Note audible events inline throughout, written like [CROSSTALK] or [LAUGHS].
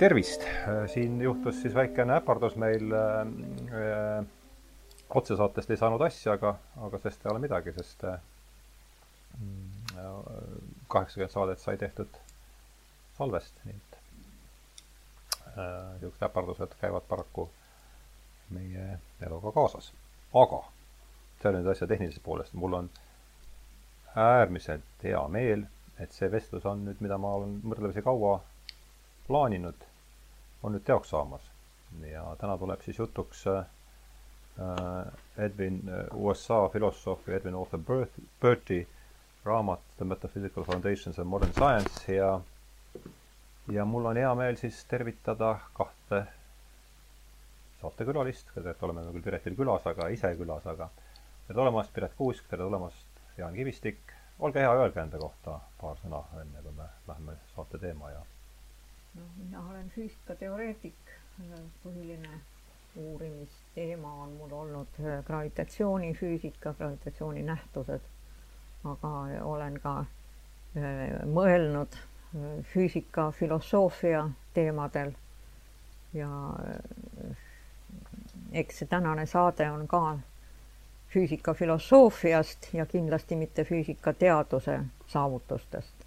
tervist, siin juhtus siis väikene äpardus meil äh,. otsesaatest ei saanud asja, aga, aga sest ei ole midagi, sest äh, kaheksakümmend saadet sai tehtud salvest, nii et niisugused äh, äpardused käivad paraku meie eluga kaasas. aga see on nüüd asja tehnilisest poolest, mul on äärmiselt hea meel, et see vestlus on nüüd, mida ma olen võrdlemisi kaua plaaninud, on nüüd teoks saamas. ja täna tuleb siis jutuks äh, Edwin äh, USA filosoof Edwin Arthur Berti raamat The Metaphysical Foundations of Modern Science ja ja mul on hea meel siis tervitada kahte saatekülalist, tegelikult oleme küll Piretil külas, aga ise külas, aga tere tulemast, Piret Kuusk, tere tulemast, Jaan Kivistik. olge hea, öelge enda kohta paar sõna, enne kui me läheme saate teema ja. No mina olen füüsikateoreetik, põhiline uurimisteema on mul olnud äh, gravitatsioonifüüsika, gravitatsiooni aga olen ka äh, mõelnud äh, füüsika, filosoofia teemadel. Ja eks see tänane saade on ka füüsikafilosoofiast ja kindlasti mitte füüsikateaduse saavutustest.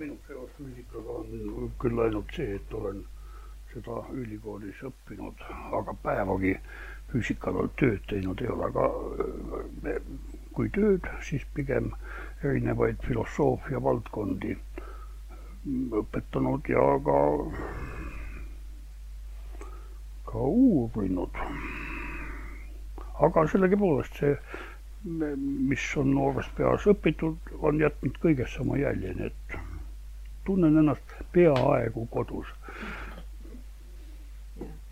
Minu seos füüsikaga on küll ainult see, et olen seda ülikoolis õppinud, aga päevagi füüsika kallal tööd teinud ei ole, aga kui tööd, siis pigem erinevaid filosoofia valdkondi õpetanud ja ka, ka uurinud. Aga sellegipoolest see, mis on noores peas õpitud, on jätnud kõigesse oma jälje, nii et tunnen ennast peaaegu kodus.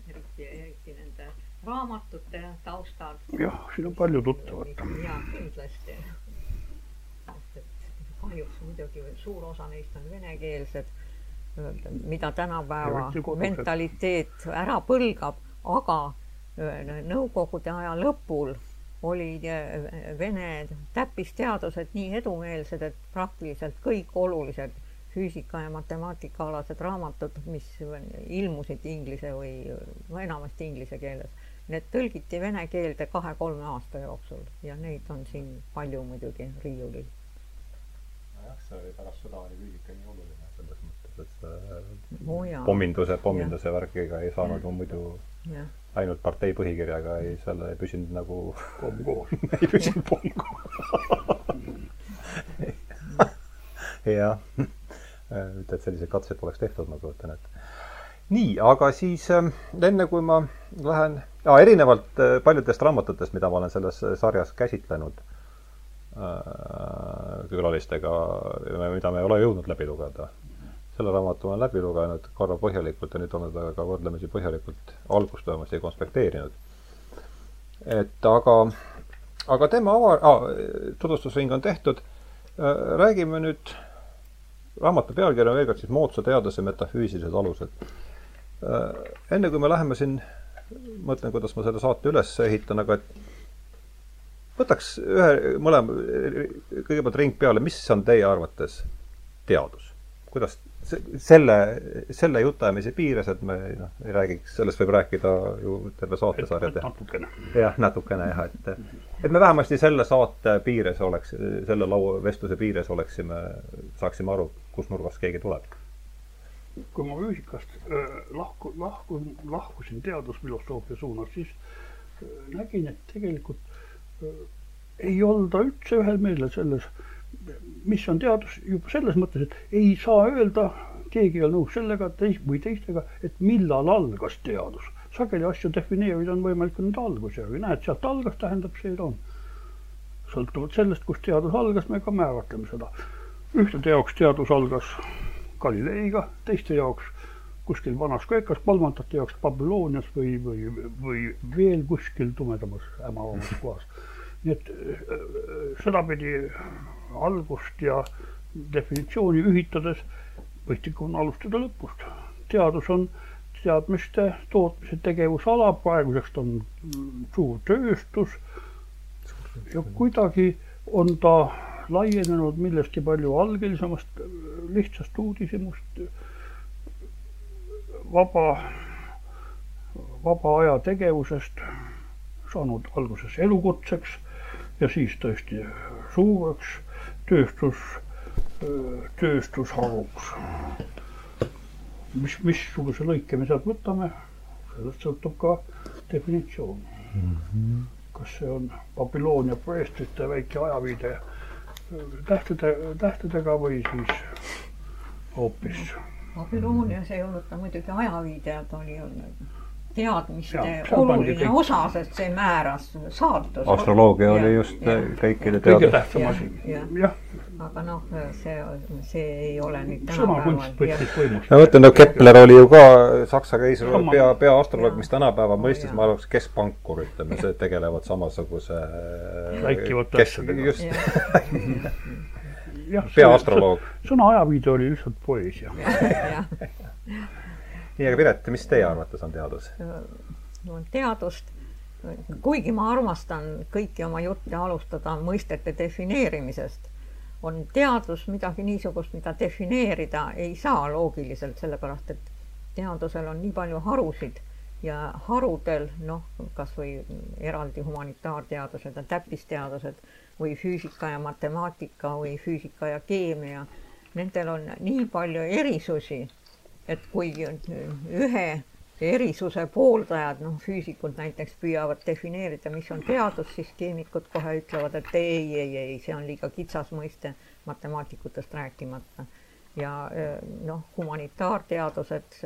eriti, eriti nende raamatute taustal. jah, siin on palju tuttavat. jaa, kindlasti. kahjuks muidugi suur osa neist on venekeelsed, mida tänapäeva mentaliteet ära põlgab, aga Nõukogude aja lõpul olid Vene täppisteadused nii edumeelsed, et praktiliselt kõik olulised füüsika ja matemaatikaalased raamatud, mis ilmusid inglise või no enamasti inglise keeles, need tõlgiti vene keelde kahe-kolme aasta jooksul ja neid on siin palju muidugi riiulil. nojah, see oli pärast sõda oli füüsika nii oluline selles mõttes, et see oh, pomminduse, pomminduse värkiga ei saanud ju muidu ja ainult partei põhikirjaga ei, seal ei püsinud nagu pomm koos [LAUGHS] ei püsinud pomm koos [LAUGHS] jah, mitte et selliseid katseid poleks tehtud, ma kujutan ette. nii, aga siis ähm, enne kui ma lähen erinevalt äh, paljudest raamatutest, mida ma olen selles sarjas käsitlenud äh, külalistega, mida me ei ole jõudnud läbi lugeda selle raamatu olen läbi lugenud korra põhjalikult ja nüüd olen teda ka võrdlemisi põhjalikult algust vähemasti konspekteerinud. et aga, aga tema ava- ah,, tutvustusring on tehtud. Äh, räägime nüüd, raamatu pealkiri on veel kord siis Moodsa teaduse metafüüsilised alused. Äh, enne kui me läheme siin, mõtlen, kuidas ma selle saate üles ehitan, aga et võtaks ühe, mõlema, kõigepealt ring peale, mis on teie arvates teadus? kuidas selle, selle jutuajamise piires, et me noh, ei räägiks, sellest võib rääkida ju terve saatesarja teha. natukene. jah, natukene jah, et, et me vähemasti selle saate piires oleks, selle laua, vestluse piires oleksime, saaksime aru, kus nurgast keegi tuleb. kui ma füüsikast äh, lahku, lahku, lahkusin teadusfilosoofia suunas, siis äh, nägin, et tegelikult äh, ei olda üldse ühel meelel selles mis on teadus juba selles mõttes, et ei saa öelda, keegi ei ole nõus sellega teis- või teistega, et millal algas teadus. Sageli asju defineerida on võimalik nende alguse järgi, näed, sealt algas, tähendab, see on. sõltuvalt sellest, kust teadus algas, me ka määratleme seda. ühtede jaoks teadus algas Galileiga, teiste jaoks kuskil Vanas-Kreekas, kolmandate jaoks Babylonias või, või, või veel kuskil tumedamas hämaramas kohas. nii et sedapidi algust ja definitsiooni ühitades mõistlik on alustada lõpust. teadus on teadmiste tootmise tegevusala, praeguseks on suur tööstus. Ja kuidagi on ta laienenud millestki palju algelisemast lihtsast uudishimust. Vaba, vaba aja tegevusest saanud alguses elukutseks ja siis tõesti suureks tööstus, tööstusharuks. Mis, missuguse lõike me sealt võtame, sellest sõltub ka definitsioon mm. -hmm. kas see on Babyloonia preestrite väike ajaviide tähtede, tähtedega või siis hoopis. Babyloonias ei olnud ta muidugi ajaviide, ta oli teadmiste ja, oluline kõik... osa, sest see määras saatuse. astroloogia oli just ja, kõikide kõige tähtsam asi, jah. aga noh, see, see ei ole nüüd tänapäeval. ma mõtlen, no Kepler oli ju ka Saksa keisri pea, peaastroloog, mis tänapäeva mõistes, ma arvaks, keskpankur, ütleme, see tegelevad samasuguse [LAUGHS] rääkivate asjadega. just. [LAUGHS] Peaastroloog. sõna ajaviide oli lihtsalt poeesia nii, aga Piret, mis teie arvates on teadus? no teadust, kuigi ma armastan kõiki oma jutte alustada mõistete defineerimisest, on teadus midagi niisugust, mida defineerida ei saa loogiliselt, sellepärast et teadusel on nii palju harusid ja harudel noh, kas või eraldi humanitaarteadused ja täppisteadused või füüsika ja matemaatika või füüsika ja keemia, nendel on nii palju erisusi et kui ühe erisuse pooldajad, noh, füüsikud näiteks püüavad defineerida, mis on teadus, siis keemikud kohe ütlevad, et ei, ei, ei, see on liiga kitsas mõiste, matemaatikutest rääkimata. ja noh, humanitaarteadused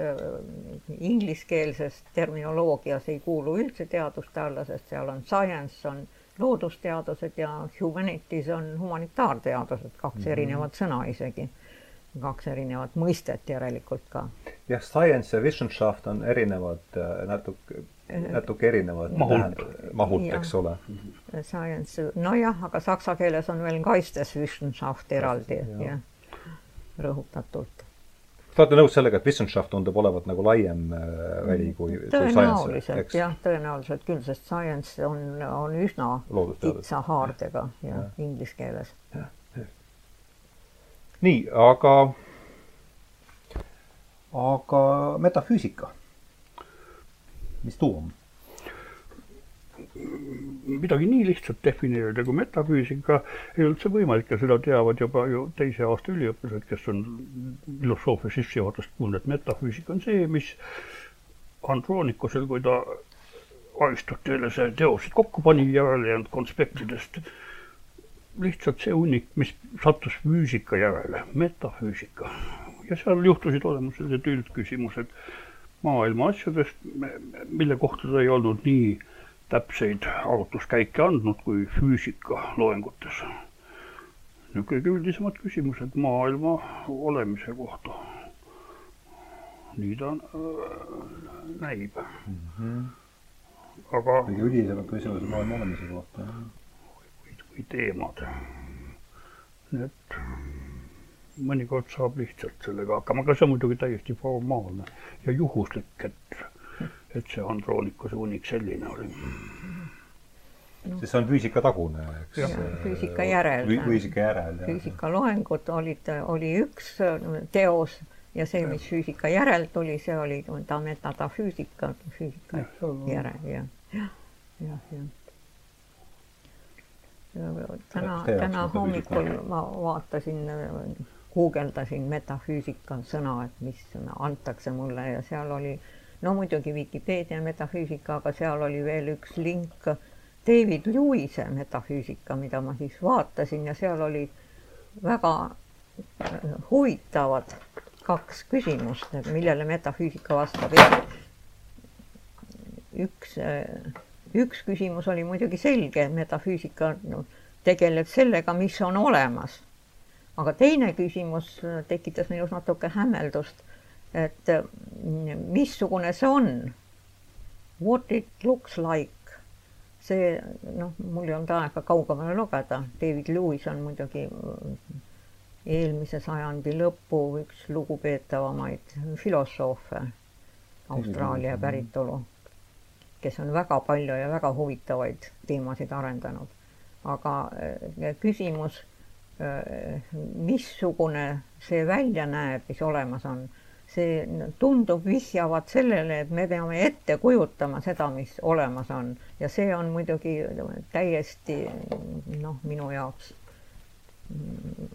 ingliskeelses terminoloogias ei kuulu üldse teaduste alla, sest seal on science, on loodusteadused ja humanities on humanitaarteadused, kaks mm -hmm. erinevat sõna isegi kaks erinevat mõistet järelikult ka. jah, science ja wissenschaft on erinevad äh, natuke, natuke erinevad mahult, mahult, eks ole. Science, nojah, aga saksa keeles on veel Geisteswissenschaft eraldi, jah, rõhutatult. Te olete nõus sellega, et wissenschaft tundub olevat nagu laiem äh, väli kui, tõenäoliselt jah, tõenäoliselt küll, sest science on, on üsna kitsa haardega ja, ja. inglise keeles. jah nii, aga, aga metafüüsika, mis tuu on? midagi nii lihtsalt defineerida kui metafüüsika ei olnud see võimalik ja seda teavad juba ju teise aasta üliõpilased, kes on filosoofia sissejuhatust kuulnud, et metafüüsika on see, mis Androonikusel, kui ta Aristotelese teosed kokku pani järele jäänud konspektidest lihtsalt see hunnik, mis sattus füüsika järele, metafüüsika. ja seal juhtusid olema sellised üldküsimused maailma asjadest, mille kohta ta ei olnud nii täpseid arutluskäike andnud kui füüsika loengutes. no kõige üldisemad küsimused maailma olemise kohta. nii ta äh, näib mm. -hmm. aga. kõige üldisemad küsimused maailma olemise kohta või teemad. nii et mõnikord saab lihtsalt sellega hakkama, aga see on muidugi täiesti formaalne ja juhuslik, et, et see Androonikuse unik selline oli no.. sest see on füüsikatagune, eks. füüsika järel. füüsika järel. füüsikaloengud olid, oli üks teos ja see, mis füüsika järel tuli, see oli ta metafüüsika, füüsika ja, järel ja, jah, jah, jah täna, täna hommikul ma vaatasin, guugeldasin metafüüsika sõna, et mis antakse mulle ja seal oli no muidugi Vikipeedia metafüüsika, aga seal oli veel üks link David Lewis'e metafüüsika, mida ma siis vaatasin ja seal oli väga huvitavad kaks küsimust, millele metafüüsika vastab. üks üks küsimus oli muidugi selge, metafüüsika no, tegeleb sellega, mis on olemas. aga teine küsimus tekitas minus natuke hämmeldust, et mm, missugune see on. What it looks like. see noh, mul ei olnud aega kaugemale lugeda, David Lewis on muidugi eelmise sajandi lõpu üks lugupeetavamaid filosoofe, Austraalia päritolu kes on väga palju ja väga huvitavaid teemasid arendanud. aga äh, küsimus, missugune see välja näeb, mis olemas on see tundub vihjavat sellele, et me peame ette kujutama seda, mis olemas on ja see on muidugi täiesti noh, minu jaoks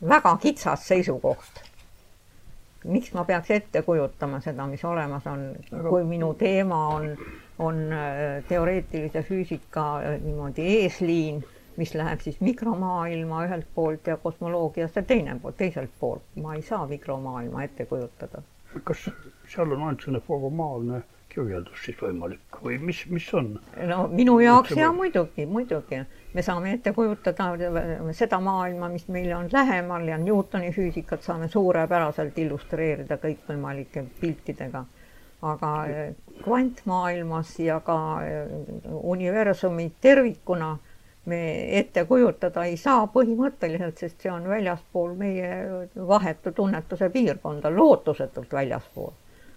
väga kitsas seisukoht. Miks ma peaks ette kujutama seda, mis olemas on, kui minu teema on, on äh, teoreetilise füüsika äh, niimoodi eesliin, mis läheb siis mikromaailma ühelt poolt ja kosmoloogiasse teine pool, teiselt poolt. ma ei saa mikromaailma ette kujutada kas seal on ainult selline formaalne kirjeldus siis võimalik või mis, mis on? no minu jaoks ja muidugi, muidugi. Me saame ette kujutada seda maailma, mis meile on lähemal ja Newtoni füüsikat saame suurepäraselt illustreerida kõikvõimalike piltidega. aga kvantmaailmas ja ka universumi tervikuna me ette kujutada ei saa põhimõtteliselt, sest see on väljaspool meie vahetu tunnetuse piirkonda, lootusetult väljaspool.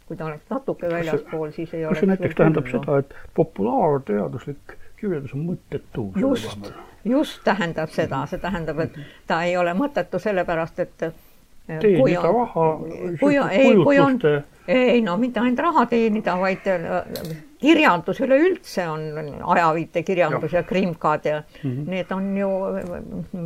kui ta oleks natuke väljaspool, siis ei oleks. kas see näiteks tähendab seda, et populaarteaduslik kirjeldus on mõttetu? just, just tähendab seda, see tähendab, et ta ei ole mõttetu sellepärast, et teenida raha. kui, ei, kui on, ei no mitte ainult raha teenida, vaid kirjandus üleüldse on ajaviitekirjandus ja, ja krimkad ja mm -hmm. need on ju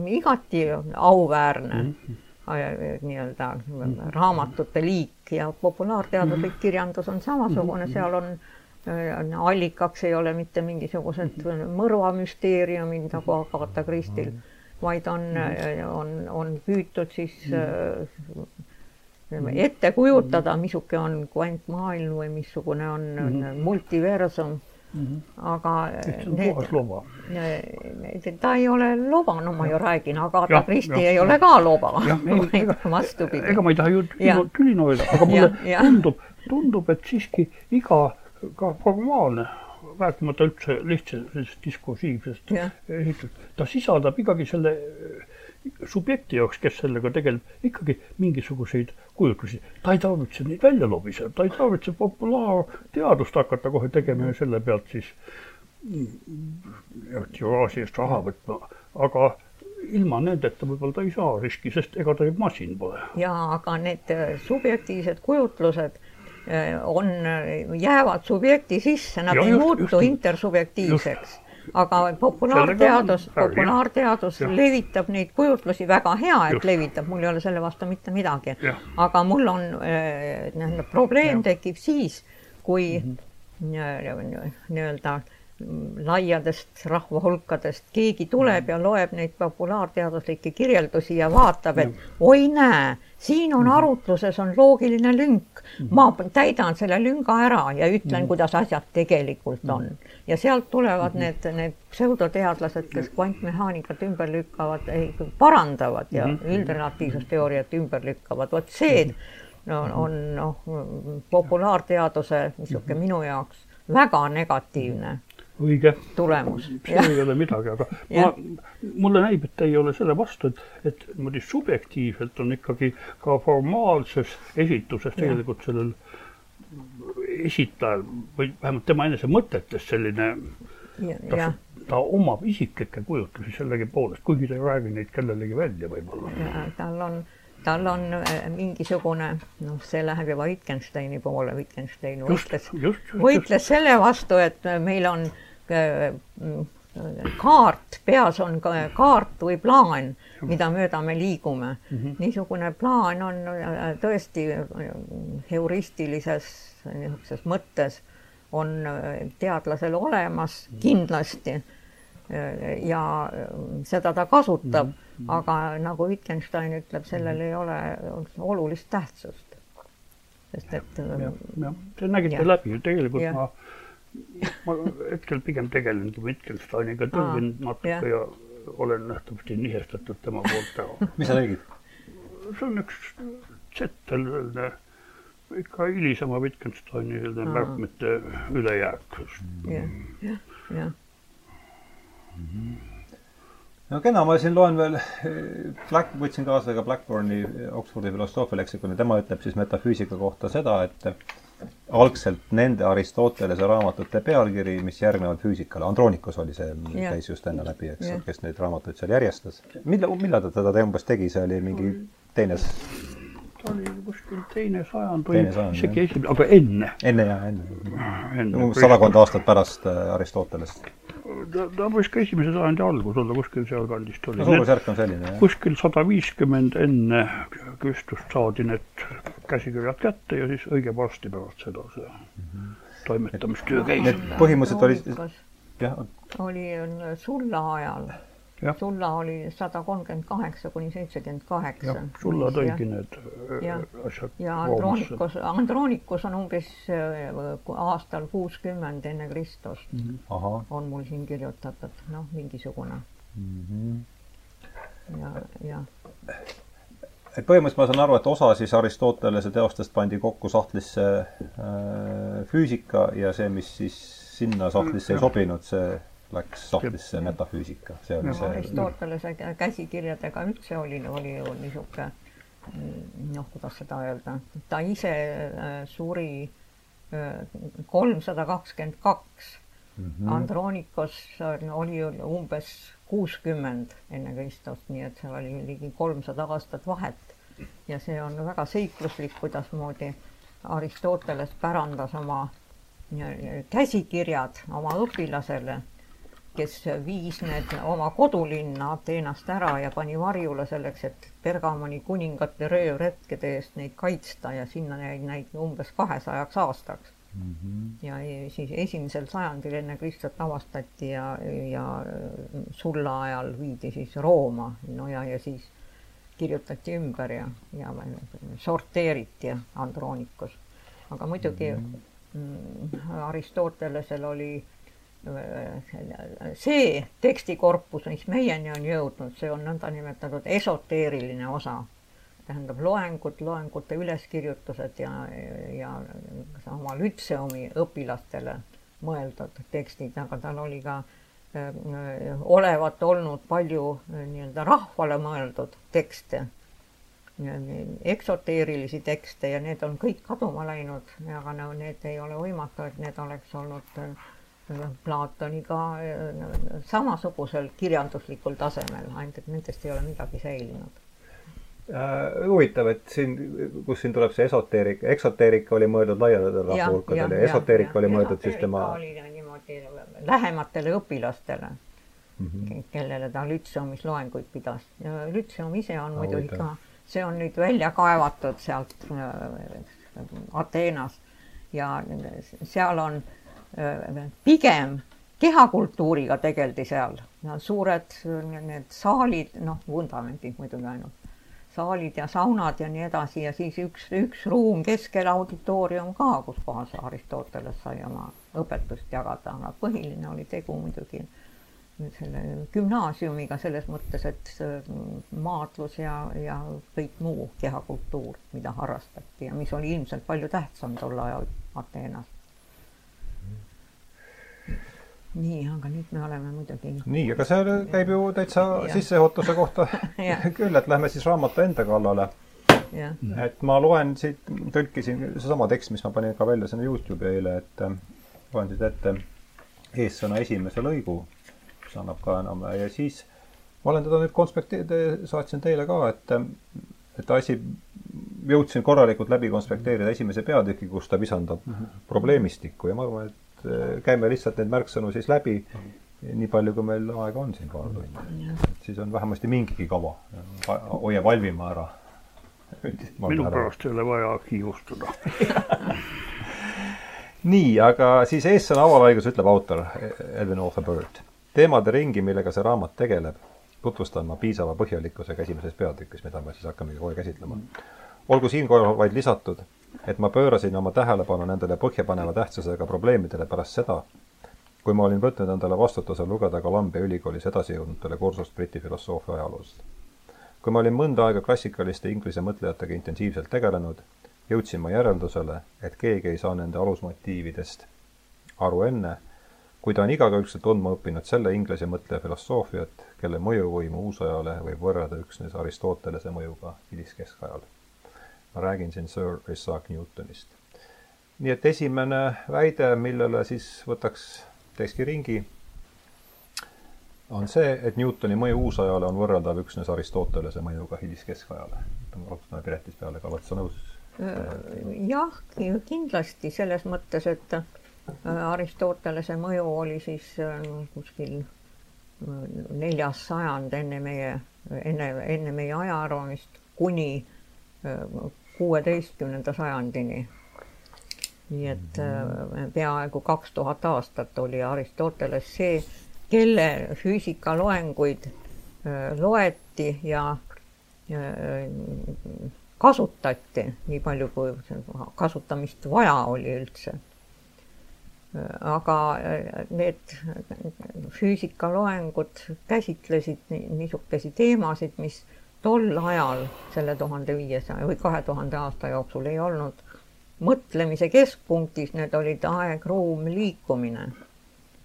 igati auväärne mm -hmm. nii-öelda mm -hmm. raamatute liik ja populaarteaduslik mm -hmm. kirjandus on samasugune, seal on äh, allikaks ei ole mitte mingisugused mõrvamüsteeriumid nagu Agatha Christil, vaid on, on, on püütud siis äh, ette kujutada, missugune on kvantmaailm või missugune on multiversum. Mm. -hmm. aga need, ta ei ole loba, no ma ju räägin, Agatha Christie ei ole ka loba, [LAUGHS] vaid vastupidi. ega ma ei taha ju tüli noida, aga mulle ja, tundub, tundub, et siiski iga ka formaalne rääkimata üldse lihtsalt diskursiivsest esitlusest, ta sisaldab ikkagi selle subjekti jaoks, kes sellega tegeleb, ikkagi mingisuguseid kujutlusi. ta ei tarvitse neid välja lobiseda, ta ei tarvitse populaarteadust hakata kohe tegema ja selle pealt siis tiraaži eest raha võtma, aga ilma nendeta võib-olla ta ei saa riski, sest ega ta ju masin pole. jaa, aga need äh, subjektiivsed kujutlused äh, on, jäävad subjekti sisse, nad ja ei just, muutu just, intersubjektiivseks aga populaarteadus, populaarteadus ja. levitab neid kujutlusi väga hea, et Just. levitab, mul ei ole selle vastu mitte midagi. aga mul on äh,, probleem ja. tekib siis, kui mm -hmm. nii-öelda laiadest rahvahulkadest. Keegi tuleb mm. ja loeb neid populaarteaduslikke kirjeldusi ja vaatab, et oi näe, siin on mm. arutluses on loogiline lünk. Mm. ma täidan selle lünga ära ja ütlen kuidas asjad tegelikult on. ja sealt tulevad mm -hmm. need, need pseudoteadlased, kes kvantmehaanikat ümber lükkavad, parandavad ja üldrelatiivsusteooriat ümber lükkavad, vot see no, on noh, populaarteaduse niisugune minu jaoks väga negatiivne õige. tulemus. see ei ole midagi, aga ma, mulle näib, et ei ole selle vastu, et, et niimoodi subjektiivselt on ikkagi ka formaalses esituses tegelikult sellel esitajal või vähemalt tema enese mõtetes selline, ta, ta omab isiklikke kujutlusi sellegipoolest, kuigi ta ei räägi neid kellelegi välja võib-olla. tal on tal on äh, mingisugune, noh, see läheb juba Wittgensteini poole, Wittgenstein võitles, võitles selle vastu, et meil on Äh, kaart, peas on kaart või plaan, mida mööda me liigume mm. -hmm. niisugune plaan on äh, tõesti äh, heuristilises niisuguses mõttes on teadlasel olemas mhm. kindlasti ja seda ta kasutab mm, -hmm. aga nagu Wittgenstein ütleb, sellel mhm. ei ole olulist tähtsust. sest et. jah, jah, te nägite läbi, tegelikult ja. ma ma hetkel pigem tegelengi Wittgensteiniga, tõlgin natuke ja. ja olen nähtavasti nihestatud tema poolt ära. [LAUGHS] mis sa tegid? see on üks Zettel, selline ikka hilisema Wittgensteini selline märkmete ülejääk. jah, jah, jah. no kena, ma siin loen veel, Black, võtsin kaasa ka Blackburni Oxfordi filosoofia leksikoni, tema ütleb siis metafüüsika kohta seda, et algselt nende Aristotelese raamatute pealkiri, mis järgnevad füüsikale. Andronikos oli see, käis just enne läbi, eks kes neid raamatuid seal järjestas. millal, millal ta seda umbes tegi, see oli mingi teine ta oli kuskil teine sajand või isegi esimene, aga enne. enne jah, enne, enne.. sadakond aastat pärast äh, Aristotelest. Ta, ta võis ka esimese sajandi algus olla, kuskil sealkandist oli. no suurusjärk on selline, jah. kuskil sada viiskümmend enne Kristust saadi need käsikirjad kätte ja siis õige varsti pärast seda see mm -hmm. toimetamistöö käis. Põhimõtteliselt olid, jah. oli sulla ajal sulla oli sada kolmkümmend kaheksa kuni seitsekümmend kaheksa. sulla tõigi need ja, asjad ja Andronikos, Andronikos on umbes äh, aastal kuuskümmend enne Kristust mm. -hmm. on mul siin kirjutatud, noh, mingisugune mm. -hmm. ja, ja et põhimõtteliselt ma saan aru, et osa siis Aristotelese teostest pandi kokku sahtlisse äh, füüsika ja see, mis siis sinna sahtlisse ei sobinud, see läks sahtlisse metafüüsika, see oli no, see. Aristotelese käsikirjadega üldse oli, oli ju niisugune noh, kuidas seda öelda, ta ise äh, suri äh, kolmsada kakskümmend kaks. Mhm. Andronikos oli umbes kuuskümmend enne Kristust, nii et seal oli ligi kolmsada aastat vahet. ja see on väga seikluslik, kuidasmoodi Aristoteles pärandas oma äh, käsikirjad oma õpilasele kes viis need oma kodulinna Ateenast ära ja pani varjule selleks, et Bergamoni kuningate röövretkede eest neid kaitsta ja sinna jäi neid umbes kahesajaks aastaks mm. -hmm. ja siis esimesel sajandil enne Kristut avastati ja, ja sulla ajal viidi siis Rooma, no ja, ja siis kirjutati ümber ja, ja sorteeriti Androonikus. aga muidugi mm -hmm. Aristotelesel oli see tekstikorpus, mis meieni on jõudnud, see on nõndanimetatud esoteeriline osa. tähendab loengud, loengute üleskirjutused ja, ja oma lütseumi õpilastele mõeldud tekstid, aga tal oli ka öö, olevat olnud palju nii-öelda rahvale mõeldud tekste, eksoteerilisi tekste ja need on kõik kaduma läinud, aga no need ei ole võimatu, et need oleks olnud Platoniga äh, samasugusel kirjanduslikul tasemel, ainult et nendest ei ole midagi säilinud äh,. huvitav, et siin, kus siin tuleb see esoteerika, eksoteerika oli mõeldud laiadele rahvahulkadele ja esoteerika oli mõeldud siis tema. niimoodi lähematele õpilastele mm, -hmm. kellele ta lütseumis loenguid pidas. lütseum ise on no, muidugi ka, see on nüüd välja kaevatud sealt äh, Ateenast ja seal on äh, pigem kehakultuuriga tegeldi seal, suured need saalid, noh, vundamendid muidugi ainult, saalid ja saunad ja nii edasi ja siis üks, üks ruum keskel auditoorium ka, kus kohas Aristoteles sai oma õpetust jagada, aga põhiline oli tegu muidugi selle gümnaasiumiga selles mõttes, et maadlus ja, ja kõik muu kehakultuur, mida harrastati ja mis oli ilmselt palju tähtsam tol ajal Ateenas nii, aga nüüd me oleme muidugi. nii, aga see käib ju täitsa sissejuhatuse kohta. [LAUGHS] [LAUGHS] Küll, et lähme siis raamatu enda kallale. et ma loen siit, tõlkisin seesama tekst, mis ma panin ka välja sinna Youtube'i eile, et äh, loen siit ette. Eessõna esimese lõigu, mis annab ka enam ja siis ma olen teda nüüd konspekti-, saatsin teile ka, et, et asi, jõudsin korralikult läbi konspekteerida esimese peatüki, kus ta visandab mm -hmm. probleemistikku. Ja ma arvan, et et äh, käime lihtsalt neid märksõnu siis läbi, nii palju, kui meil aega on siin paar tundi. siis on vähemasti mingigi kava. hoia valvima ära. minu pärast ei ole vaja kiirustada [LAUGHS] nii, aga siis eessõna avalaigus ütleb autor Edwin Arthur Bird. teemade ringi, millega see raamat tegeleb, tutvustan ma piisava põhjalikkusega esimeses peatükis, mida me siis hakkamegi kohe käsitlema. olgu siinkohal vaid lisatud, et ma pöörasin oma tähelepanu nendele põhjapaneva tähtsusega probleemidele pärast seda, kui ma olin võtnud endale vastutuse lugeda Columbia ülikoolis edasijõudnutele kursust Briti filosoofia ajaloost. kui ma olin mõnda aega klassikaliste inglise mõtlejatega intensiivselt tegelenud, jõudsin ma järeldusele, et keegi ei saa nende alusmotiividest aru enne, kui ta on igakülgselt tundma õppinud selle inglise mõtleja filosoofiat, kelle mõjuvõimu uusajale võib võrrelda üksnes Aristotelese mõjuga hiliskeskajal ma räägin siin Sir Isaac Newtonist. nii et esimene väide, millele siis võtaks, teekski ringi, on see, et Newtoni mõju uusajale on võrreldav üksnes Aristotelese mõjuga hiliskeskajale. alustame Piretist peale ka, oled sa nõus? jah, kindlasti selles mõttes, et Aristotelese mõju oli siis kuskil neljas sajand enne meie, enne, enne meie ajaarvamist kuni kuueteistkümnenda sajandini. nii et äh, peaaegu kaks tuhat aastat oli Aristoteles see, kelle füüsikaloenguid äh, loeti ja äh, kasutati nii palju, kui kasutamist vaja oli üldse aga need füüsikaloengud käsitlesid niisuguseid teemasid, mis tol ajal, selle tuhande viiesaja või kahe tuhande aasta jooksul ei olnud mõtlemise keskpunktis, need olid aeg, ruum, liikumine.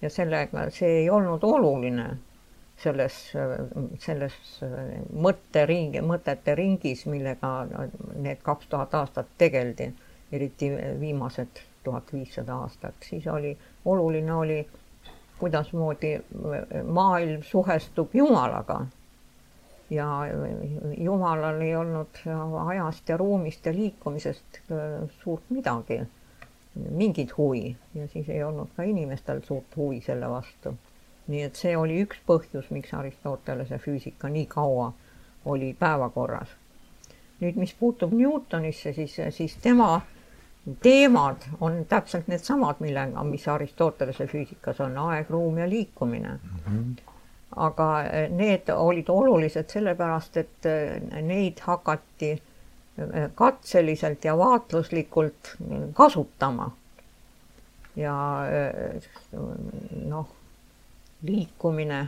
ja sellega, see ei olnud oluline selles, selles mõtteringi, mõtete ringis, millega need kaks tuhat aastat tegeldi, eriti viimased tuhat viissada aastat, siis oli, oluline oli, kuidasmoodi maailm suhestub Jumalaga ja Jumalal ei olnud ajast ja ruumist ja liikumisest äh, suurt midagi, mingit huvi ja siis ei olnud ka inimestel suurt huvi selle vastu. nii et see oli üks põhjus, miks Aristotelese füüsika nii kaua oli päevakorras. nüüd, mis puutub Newtonisse, siis, siis tema teemad on täpselt needsamad, millega, mis Aristotelese füüsikas on aeg, ruum ja liikumine mm. -hmm aga eh, need olid olulised sellepärast, et eh, neid hakati eh, katseliselt ja vaatluslikult kasutama. ja noh, liikumine,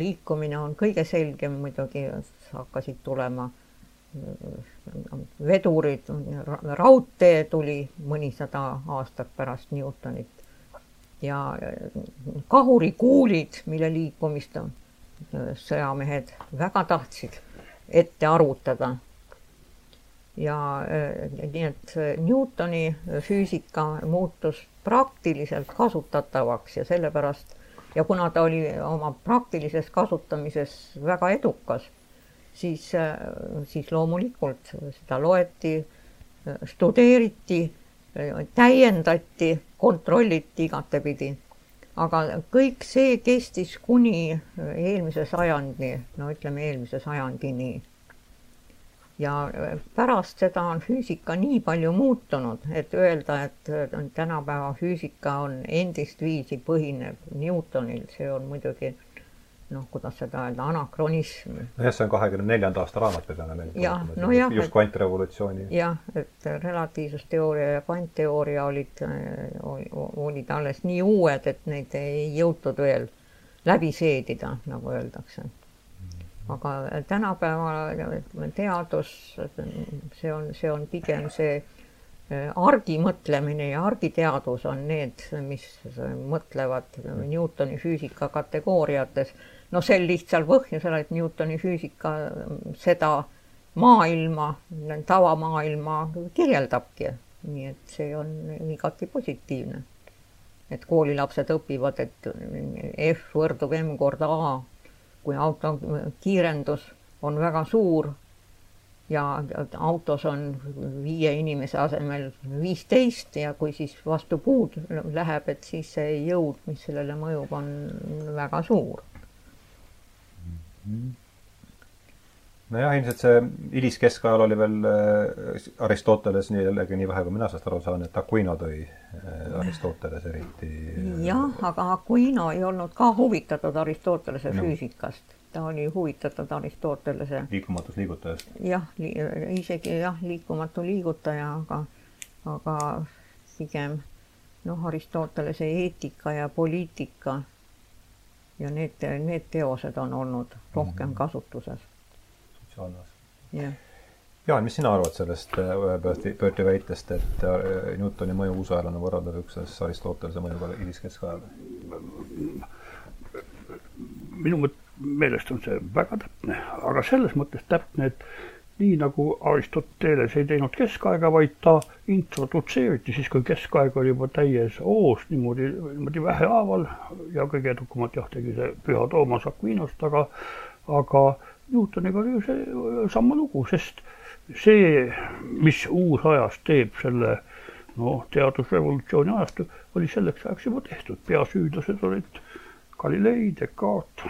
liikumine on kõige selgem muidugi, hakkasid tulema vedurid, raudtee tuli mõnisada aastat pärast Newtonit ja kahurikuulid, mille liikumist sõjamehed väga tahtsid ette arvutada. ja nii, et Newtoni füüsika muutus praktiliselt kasutatavaks ja sellepärast ja kuna ta oli oma praktilises kasutamises väga edukas, siis, siis loomulikult seda loeti, studeeriti täiendati, kontrolliti igatepidi. aga kõik see kestis kuni eelmise sajandi, no ütleme eelmise sajandini. ja pärast seda on füüsika nii palju muutunud, et öelda, et tänapäeva füüsika on endist viisi põhineb Newtonil, see on muidugi noh, kuidas seda öelda, anakronism. nojah, see on kahekümne neljanda aasta raamat, me peame meelde tuletama. just kvantrevolutsiooni. jah, et relatiivsusteooria ja kvantteooria olid, olid alles nii uued, et neid ei jõutud veel läbi seedida, nagu öeldakse. aga tänapäeva teadus, see on, see on pigem see argimõtlemine ja argiteadus on need, mis mõtlevad Newtoni füüsika kategooriates no sel lihtsal põhjusel, et Newtoni füüsika seda maailma, tavamaailma kirjeldabki. nii et see on igati positiivne. et koolilapsed õpivad, et F võrdub M korda A. kui auto kiirendus on väga suur ja autos on viie inimese asemel viisteist ja kui siis vastu puud läheb, et siis see jõud, mis sellele mõjub, on väga suur nojah, ilmselt see hiliskeskajal oli veel äh, Aristoteles nii jällegi nii vähe, kui mina sellest aru saan, et Aquino tõi äh, Aristoteles eriti. jah, aga Aquino ei olnud ka huvitatud Aristotelese no. füüsikast, ta oli huvitatud Aristotelese liikumatus liigutajast. jah li, isegi jah, liikumatu liigutaja, aga, aga pigem noh, Aristotelese eetika ja poliitika ja need, need teosed on olnud rohkem mm -hmm. kasutuses. sotsiaalne. jah. Jaan, mis sina arvad sellest äh, Berti väitest, et äh, Newtoni mõju on võrreldav üksnes Aristotelese mõjuga hiliskeskajal? minu meelest on see väga täpne, aga selles mõttes täpne, et nii nagu Aristoteles ei teinud keskaega, vaid ta introdutseeriti siis, kui keskaeg oli juba täies hoos, niimoodi, niimoodi vähehaaval ja kõige edukamalt jah, tegi see Püha Toomas Aquinost, aga, aga Newtoniga oli ju see sama lugu, sest see, mis uusajas teeb selle noh, teadusrevolutsiooni ajastu, oli selleks ajaks juba tehtud, peasüüdlased olid Galilei, Descartes.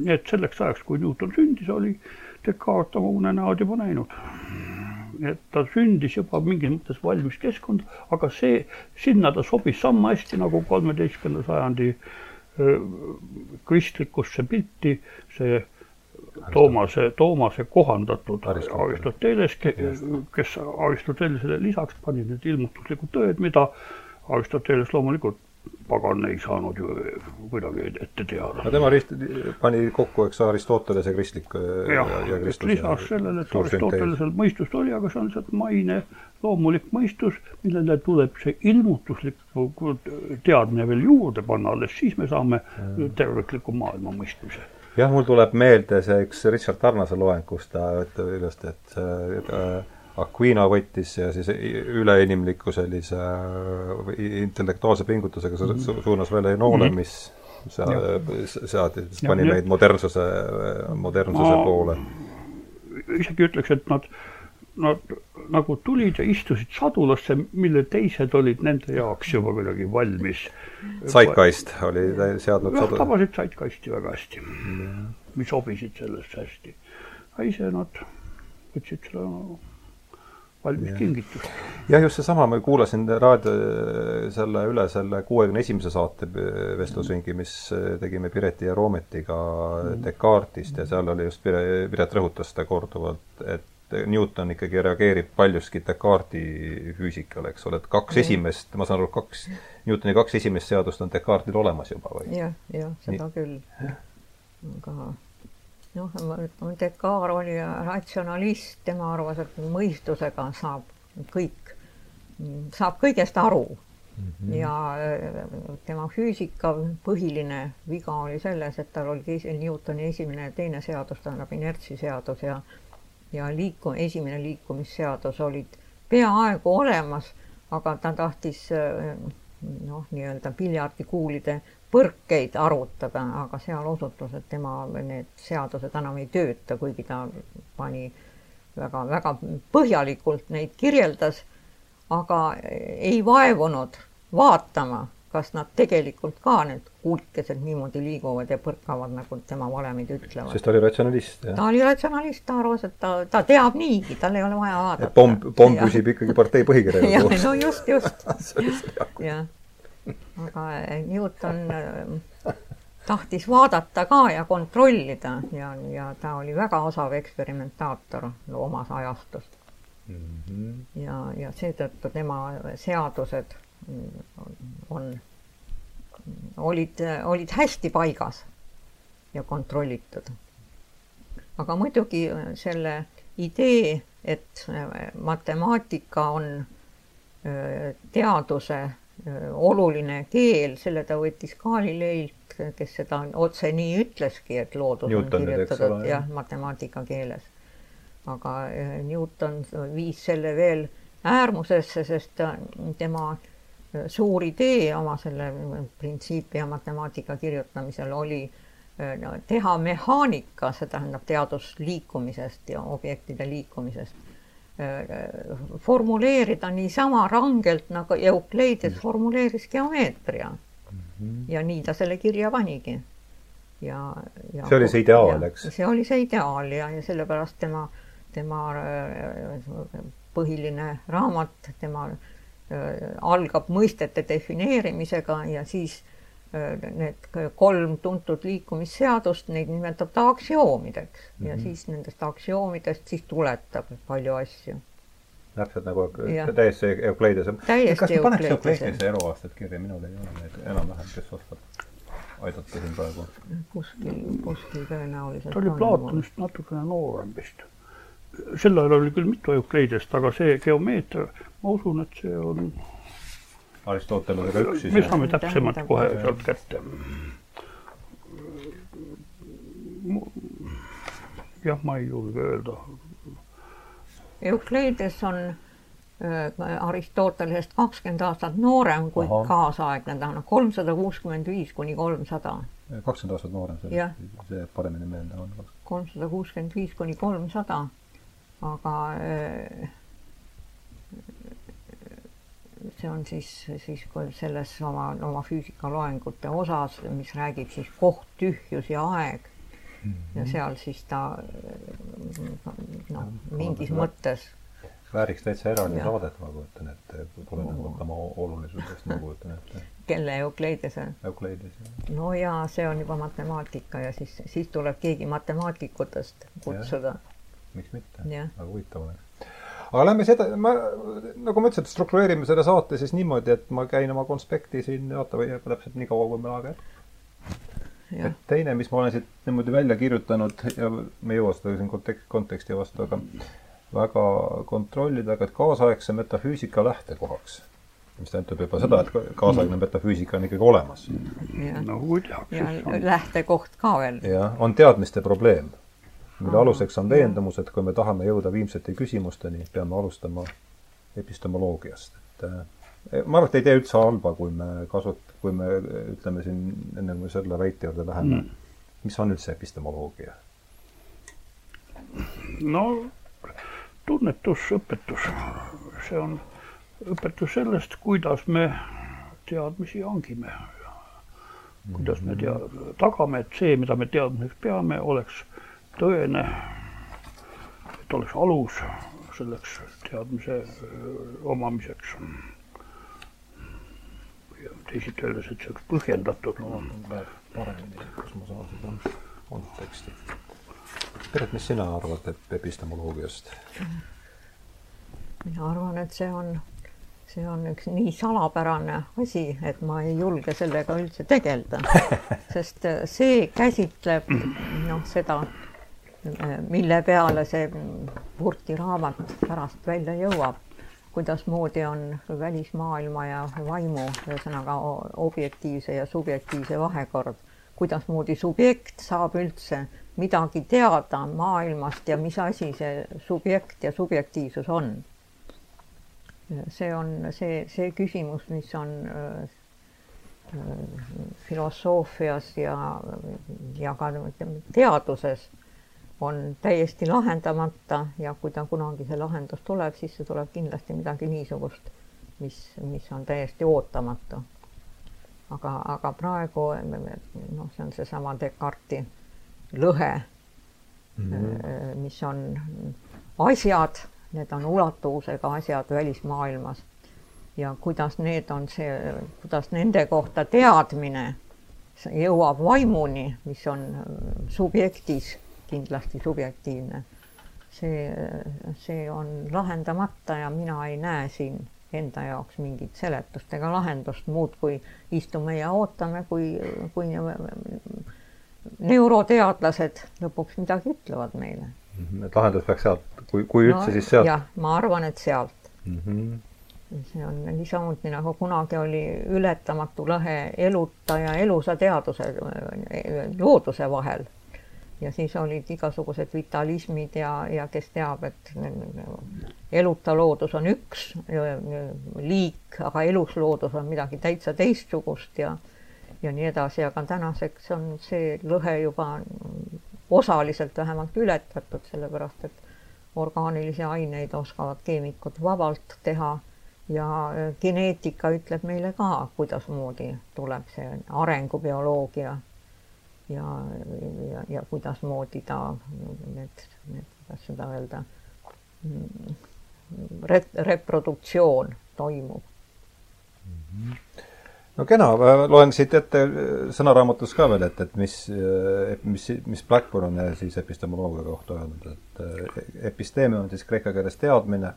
nii et selleks ajaks, kui Newton sündis, oli Descartes oma unenäod juba näinud. et ta sündis juba mingis mõttes valmis keskkond, aga see, sinna ta sobis sama hästi nagu kolmeteistkümnenda sajandi kristlikusse pilti see Toomase, Toomase kohandatud Aristoteles, kes Aristotelesele lisaks pani need ilmutuslikud tõed, mida Aristoteles loomulikult pagan ei saanud ju kuidagi ette teada. no tema rist-, pani kokku, eks, Aristotelese kristlik ja, ja kristlus. lisaks sellele, et Aristotelesel mõistust oli, aga see on lihtsalt maine loomulik mõistus, millele tuleb see ilmutuslik teadmine veel juurde panna, alles siis me saame tervikliku maailma mõistmise jah, mul tuleb meelde see üks Richard Tarnase loeng, kus ta ütleb ilusti, et äh, Aquino võttis ja siis üleinimliku sellise intellektuaalse pingutusega su su suunas veel noole, mhm. mis saadi, pani meid modernsuse, modernsuse Ma poole. isegi ütleks, et nad nad nagu tulid ja istusid sadulasse, mille teised olid nende jaoks juba kuidagi valmis. Zeitgeist oli seadnud jah, tabasid Zeitgeisti väga hästi mis sobisid sellesse hästi. aga ise nad võtsid seda valmis ja. kingitust. jah, just seesama, ma kuulasin raadio selle üle selle kuuekümne esimese saate vestlusringi, mis tegime Pireti ja Roometiga mm. Descartesist ja seal oli just Pire, Piret rõhutas seda korduvalt, et Newton ikkagi reageerib paljuski Descartesi füüsikale, eks ole, et kaks mm. esimest, ma saan aru, kaks, Newtoni kaks esimest seadust on Descartesil olemas juba või? jah, jah, seda Nii. küll. aga noh, Descartes oli ratsionalist, tema arvas, et mõistusega saab kõik, saab kõigest aru mm. -hmm. ja äh, tema füüsika põhiline viga oli selles, et tal oli Newtoni esimene ja teine seadus, tähendab inertsiseadus ja ja liiku-, esimene liikumisseadus olid peaaegu olemas, aga ta tahtis noh, nii-öelda piljardikuulide põrkeid arutada, aga seal osutus, et tema need seadused enam ei tööta, kuigi ta pani väga-väga põhjalikult neid kirjeldas, aga ei vaevunud vaatama kas nad tegelikult ka, need kulkesed niimoodi liiguvad ja põrkavad, nagu tema valemid ütlevad. sest ta oli ratsionalist, jah? ta oli ratsionalist, ta arvas, et ta, ta teab niigi, tal ei ole vaja vaadata. pomm, pomm püsib ikkagi partei põhikirjaga koos. [LAUGHS] no just, just. [LAUGHS] jah. Aga eh, Newton eh, tahtis vaadata ka ja kontrollida ja, ja ta oli väga osav eksperimentaator omas ajastus mm. -hmm. ja, ja seetõttu tema seadused on, olid, olid hästi paigas ja kontrollitud. aga muidugi selle idee, et matemaatika on teaduse oluline keel, selle ta võttis Galileilt, kes seda otse nii ütleski, et loodus Newton on kirjutatud jah, matemaatika keeles. aga Newton viis selle veel äärmusesse, sest tema suur idee oma selle printsiipi ja matemaatika kirjutamisel oli teha mehaanika, see tähendab teadus liikumisest ja objektide liikumisest, formuleerida niisama rangelt nagu Eukleides mm. formuleeris geomeetria mm. -hmm. ja nii ta selle kirja panigi. ja, ja see oli see ideaal, eks? see oli see ideaal ja, ja sellepärast tema, tema põhiline raamat, tema Äh, algab mõistete defineerimisega ja siis äh, need kolm tuntud liikumisseadust, neid nimetab ta aktsioomideks mm -hmm. ja siis nendest aktsioomidest siis tuletab palju asju. täpselt nagu täiesti Eukleides. kas sa paneks Eukleidese eluaastat kirja, minul ei ole neid enam-vähem, kes oskab aidata siin praegu? kuskil, kuskil tõenäoliselt. ta oli Platonist natukene noorem vist sel ajal oli küll mitu Eukleidest, aga see geomeetria, ma usun, et see on. Aristotelusega üks siis. me saame täpsemalt kohe sealt kätte. jah, ma ei julge öelda. Eukleides on äh, Aristotelesest kakskümmend aastat noorem kui Aha. kaasaegne, ta on kolmsada kuuskümmend viis kuni kolmsada. kakskümmend aastat noorem, see, see jääb paremini meelde on. kolmsada kuuskümmend viis kuni kolmsada, aga äh, see on siis, siis kui selles oma, oma füüsikaloengute osas, mis räägib siis koht, tühjus ja aeg mm. -hmm. ja seal siis ta noh, mingis no, mõttes vääriks täitsa eraldi saadet, ma kujutan ette, tulenevalt oma olulisusest, ma kujutan ette. kelle Eukleidese? Eukleides, jah. no jaa, see on juba matemaatika ja siis, siis tuleb keegi matemaatikutest kutsuda. miks mitte, väga huvitav oleks aga lähme seda, ma, nagu ma ütlesin, et struktureerime selle saate siis niimoodi, et ma käin oma konspekti siin, vaata, või täpselt nii kaua, kui meil aega jääb. et teine, mis ma olen siit niimoodi välja kirjutanud ja me ei jõua seda siin kontekst, konteksti vastu, aga väga kontrollida, aga et kaasaegse metafüüsika lähtekohaks mis tähendab juba seda, et kaasaegne metafüüsika on ikkagi olemas. no kui tehakse. ja lähtekoht ka veel. jah, on teadmiste probleem mille aluseks on veendumus, et kui me tahame jõuda viimsete küsimusteni, peame alustama epistemoloogiast, et eh, ma arvan, et ei tee üldse halba, kui me kasut-, kui me ütleme siin, enne kui me selle väite juurde läheme mm., mis on üldse epistemoloogia? no tunnetus, õpetus, see on õpetus sellest, kuidas me teadmisi hangime. kuidas me tea-, tagame, et see, mida me teadmiseks peame, oleks tõene, et oleks alus selleks teadmise omamiseks. ja teisiti öeldes, et see oleks põhjendatud. no paremini, kus ma saan seda konteksti. Piret, mis sina arvad epistemoloogiast? mina arvan, et see on, see on üks nii salapärane asi, et ma ei julge sellega üldse tegeleda [LAUGHS] sest see käsitleb noh, seda mille peale see Purti raamat pärast välja jõuab, kuidasmoodi on välismaailma ja vaimu, ühesõnaga objektiivse ja subjektiivse vahekord, kuidasmoodi subjekt saab üldse midagi teada maailmast ja mis asi see subjekt ja subjektiivsus on. see on see, see küsimus, mis on äh, filosoofias ja, ja ka teaduses on täiesti lahendamata ja kui ta kunagi see lahendus tuleb, siis see tuleb kindlasti midagi niisugust, mis, mis on täiesti ootamatu. aga, aga praegu noh, see on seesama Descartesi lõhe mm, -hmm. mis on asjad, need on ulatuvusega asjad välismaailmas ja kuidas need on see, kuidas nende kohta teadmine jõuab vaimuni, mis on subjektis kindlasti subjektiivne. see, see on lahendamata ja mina ei näe siin enda jaoks mingit seletust ega lahendust muud kui istume ja ootame, kui, kui neuroteadlased lõpuks midagi ütlevad meile. Mhm, et lahendus peaks sealt, kui, kui üldse no,, siis sealt? jah, ma arvan, et sealt mm. -hmm see on niisamuti nagu kunagi oli ületamatu lõhe eluta ja elusa teaduse, looduse vahel ja siis olid igasugused vitalismid ja, ja kes teab, et eluta loodus on üks liik, aga elus loodus on midagi täitsa teistsugust ja ja nii edasi, aga tänaseks on see lõhe juba osaliselt vähemalt ületatud, sellepärast et orgaanilisi aineid oskavad keemikud vabalt teha ja geneetika ütleb meile ka, kuidasmoodi tuleb see arengubioloogia ja, ja, ja kuidasmoodi ta need, need, kuidas seda öelda re,, reproduktsioon toimub mm. -hmm no kena, loen siit ette sõnaraamatus ka veel, et, et mis, mis, mis Blackburn on siis epistemoloogia kohta öelnud, et episteemia on siis kreeka keeles teadmine,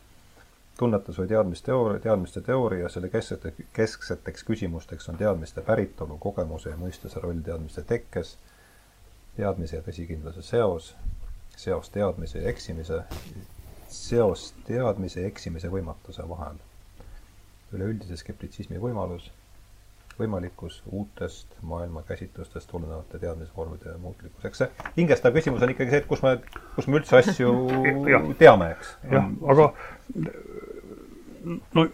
tunnetus või teadmisteooria, teadmiste teooria, selle kesksete, keskseteks küsimusteks on teadmiste päritolu, kogemuse ja mõistuse roll teadmiste tekkes, teadmise ja tõsikindluse seos, seos teadmise ja eksimise, seos teadmise ja eksimise võimatuse vahel, üleüldise skeptitsismi võimalus, võimalikkus uutest maailmakäsitlustest tulenevate teadmisvormide muutlikkus. eks see hingestav küsimus on ikkagi see, et kus me, kus me üldse asju [LAUGHS] teame, eks. jah, aga no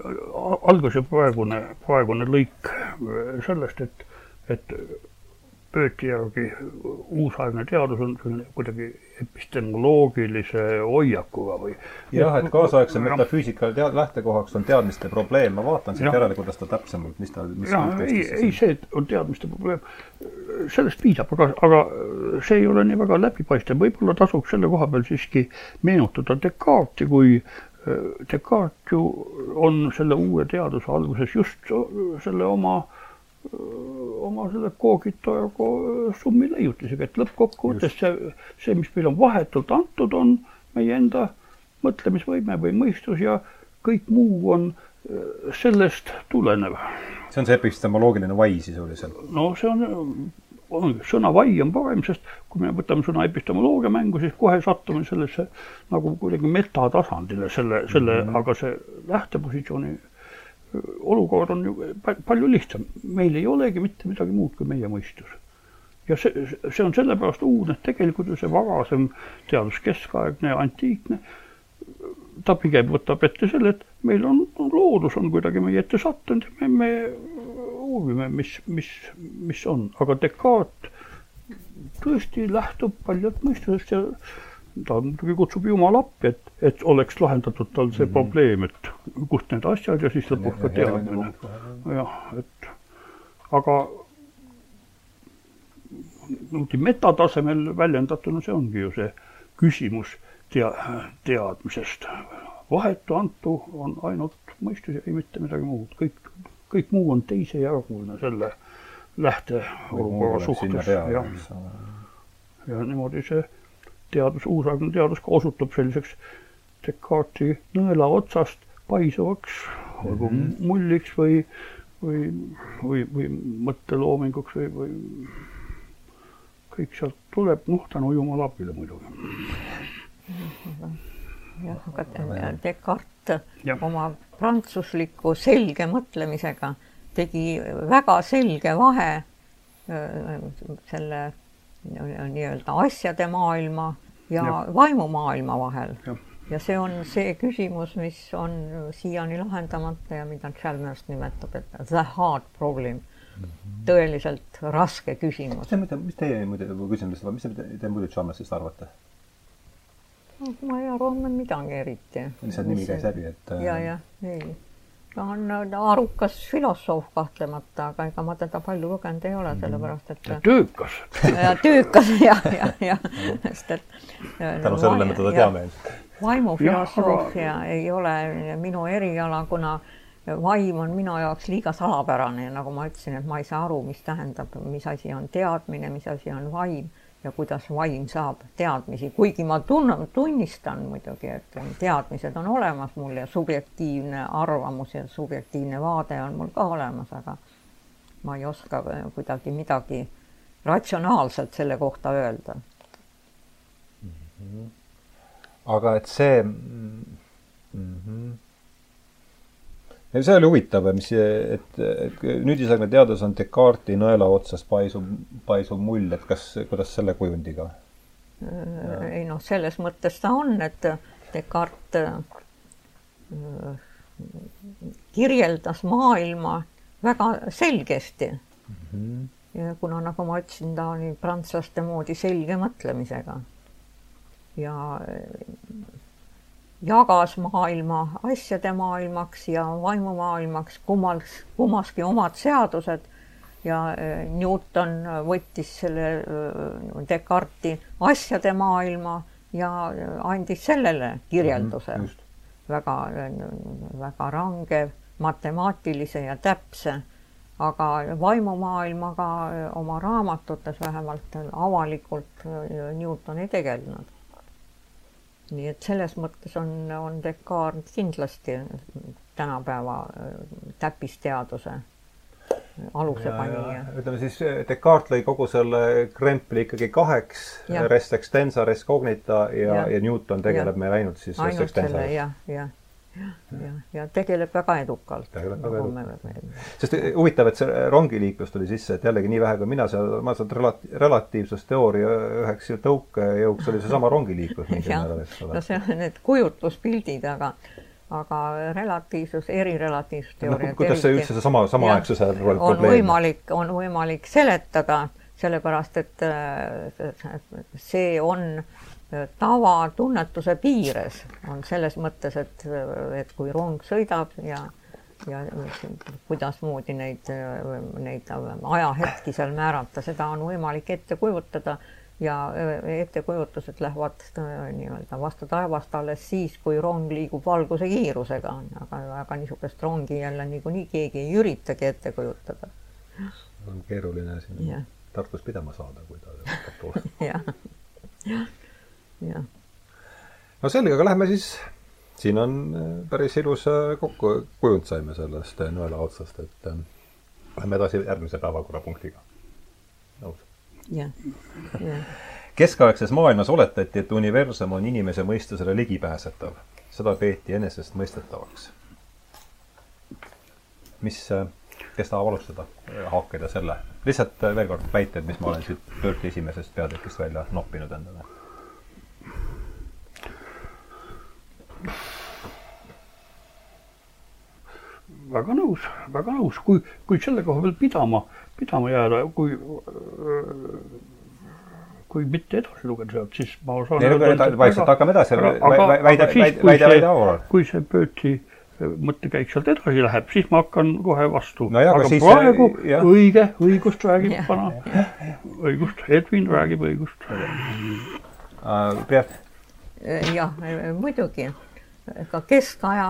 algas ju praegune, praegune lõik sellest, et, et Pööti järgi uusaegne teadus on selline kuidagi epistemoloogilise hoiakuga või jah, et kaasaegse metafüüsika tead-, lähtekohaks on teadmiste probleem, ma vaatan siit järele, kuidas ta täpsemalt, mis ta, mis jah, ei, ei see, on teadmiste probleem, sellest piisab, aga, aga see ei ole nii väga läbipaistev, võib-olla tasuks selle koha peal siiski meenutada Descartesi kui Descartes ju on selle uue teaduse alguses just selle oma, oma selle koogitojaga summi leiutisega, et lõppkokkuvõttes see, see, mis meil on vahetult antud, on meie enda mõtlemisvõime või mõistus ja kõik muu on sellest tulenev. see on see epistemoloogiline vai sisuliselt? no see on ongi, sõna vai on parem, sest kui me võtame sõna epistemoloogia mängu, siis kohe satume sellesse nagu kuidagi metatasandile selle, selle mm, -hmm. aga see lähtepositsiooni olukord on ju palju lihtsam. meil ei olegi mitte midagi muud kui meie mõistus. ja see, see on sellepärast uudne, et tegelikult ju see varasem teadus, keskaegne, antiikne, ta pigem võtab ette selle, et meil on, on loodus on kuidagi meie ette sattunud ja me, me uurime, mis, mis, mis on, aga Descartes tõesti lähtub paljalt mõistusest ja ta muidugi kutsub Jumala appi, et, et oleks lahendatud tal see mm -hmm. probleem, et kust need asjad ja siis lõpuks ka teadmine. jah, et aga niimoodi metatasemel väljendatuna see ongi ju see küsimus tea-, teadmisest. vahetu antu on ainult mõistus ja ei mitte midagi muud, kõik kõik muu on teisejärguline selle lähteolukorra suhtes, jah. ja niimoodi see teadus, uusaegne teadus ka osutub selliseks Descartesi nõela otsast paisuvaks olgu mm -hmm. mulliks või, või, või, või mõtteloominguks või, või kõik sealt tuleb, noh, tänu Jumala abile muidugi. [LAUGHS] jah, aga Descartes ja. oma prantsusliku selge mõtlemisega tegi väga selge vahe selle nii-öelda asjade maailma ja, ja. vaimumaailma vahel. ja see on see küsimus, mis on siiani lahendamata ja mida Chalmers nimetab, et the hard problem. -hmm. tõeliselt raske küsimus. mis te mis teie muide, kui küsin lihtsalt, mis te, te muidu Chalmersist arvate? Ma ei arva midagi eriti. lihtsalt nimi käis läbi, et. ja, jah, ei. ta on arukas filosoof kahtlemata, aga ega ma teda palju lugenud ei ole, sellepärast et. töökas. ja töökas ja, ja, ja, sest et. tänu sellele me teda teame ilmselt. vaimufilosoofia ei ole minu eriala, kuna vaim on minu jaoks liiga salapärane ja nagu ma ütlesin, et ma ei saa aru, mis tähendab, mis asi on teadmine, mis asi on vaim ja kuidas vaim saab teadmisi, kuigi ma tunnen, tunnistan muidugi, et teadmised on olemas mul ja subjektiivne arvamus ja subjektiivne vaade on mul ka olemas, aga ma ei oska kuidagi midagi ratsionaalselt selle kohta öelda mm. -hmm. aga et see mm -hmm ja see oli huvitav, mis, et, et nüüdisaegne teadus on Descartesi nõela otsas paisuv, paisuv mull, et kas, kuidas selle kujundiga? ei noh, selles mõttes ta on, et Descartes äh, kirjeldas maailma väga selgesti mm. -hmm. ja kuna, nagu ma ütlesin, ta oli prantslaste moodi selge mõtlemisega ja jagas maailma asjade maailmaks ja vaimumaailmaks, kummals, kummaski omad seadused. Ja äh, Newton võttis selle äh, Descartesi asjade maailma ja äh, andis sellele kirjelduse. Mm. väga, väga range, matemaatilise ja täpse, aga vaimumaailmaga oma raamatutes vähemalt avalikult Newton ei tegelenud nii et selles mõttes on, on Descartes kindlasti tänapäeva äh, täppisteaduse aluse panija. ütleme siis Descartes lõi kogu selle krempli ikkagi kaheks, res extensa, res cognita ja, ja, ja Newton tegeleb ja. meil ainult siis ainult selle, jah, jah. Ja, ja tegeleb väga edukalt. tegeleb väga edukalt. sest huvitav, et see rongiliiklus tuli sisse, et jällegi nii vähe, kui mina seal, ma saan relati-, relatiivsusteooria üheks tõukejõuks oli seesama rongiliiklus mingil määral, eks ole. no see on need kujutluspildid, aga aga relatiivsus, erirelatiivsusteooria no,. kuidas see üldse seesama, samaaegsuse probleem? on võimalik, on võimalik seletada, sellepärast et see on tavatunnetuse piires on selles mõttes, et, et kui rong sõidab ja, ja kuidasmoodi neid, neid ajahetki seal määrata, seda on võimalik ette kujutada ja ettekujutused lähevad nii-öelda vastu taevast alles siis, kui rong liigub valguse kiirusega, aga, aga niisugust rongi jälle niikuinii keegi ei üritagi ette kujutada. on keeruline siin ja. Tartus pidama saada, kui ta [LAUGHS] hakkab tulema. jah, jah no selge, aga lähme siis, siin on äh, päris ilus äh, kokkukujund saime sellest äh, nõela otsast, et lähme edasi järgmise päevakorrapunktiga. nõus? jah, jah. keskaegses maailmas oletati, et universum on inimese mõistusele ligipääsetav. seda peeti enesestmõistetavaks. mis, kes tahab alustada, haakida selle? lihtsalt veel kord väited, mis ma olen siit Pöörti esimesest peatükist välja noppinud endale väga nõus, väga nõus, kui, kui selle koha peal pidama, pidama jääda, kui kui mitte edasi lugeda sealt, siis ma saan ei lugeda vaikselt, hakkame edasi, väida, väida, väida, hooval. kui see Pöötsi mõttekäik sealt edasi läheb, siis ma hakkan kohe vastu no. aga, aga siis, praegu jah. õige, õigust räägib vana, õigust, Edwin räägib õigust. Priit? jah, muidugi ka keskaja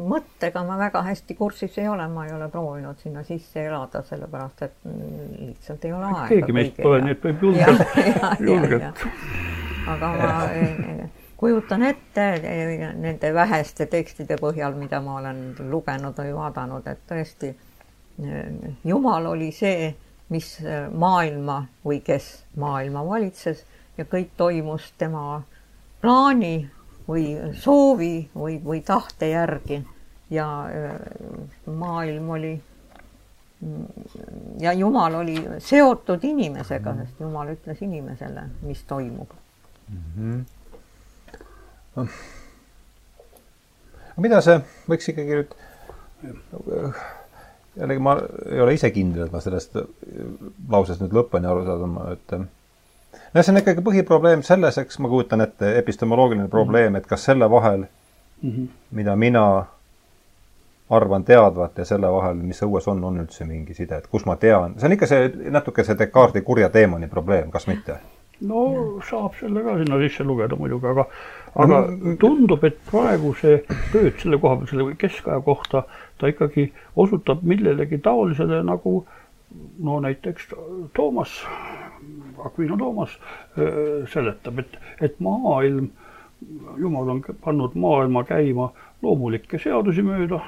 mõttega ma väga hästi kursis ei ole, ma ei ole proovinud sinna sisse elada, sellepärast et lihtsalt ei ole aega. keegi meist pole, nii et võib julgelt, julgelt. aga ma kujutan ette nende väheste tekstide põhjal, mida ma olen lugenud või vaadanud, et tõesti Jumal oli see, mis maailma või kes maailma valitses ja kõik toimus tema plaani või soovi või, või tahte järgi ja maailm oli ja Jumal oli seotud inimesega, sest Jumal ütles inimesele, mis toimub mm. -hmm. Mida see võiks ikkagi nüüd, jällegi ma ei ole ise kindel, et ma sellest lausest nüüd lõpuni aru saan, et no see on ikkagi põhiprobleem selles, eks ma kujutan ette, epistemoloogiline probleem, et kas selle vahel mm, -hmm. mida mina arvan teadvat ja selle vahel, mis õues on, on üldse mingi side, et kus ma tean, see on ikka see natuke see Descartesi kurja teemani probleem, kas mitte? no saab selle ka sinna sisse lugeda muidugi, aga, aga tundub, et praegu see tööd selle koha peal, selle keskaja kohta, ta ikkagi osutab millelegi taolisele nagu no näiteks Toomas Aquino Toomas seletab, et, et maailm, jumal on pannud maailma käima loomulikke seadusi mööda,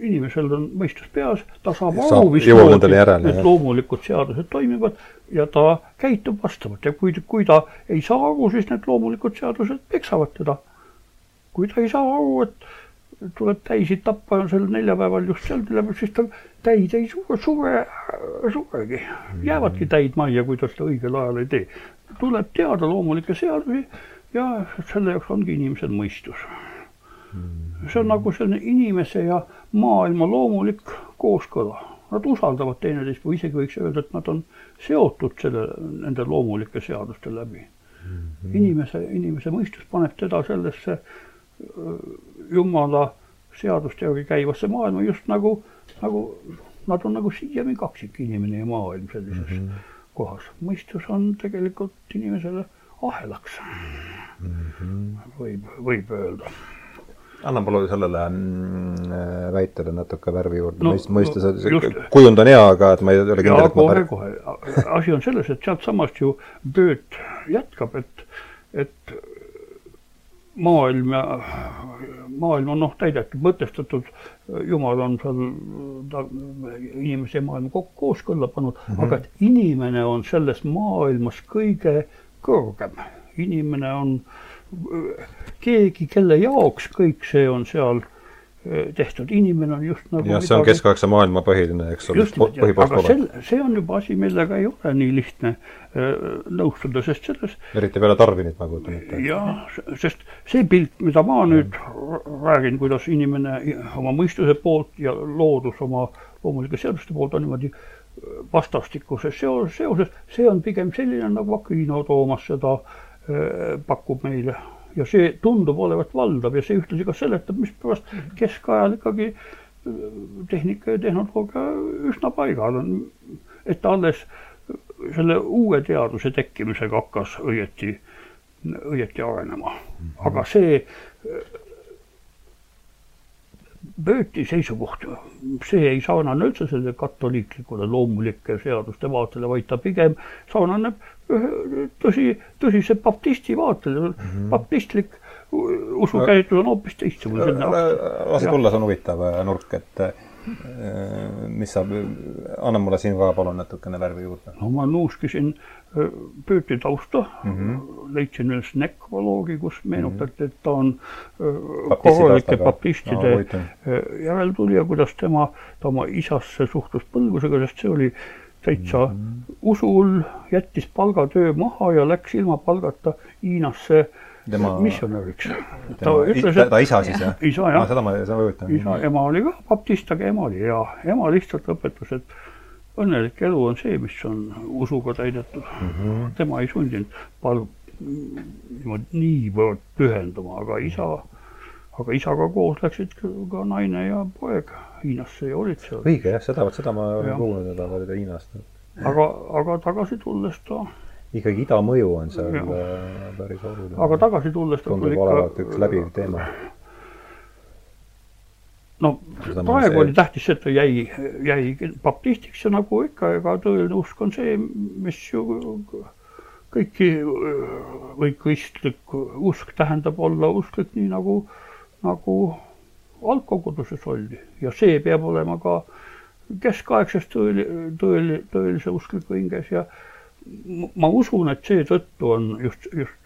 inimesel on mõistus peas, ta saab aru, mismoodi need loomulikud seadused toimivad ja ta käitub vastavalt. Ja kui, kui ta ei saa aru, siis need loomulikud seadused peksavad teda. kui ta ei saa aru, et tuleb täisid tappa sel neljapäeval just seal siis ta täid ei sure, sure, suregi. jäävadki täid majja, kui ta seda õigel ajal ei tee. tuleb teada loomulikke seadusi ja selle jaoks ongi inimesel mõistus. see on nagu selline inimese ja maailma loomulik kooskõla. Nad usaldavad teineteist või isegi võiks öelda, et nad on seotud selle, nende loomulike seaduste läbi. inimese, inimese mõistus paneb teda sellesse jumala seaduste järgi käivasse maailma just nagu, nagu nad on nagu siiani kaksik, inimene ja maailm sellises mm -hmm. kohas. mõistus on tegelikult inimesele ahelaks mm. -hmm. võib, võib öelda. anna palun sellele mm, väitele natuke värvi juurde no,, mõistes no,, kujund on hea, aga et ma ei ole kindel, et ma kohe, kohe. asi on selles, et sealtsamast ju tööd jätkab, et, et maailm ja maailm on noh, täidetud, mõtestatud, jumal on seal ta inimese ja maailma kokku kooskõlla pannud mm, -hmm. aga et inimene on selles maailmas kõige kõrgem. inimene on keegi, kelle jaoks kõik see on seal tehtud, inimene on just nagu jah, see on keskaegse maailma põhiline, eks ole, põhipostulat. see on juba asi, millega ei ole nii lihtne äh, nõustuda, sest selles eriti peale Darwinit, ma kujutan ette. jah, sest see pilt, mida ma nüüd räägin, kuidas inimene oma mõistuse poolt ja loodus oma loomulike seaduste poolt on niimoodi vastastikuses seoses, seoses, see on pigem selline, nagu Aquino Toomas seda äh, pakub meile ja see tundub olevat valdav ja see ühtlasi ka seletab, mispärast keskajal ikkagi äh, tehnika ja tehnoloogia üsna paigal on, et alles selle uue teaduse tekkimisega hakkas õieti, õieti arenema. aga see Bööti seisukoht, see ei sarnane üldse selle katoliiklikule loomulike seaduste vaatele, vaid ta pigem sarnaneb tõsi, tõsise baptisti vaatele mm, -hmm. baptistlik usukäsitlus on hoopis teistsugune. lase tulla, see on huvitav nurk, et mis saab, anna mulle siin ka palun natukene värvi juurde. no ma nuuskisin Pööti tausta mm, -hmm. leidsin üles nekroloogi, kus meenutati, et ta on korralike baptistide no, järeltulija, kuidas tema, ta oma isasse suhtus põlgusega, sest see oli täitsa mm -hmm. usul, jättis palgatöö maha ja läks ilma palgata Hiinasse tema missionäriks. ta ütles, et ta isa siis jah? isa jah. seda ma, seda ma kujutan. ema oli ka baptist, aga ema oli hea. ema lihtsalt õpetas, et õnnelik elu on see, mis on usuga täidetud mm. -hmm. tema ei sundinud pal-, niimoodi niivõrd pühenduma, aga isa, aga isaga koos läksid ka naine ja poeg Hiinasse ja olid seal. õige jah, seda, vot seda ma olen kuulnud, et nad olid Hiinast. aga, aga tagasi tulles ta ikkagi ida mõju on seal ja. Äh, päris oluline. aga tagasi tulles tundub olevat üks läbiv teema no praegu oli tähtis see, et ta jäi, jäi baptistiks ja nagu ikka, ega tõeline usk on see, mis ju kõiki või kristlik usk tähendab olla usklik nii nagu, nagu algkoguduses oldi ja see peab olema ka keskaegses tõeli, tõeli, tõelise uskliku hinges ja ma usun, et seetõttu on just, just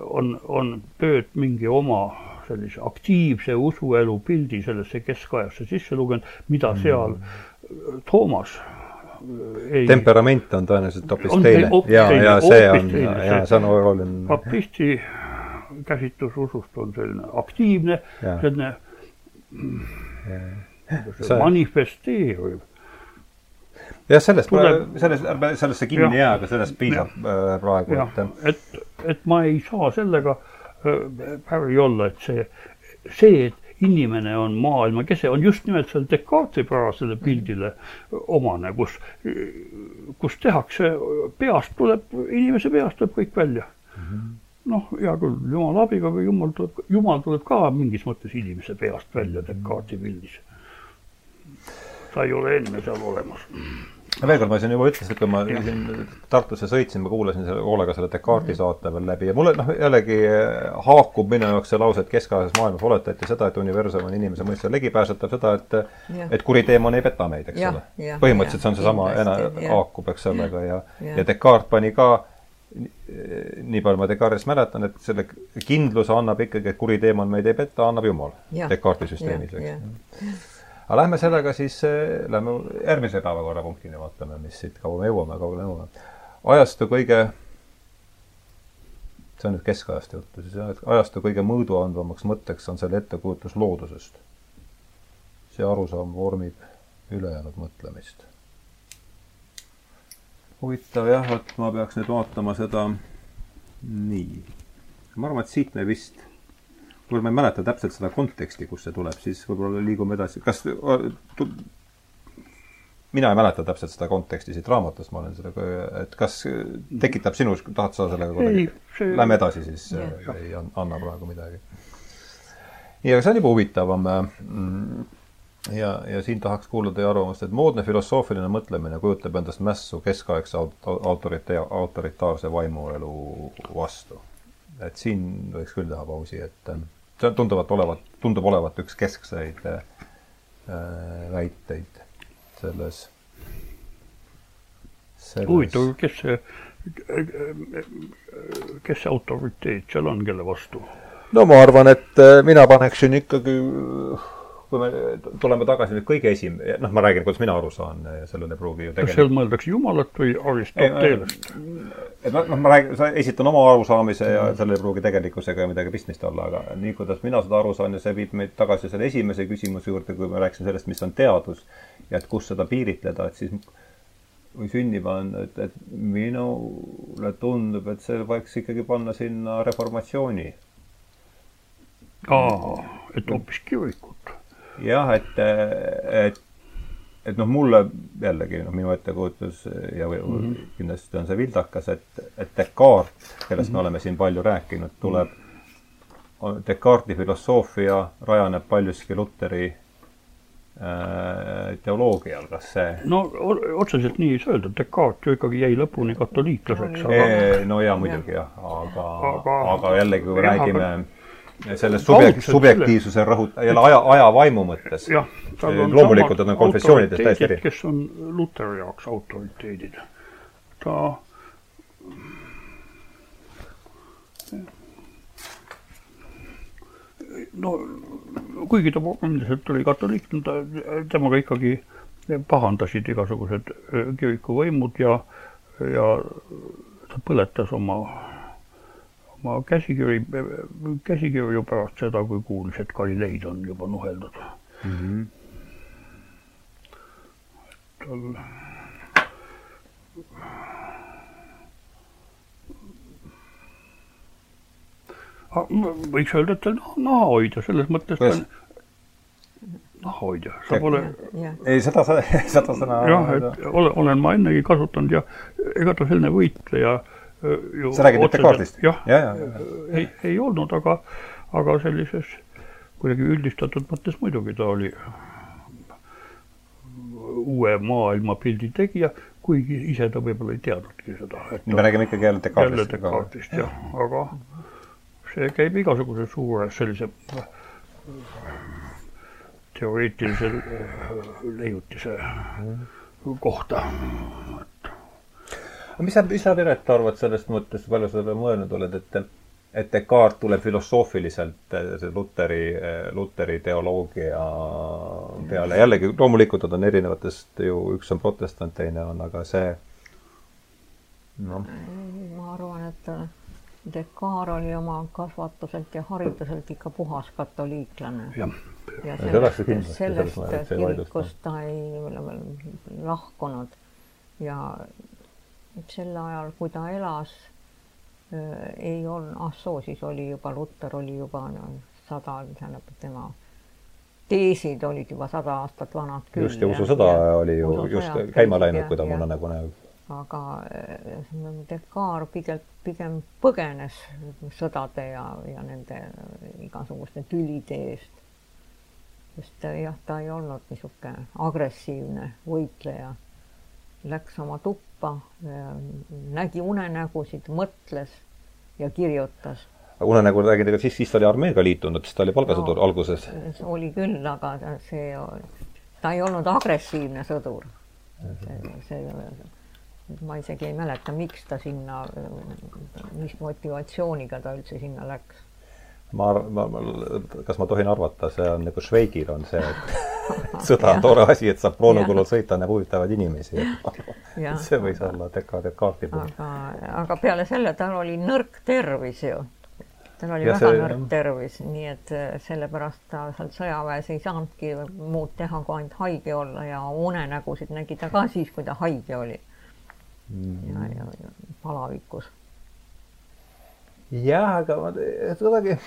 on, on tööd mingi oma sellise aktiivse usuelu pildi sellesse keskajasse sisse lugenud, mida mm. seal mm. Toomas äh, ei temperament on tõenäoliselt hoopis teine. ja, ja see on, ja see on oluline. baptisti käsitlus usust on selline aktiivne, selline see... manifesteeriv jah, sellest tuleb, selles, ärme sellesse kinni jää, aga sellest piisab ja, äh, praegu, et et, et ma ei saa sellega äh, päri olla, et see, see, et inimene on maailma kese, on just nimelt seal Descartesi-pärasele pildile omane, kus, kus tehakse, peast tuleb, inimese peast tuleb kõik välja. Mm -hmm. noh, hea küll, jumala abiga või jumal tuleb, jumal tuleb ka mingis mõttes inimese peast välja Descartesi pildis. ta ei ole enne seal olemas veel kord, ma siin juba ütlesin, et kui ma ja. siin Tartusse sõitsin, ma kuulasin selle hoolega selle Descartesi mhm. saate veel läbi ja mulle noh, jällegi haakub minu jaoks see lause, et keskajases maailmas oletati seda, et universum on inimese mõistusele ligipääsetav, seda, et et kuri teemon ei peta meid, eks ja, ole. põhimõtteliselt see on seesama, haakub, eks sellega ja, ja, ja Descartes pani ka nii palju ma Descartesist mäletan, et selle kindluse annab ikkagi, et kuri teemon meid ei peta, annab Jumal Descartesi süsteemis, eks aga lähme sellega siis, eh, lähme järgmise päevakorrapunktini, vaatame, mis siit kaua me jõuame, kaugele jõuame. ajastu kõige, see on nüüd keskajast juttu, siis ajastu kõige mõõduandvamaks mõtteks on selle ettekujutus loodusest. see arusaam vormib ülejäänud mõtlemist. huvitav jah, vot ma peaks nüüd vaatama seda nii. ma arvan, et siit me vist kuivõrd ma ei mäleta täpselt seda konteksti, kust see tuleb, siis võib-olla liigume edasi, kas mina ei mäleta täpselt seda konteksti siit raamatust, ma olen sellega, et kas tekitab sinus, tahad sa sellega kuidagi, lähme edasi siis, ei anna praegu midagi. nii, aga see on juba huvitavam. Mm, ja, ja siin tahaks kuulda teie arvamust, et moodne filosoofiline mõtlemine kujutab endast mässu keskaegse autorite-, autoritaarse vaimuelu vastu. et siin võiks küll teha pausi, et see tunduvad olevat, tundub olevat üks keskseid äh, väiteid selles, selles.... huvitav, kes see, kes see autoriteet seal on, kelle vastu? no ma arvan, et äh, mina paneksin ikkagi kui me tuleme tagasi nüüd kõige esim-, noh, ma räägin, kuidas mina aru saan, sellele ei pruugi ju tegelikult kas seal mõeldakse Jumalat või Aristotelest? Et ma, noh, ma räägin, esitan oma arusaamise ja sellel ei pruugi tegelikkusega midagi pistmist olla, aga nii, kuidas mina seda aru saan ja see viib meid tagasi selle esimese küsimuse juurde, kui me rääkisime sellest, mis on teadus ja et kus seda piiritleda, et siis või sünni panna, et, et minule tundub, et see võiks ikkagi panna sinna reformatsiooni. aa, et hoopis kirikut jah, et, et, et noh, mulle jällegi noh, minu ettekujutus ja või, mm -hmm. kindlasti on see vildakas, et, et Descartes, kellest mm -hmm. me mhm. oleme siin palju rääkinud, tuleb, Descartesi filosoofia rajaneb paljuski Luteri äh, teoloogial, kas see? no otseselt nii ei saa öelda, Descartes ju ikkagi jäi lõpuni katoliiklaseks aga.... no jaa, muidugi jah, aga, aga, aga jällegi, kui me räägime aga selle subjekt, subjektiivsuse rõhut-, jälle aja, ajavaimu mõttes. loomulikult on konfessioonidest täiesti eri. kes on Luteri jaoks autoriteedid. ta no kuigi ta endiselt oli katoliik, ta, temaga ikkagi pahandasid igasugused kirikuvõimud ja, ja ta põletas oma ma käsikiri, käsikirju pärast seda, kui kuulis, et Galileid on juba nuheldud mm. -hmm. tal võiks öelda, et ta on nahahoidja selles mõttes. nahahoidja, sa pole. ei, seda, [LAUGHS] seda sõna. jah, et olen, olen ma ennegi kasutanud ja ega ta selline võitleja ju sa räägid mitte kaardist? jah ja, ja, ja. ei, ei olnud, aga, aga sellises kuidagi üldistatud mõttes muidugi ta oli uue maailmapildi tegija, kuigi ise ta võib-olla ei teadnudki seda. me räägime ikkagi jälle Descartesist. jälle Descartesist jah, aga see käib igasuguse suure sellise teoreetilise leiutise kohta mis sa, mis sa, Piret, arvad sellest mõttest, palju sa selle mõelnud oled, et et Descartes tuleb filosoofiliselt eh, see Luteri, eh, Luteri teoloogia peale, jällegi loomulikult nad on erinevatest ju, üks on protestant, teine on aga see. Noh. ma arvan, et Descartes oli oma kasvatuselt ja hariduselt ikka puhas katoliiklane. ja, ja sellest, sellest kirikust ta ei lahkunud. Ja sel ajal, kui ta elas, ei olnud, ah soo, siis oli juba, Luter oli juba no, sada, tähendab tema teesid olid juba sada aastat vanad küll. just, ja ususõda oli ju just käima läinud, kui ta mulle nagu näeb. aga Descartes pigem, pigem põgenes sõdade ja, ja nende igasuguste tülide eest. sest jah, ta ei olnud niisugune agressiivne võitleja. Läks oma tuppa tuppa, nägi unenägusid, mõtles ja kirjutas. unenägu räägid, ega siis, siis ta oli armeega liitunud, siis ta oli palgasõdur no, alguses? oli küll, aga see, ta ei olnud agressiivne sõdur. see, see, ma isegi ei mäleta, miks ta sinna, mis motivatsiooniga ta üldse sinna läks ma, ma, ma, kas ma tohin arvata, see on nagu Šveigil on see, et [LAUGHS] sõda on tore asi, et saab proonukulul sõita, näeb huvitavaid inimesi. [LAUGHS] see võis olla Deka Descartesi puhul. aga, aga peale selle tal oli nõrk tervis ju. tal oli ja väga see, nõrk tervis, nii et äh, sellepärast ta seal sõjaväes ei saanudki muud teha, kui ainult haige olla ja unenägusid nägi ta ka siis, kui ta haige oli mm.. ja, ja, ja palavikus jah, aga ma kuidagi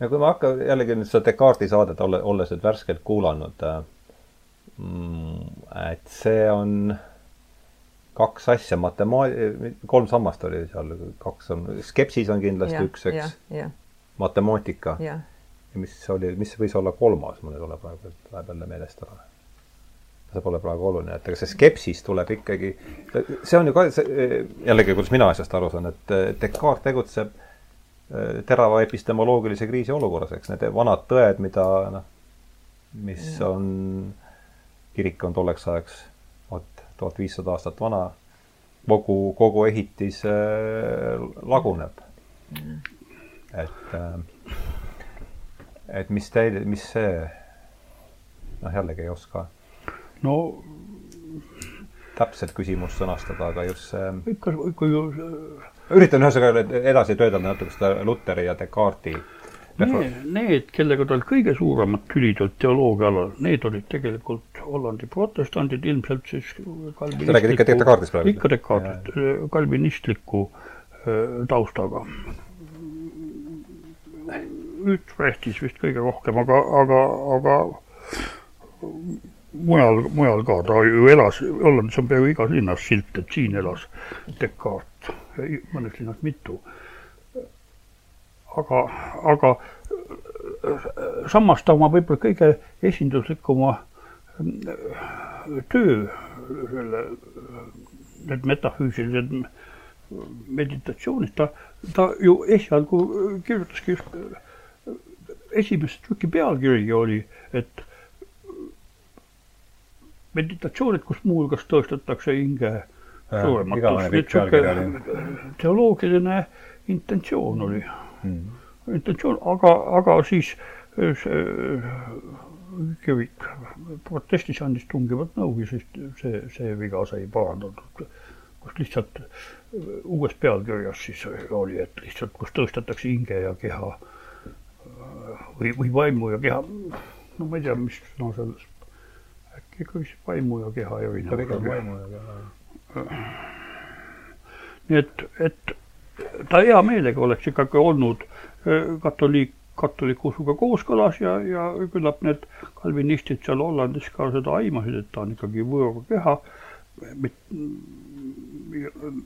ja kui ma hakkan jällegi nüüd seda Descartesi saadet olle, olles nüüd värskelt kuulanud äh,, et see on kaks asja, matema-, kolm sammast oli seal, kaks on, skepsis on kindlasti ja, üks, eks. matemaatika. ja mis oli, mis võis olla kolmas, mul ei tule praegu, läheb jälle meelest ära see pole praegu oluline, et ega see skepsis tuleb ikkagi, see on ju ka see, jällegi, kuidas mina asjast aru saan, et Descartes tegutseb eh, terava epistemoloogilise kriisi olukorras, eks need vanad tõed, mida noh, mis on, kirik on tolleks ajaks vot tuhat viissada aastat vana, kogu, kogu ehitis äh, laguneb et, et mis teil, mis see, noh, jällegi ei oska. No täpset küsimust sõnastada, aga just see ikka, ikka ju üritan ühesõnaga edasi töödelda natuke seda Luteri ja Descartesi Need, need, kellega tal kõige suuremad tülid olid teoloogia alal, need olid tegelikult Hollandi protestandid, ilmselt siis sa räägid ikka Descartesist praegu? ikka Descartesist, kalvinistliku äh, taustaga. Utrechtis vist kõige rohkem, aga, aga, aga mujal, mujal ka, ta ju elas, Hollandis on peaaegu igas linnas silt, et siin elas Descartes, mõnes linnas mitu. Aga, aga samas ta oma võib-olla kõige esinduslikuma mm, töö, selle, need metafüüsilised meditatsioonid, ta, ta ju esialgu kirjutaski just, esimest tüki pealkirigi oli, et meditatsioonid, kus muuhulgas tõestatakse hinge surematust, teoloogiline intentsioon oli mm. intentsioon, aga, aga siis äh, see kirik protestis andis tungivat nõu ja siis see, see viga sai parandatud. kus lihtsalt äh, uues pealkirjas siis oli, et lihtsalt, kus tõestatakse hinge ja keha või, või vaimu ja keha. no ma ei tea, mis no selles, siis vaimu ja keha erinevus. pigem vaimu ja keha. nii et, et ta hea meelega oleks ikkagi olnud äh, katoliik, katoliku usuga kooskõlas ja, ja küllap need kalvinistid seal Hollandis ka seda aimasid, et ta on ikkagi võõra keha,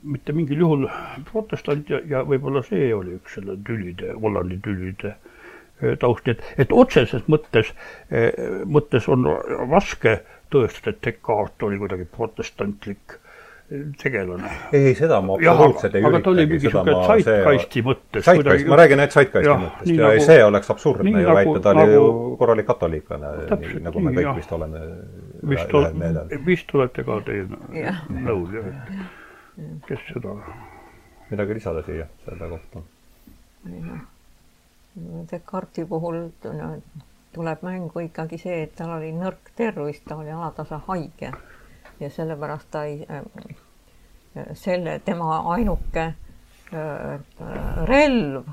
mitte mingil juhul protestant ja, ja võib-olla see oli üks selle tülide, Hollandi tülide äh, taust, et, et otseses mõttes, äh, mõttes on raske tõestada, et Descartes oli kuidagi protestantlik tegelane. ei, seda ma absoluutselt ei üritagi. aga ta oli mingi niisugune zeitgeisti mõttes. Zeitgeist, ma räägin, et zeitgeisti mõttest ja nagu, see oleks absurdne ju nagu, väita, ta nagu, oli ju korralik katoliiklane, nagu me kõik jah. vist oleme vist ühel meelel. vist olete ka teie nõus, jah. kes seda. midagi lisada siia selle kohta? Descartesi puhul no, tuleb mängu ikkagi see, et tal oli nõrk tervis, ta oli alatasa haige ja sellepärast ta ei, äh, selle, tema ainuke äh, relv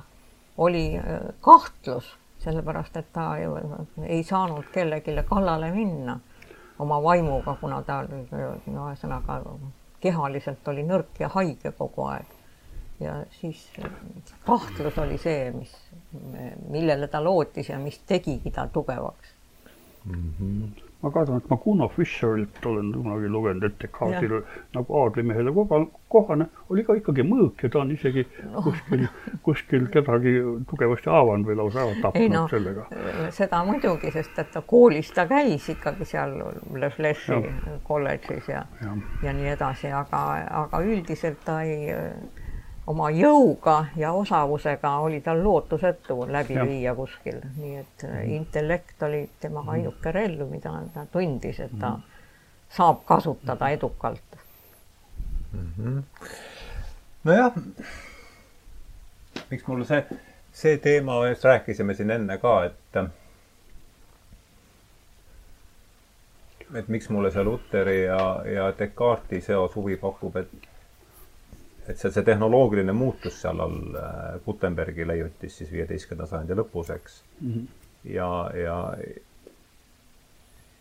oli äh, kahtlus, sellepärast et ta ju ei saanud kellelegi kallale minna oma vaimuga, kuna ta no ühesõnaga kehaliselt oli nõrk ja haige kogu aeg. ja siis kahtlus oli see, mis, millele ta lootis ja mis tegigi ta tugevaks mm. -hmm ma kardan, et ma Kuno Fischerilt olen kunagi lugenud, et Descartesil nagu aadlimehele kohane oli ka ikkagi mõõk ja ta on isegi no. kuskil, kuskil kedagi tugevasti haavanud või lausa ära tapnud no, sellega. seda muidugi, sest et ta koolis ta käis ikkagi seal Le Flechi kolledžis ja, ja., ja nii edasi, aga, aga üldiselt ta ei oma jõuga ja osavusega oli tal lootusetu läbi ja. viia kuskil, nii et mm. intellekt oli tema mhm. ainuke relv, mida ta tundis, et ta mm. saab kasutada edukalt mm. -hmm. nojah, miks mulle see, see teema, just rääkisime siin enne ka, et et miks mulle see Luteri ja, ja Descartesi seos huvi pakub, et et see, see tehnoloogiline muutus seal all äh, Gutenbergi leiutis siis viieteistkümnenda sajandi lõpus, eks mm. -hmm. ja, ja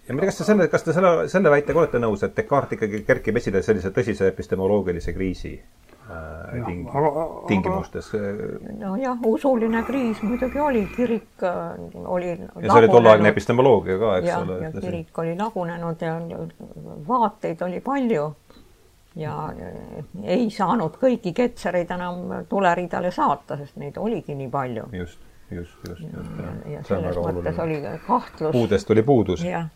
ja ma ei tea, kas te selle, kas te selle, selle väitega olete nõus, et Descartes ikkagi kerkib esile sellise tõsise epistemoloogilise kriisi äh, ting, tingimustes? nojah, usuline kriis muidugi oli, kirik äh, oli ja see oli tolleaegne epistemoloogia ka, eks ja, ole. ja kirik oli lagunenud ja vaateid oli palju ja ei saanud kõiki ketsereid enam tuleridale saata, sest neid oligi nii palju. just, just, just, just. ja, ja selles mõttes oli kahtlus. puudest oli puudus. jah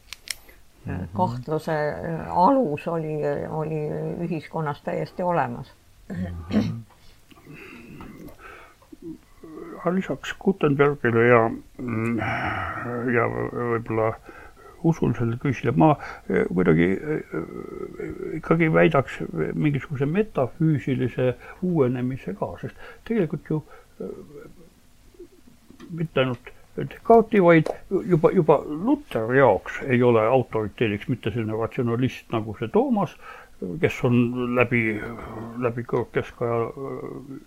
mm -hmm., kahtluse äh, alus oli, oli ühiskonnas täiesti olemas mm. -hmm. [CLEARS THROAT] lisaks Gutenbergile ja, ja võib-olla usun sellele küsimusele, ma kuidagi ikkagi väidaks mingisuguse metafüüsilise uuenemise ka, sest tegelikult ju mitte ainult Descartesi, vaid juba, juba Luteri jaoks ei ole autoriteediks mitte selline ratsionalist nagu see Toomas, kes on läbi, läbi kõrgkeskaja äh,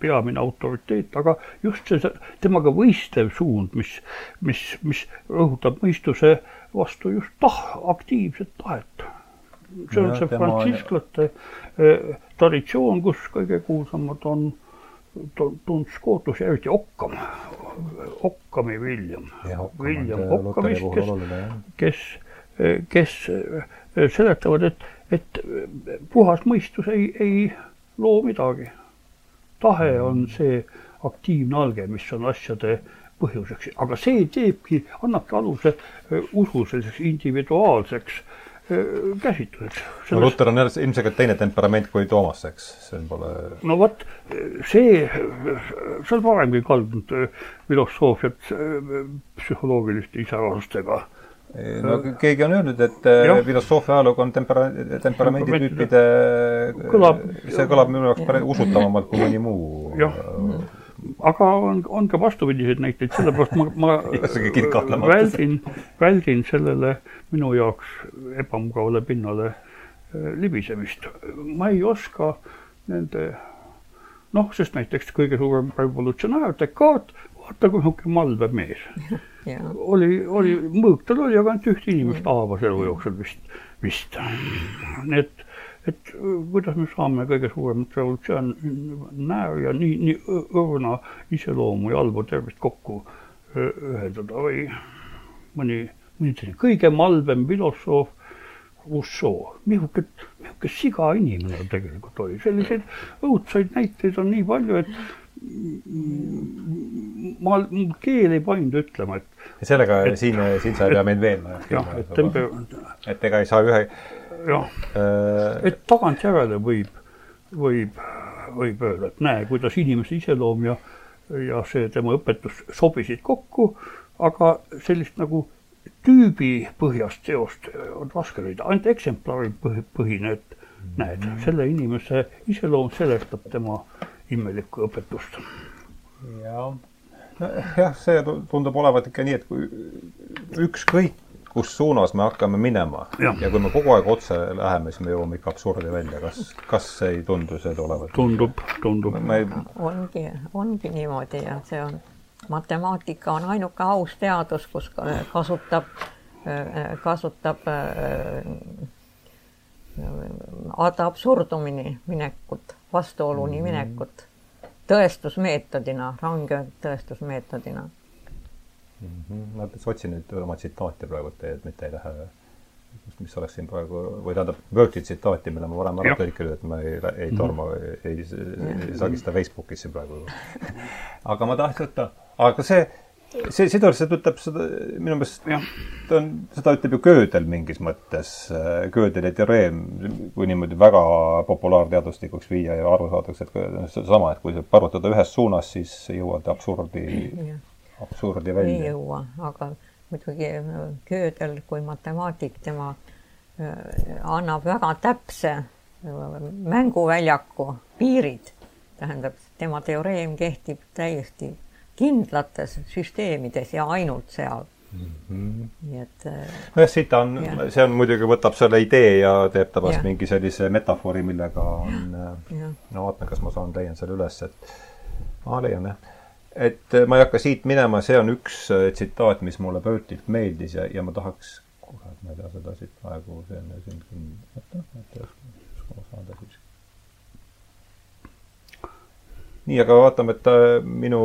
peamine autoriteet, aga just see temaga võistlev suund, mis, mis, mis rõhutab mõistuse vastu just tah-, aktiivset tahet. see on see tema... frantsisklaste eh, traditsioon, kus kõige kuulsamad on Duns Scotus ja eriti Occam, Occami William, William Occamist, kes, kes, kes eh, seletavad, et, et puhas mõistus ei, ei loo midagi. tahe on see aktiivne alge, mis on asjade põhjuseks, aga see teebki, annabki aluse eh, usu selliseks individuaalseks äh, käsitlused. no Luter on ilmselgelt teine temperament kui Toomas, eks, see pole no vot, see, see on varemgi kaldnud filosoofiat psühholoogiliste isearvustega. no keegi on öelnud, et ja. filosoofia ajalugu on tempera-, temperamenditüüpide kõlab, see kõlab minu jaoks usutavamalt kui mõni muu jah aga on, on ka vastupidiseid näiteid, sellepärast ma, ma [LAUGHS] väldin, väldin sellele minu jaoks ebamugavale pinnale äh, libisemist. ma ei oska nende noh, sest näiteks kõige suurem revolutsionäär Descartes, vaata kui niisugune malbe mees [LAUGHS] oli, oli, mõõk tal oli, aga ainult ühte inimest haavas elu jooksul vist, vist. nii et et kuidas me saame kõige suuremat revolutsionääri ja nii, nii õrna iseloomu ja halba tervist kokku ühendada või mõni, mõni selline kõige malbem filosoof, Rousseau, niisugune, niisugune siga inimene tegelikult oli, selliseid õudsaid näiteid on nii palju, et ma, mul keel ei paindu ütlema, et sellega et, siin, siin sa ei pea meid veenma. jah, et tempe-. et ega ei saa ühe jah äh,, et tagantjärele võib, võib, võib öelda, et näe, kuidas inimese iseloom ja, ja see tema õpetus sobisid kokku, aga sellist nagu tüübipõhjast seost on raske leida, ainult eksemplari põhine, et näed, mhm. selle inimese iseloom seletab tema imelikku õpetust. jah, nojah, see tundub olevat ikka nii, et kui ükskõik kus suunas me hakkame minema ja. ja kui me kogu aeg otse läheme, siis me jõuame ikka absurdi välja, kas, kas ei tundu see olevat? tundub, tundub. Ei... ongi, ongi niimoodi ja see on, matemaatika on ainuke aus teadus, kus kasutab, kasutab ad absurdumini minekut, vastuoluni mm minekut tõestusmeetodina, range tõestusmeetodina mm. -hmm. ma otsin nüüd oma tsitaati praegu, et mitte ei lähe, mis oleks siin praegu, või tähendab, Wordi tsitaati, mille ma varem ära tõlkinud, et ma ei, ei mhm. torma mm, -hmm. ei, ei, ei sagista Facebookis siin praegu [LAUGHS] aga ma tahtsin võtta, aga see, see sisuliselt ütleb seda, minu meelest ta on, seda ütleb ju Gödel mingis mõttes, Gödeli teoreem, kui niimoodi väga populaarteaduslikuks viia ja aru saadakse, et seesama, et kui sa arvutada ühes suunas, siis jõuad absurdi absurdi välja. ei jõua, aga muidugi Gödel kui matemaatik, tema äh, annab väga täpse äh, mänguväljaku piirid, tähendab, tema teoreem kehtib täiesti kindlates süsteemides ja ainult seal mm. -hmm. nii et. Äh, nojah, siit ta on, see on muidugi, võtab selle idee ja teeb tabast mingi sellise metafoori, millega on, no vaatan, kas ma saan, leian selle üles, et ma leian jah et äh, ma ei hakka siit minema, see on üks äh, tsitaat, mis mulle Bertilt meeldis ja, ja ma tahaks, kurat, ma ei tea seda siit praegu, see on siin, oota, oota, kus ma saan ta siis. nii, aga vaatame, et ta minu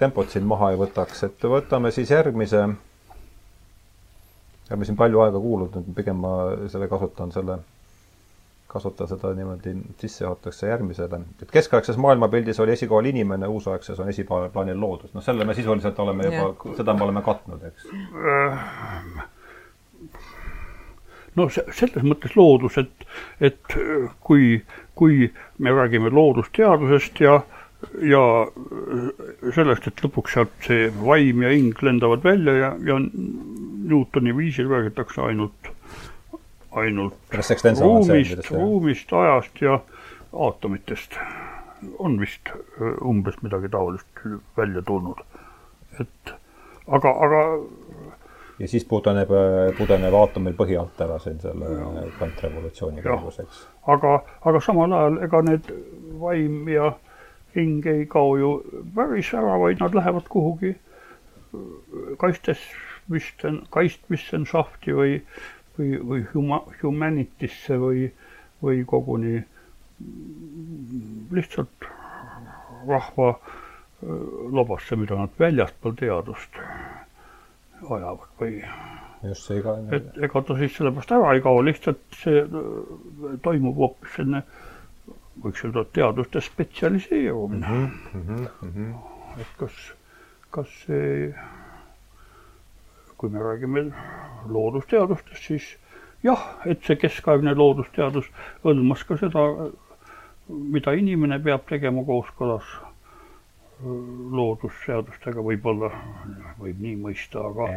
tempot siin maha ei võtaks, et võtame siis järgmise. oleme siin palju aega kuulnud, pigem ma selle kasutan selle kasuta seda niimoodi sissejuhatuseks järgmisele, et keskaegses maailmapildis oli esikohal inimene, uusaegses on esiplaanil loodus. noh, selle me sisuliselt oleme juba, seda me oleme katnud, eks. no selles mõttes loodus, et, et kui, kui me räägime loodusteadusest ja ja sellest, et lõpuks sealt see vaim ja hing lendavad välja ja, ja Newtoni viisil räägitakse ainult, ainult ruumist, ruumist, ajast ja aatomitest. on vist umbes midagi taolist välja tulnud. et aga, aga ja siis pudeneb, pudeneb aatomil põhi alt ära siin selle kvantrevolutsiooni käigus, eks. aga, aga samal ajal ega need vaim ja hing ei kao ju päris ära, vaid nad lähevad kuhugi kaistes vist, kaistmissenšafti või, või, või huma-, humanity'sse või, või koguni lihtsalt rahva lobasse, mida nad väljaspool teadust ajavad või just see ka. et ega ta siis sellepärast ära ei kao, lihtsalt see toimub hoopis selline, võiks öelda, teaduste spetsialiseerumine mm. -hmm, mm -hmm. et kas, kas see, kui me räägime loodusteadustest, siis jah, et see keskaegne loodusteadus hõlmas ka seda, mida inimene peab tegema kooskõlas loodusseadustega võib-olla, võib nii mõista, aga,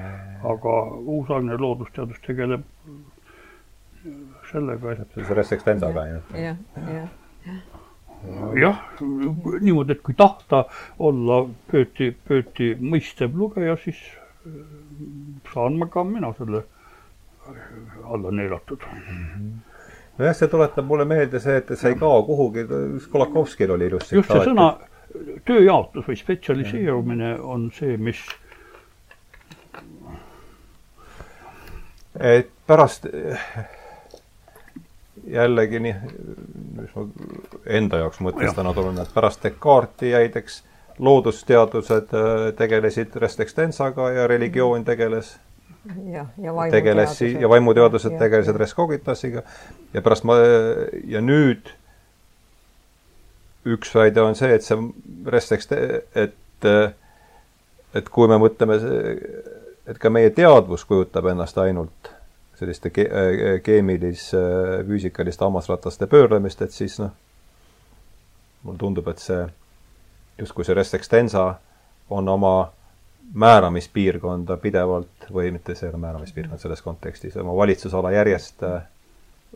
aga uusaegne loodusteadus tegeleb sellega, et. see res extensaga ju. jah, jah, jah. niimoodi, et kui tahta olla Pööti, Pööti mõistev lugeja, siis saan ma ka mina selle alla neelatud mm. -hmm nojah, see tuletab mulle meelde see, et see ei kao kuhugi, Kolakovskil oli ilusti. just see sõna tööjaotus või spetsialiseerumine on see, mis et pärast jällegi nii, mis ma enda jaoks mõtestanud olen, et pärast Descartesi jäid, eks, loodusteadused äh, tegelesid res extensaga ja religioon tegeles. Ja, ja tegeles ja vaimuteadused tegelesid res cogitasiga ja pärast ma, ja nüüd üks väide on see, et see resteks, et, et kui me mõtleme, et ka meie teadvus kujutab ennast ainult selliste ke-, keemilis-, füüsikaliste hammasrataste pöörlemist, et siis noh, mulle tundub, et see, justkui see res extensa on oma määramispiirkonda pidevalt või mitte see ei ole määramispiirkond selles kontekstis, oma valitsusala järjest äh,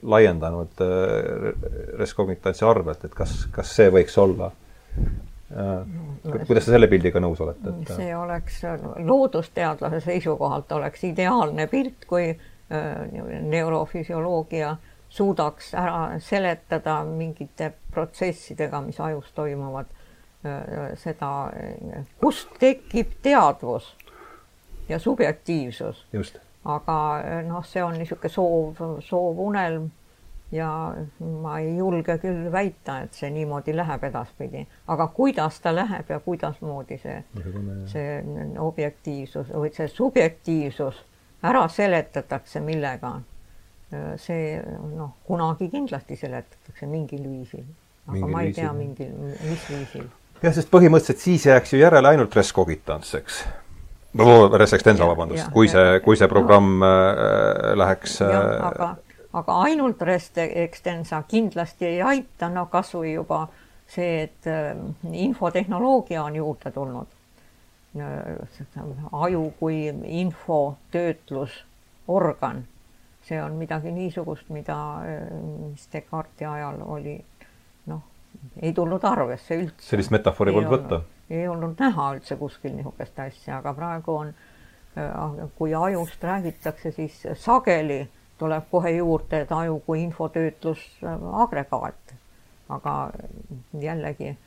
laiendanud äh, Rescognitantsi arvelt, et kas, kas see võiks olla äh, kuidas sa selle pildiga nõus oled, et see oleks loodusteadlase seisukohalt oleks ideaalne pilt, kui neurofüsioloogia suudaks ära seletada mingite protsessidega, mis ajus toimuvad, seda, kust tekib teadvus ja subjektiivsus. aga noh, see on niisugune soov, soovunelm ja ma ei julge küll väita, et see niimoodi läheb edaspidi, aga kuidas ta läheb ja kuidasmoodi see, see objektiivsus või see subjektiivsus ära seletatakse, millega see noh, kunagi kindlasti seletatakse mingil viisil, aga mingil ma ei viisil. tea, mingil, mis viisil. Jah, sest põhimõtteliselt siis jääks ju järele ainult res cogitans, eks Res Extensa, vabandust, kui see, kui see programm äh, läheks äh, aga, aga ainult Res Extensa kindlasti ei aita, no kas või juba see, et äh, infotehnoloogia on juurde tulnud. aju kui infotöötlusorgan, see on midagi niisugust, mida, mis Descartesi ajal oli ei tulnud arvesse üldse. sellist metafoori polnud võtta. Ei olnud näha üldse kuskil niisugust asja, aga praegu on, äh, kui ajust räägitakse, siis sageli tuleb kohe juurde, et aju kui infotöötlusagregaat. aga jällegi,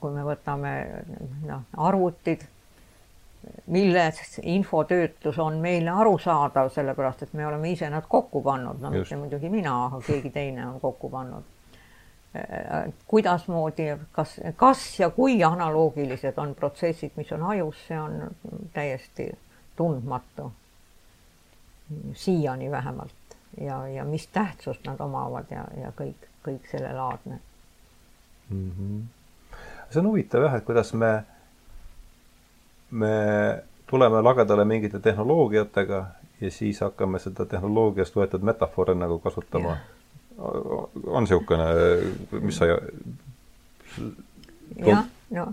kui me võtame noh, arvutid, milles infotöötlus on meile arusaadav, sellepärast et me oleme ise nad kokku pannud, no mitte muidugi mina, aga keegi teine on kokku pannud kuidasmoodi, kas, kas ja kui analoogilised on protsessid, mis on ajus, see on täiesti tundmatu. siiani vähemalt ja, ja mis tähtsust nad omavad ja, ja kõik, kõik sellelaadne mm. -hmm. see on huvitav jah, et kuidas me, me tuleme lagedale mingite tehnoloogiatega ja siis hakkame seda tehnoloogiast võetud metafoore nagu kasutama ja on niisugune, mis sa jah, no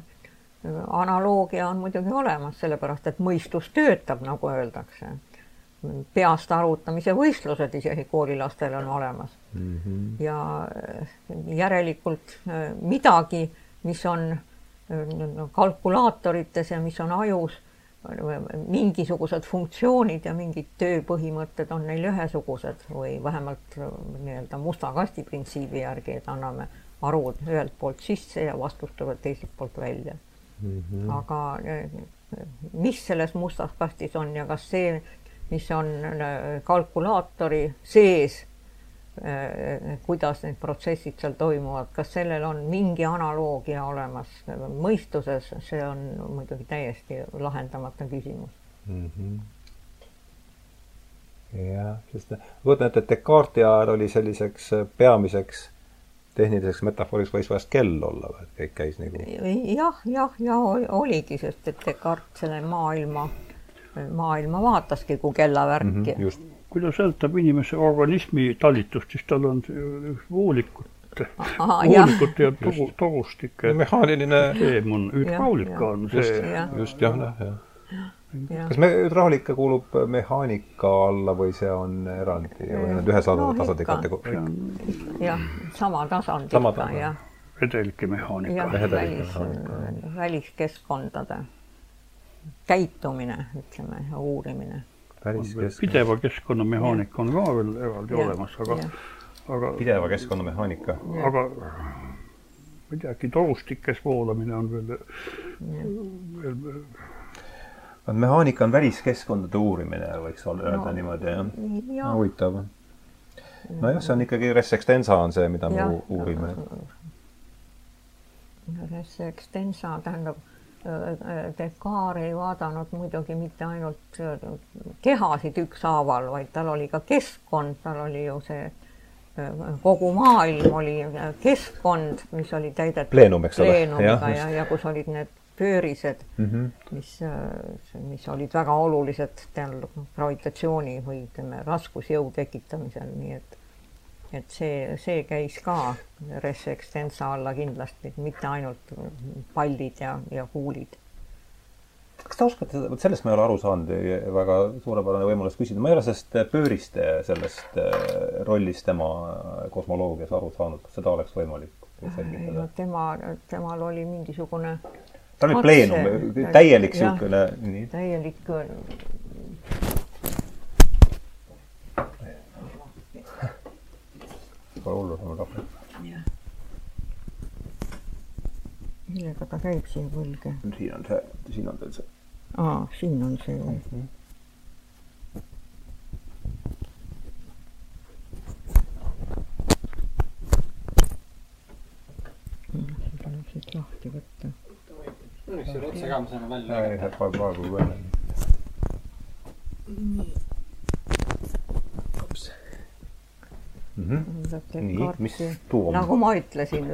analoogia on muidugi olemas, sellepärast et mõistus töötab, nagu öeldakse. peast arvutamise võistlused isegi koolilastel on olemas mm. -hmm. ja järelikult midagi, mis on kalkulaatorites ja mis on ajus mingisugused funktsioonid ja mingid tööpõhimõtted on neil ühesugused või vähemalt äh, nii-öelda musta kasti printsiibi järgi, et anname arvud ühelt poolt sisse ja vastus tuleb teiselt poolt välja mm. -hmm. aga äh, mis selles mustas kastis on ja kas see, mis on äh, kalkulaatori sees kuidas need protsessid seal toimuvad, kas sellel on mingi analoogia olemas mõistuses, see on muidugi täiesti lahendamata küsimus mm. -hmm. jah, sest kujutan ette, et Descartesi ajal oli selliseks äh, peamiseks tehniliseks metafooriks võis vahest kell olla või, et kõik käis nagu jah, jah, ja oligi, sest et Descartes selle maailma, maailma vaataski kui kellavärki mm. -hmm, just kui ta sõltab inimese organismi talitust, siis tal on voolikut, voolikut ja togu, togustik. mehaaniline. seem on, hüdraulika on see. just jah, jah, jah. kas me, hüdraulika kuulub mehaanika alla või see on eraldi või on ühe no, tasandi kategooria? jah, sama tasandiga, jah. vedelike mehaanika. välis, väliskeskkondade käitumine, ütleme, uurimine pideva keskkonnamehaanika on ka veel eraldi ja, olemas, aga, aga. pideva keskkonnamehaanika. aga ma ei tea, äkki torustikes voolamine on veel, veel. mehaanika on väliskeskkondade uurimine, võiks öelda no, niimoodi jah ja. huvitav. nojah, see on ikkagi res extensa on see, mida me uurime. res extensa tähendab Descartes ei vaadanud muidugi mitte ainult äh, kehasid ükshaaval, vaid tal oli ka keskkond, tal oli ju see äh, kogu maailm oli äh, keskkond, mis oli täidetud pleenum, eks ole, ja, ja, ja kus olid need pöörised mm, -hmm. mis, mis olid väga olulised seal gravitatsiooni või ütleme, raskusjõu tekitamisel, nii et et see, see käis ka res extensa alla kindlasti, mitte ainult pallid ja, ja kuulid. kas te oskate vot sellest ma ei ole aru saanud, väga suurepärane võimalus küsida, ma ei ole sellest pööriste sellest äh, rollist tema kosmoloogias aru saanud, kas seda oleks võimalik selgitada? tema, temal oli mingisugune ta oli pleenum, täielik niisugune. täielik pole hullu, saame kahvlit. millega ta käib siin võlge? siin on see, siin on teil see. aa, siin on see või mm? -hmm. siit lahti võtta. õnneks ei ole otse ka, me saame välja. ei, ei, praegu veel. nii mm. -hmm. nii, mis tuum? nagu ma ütlesin,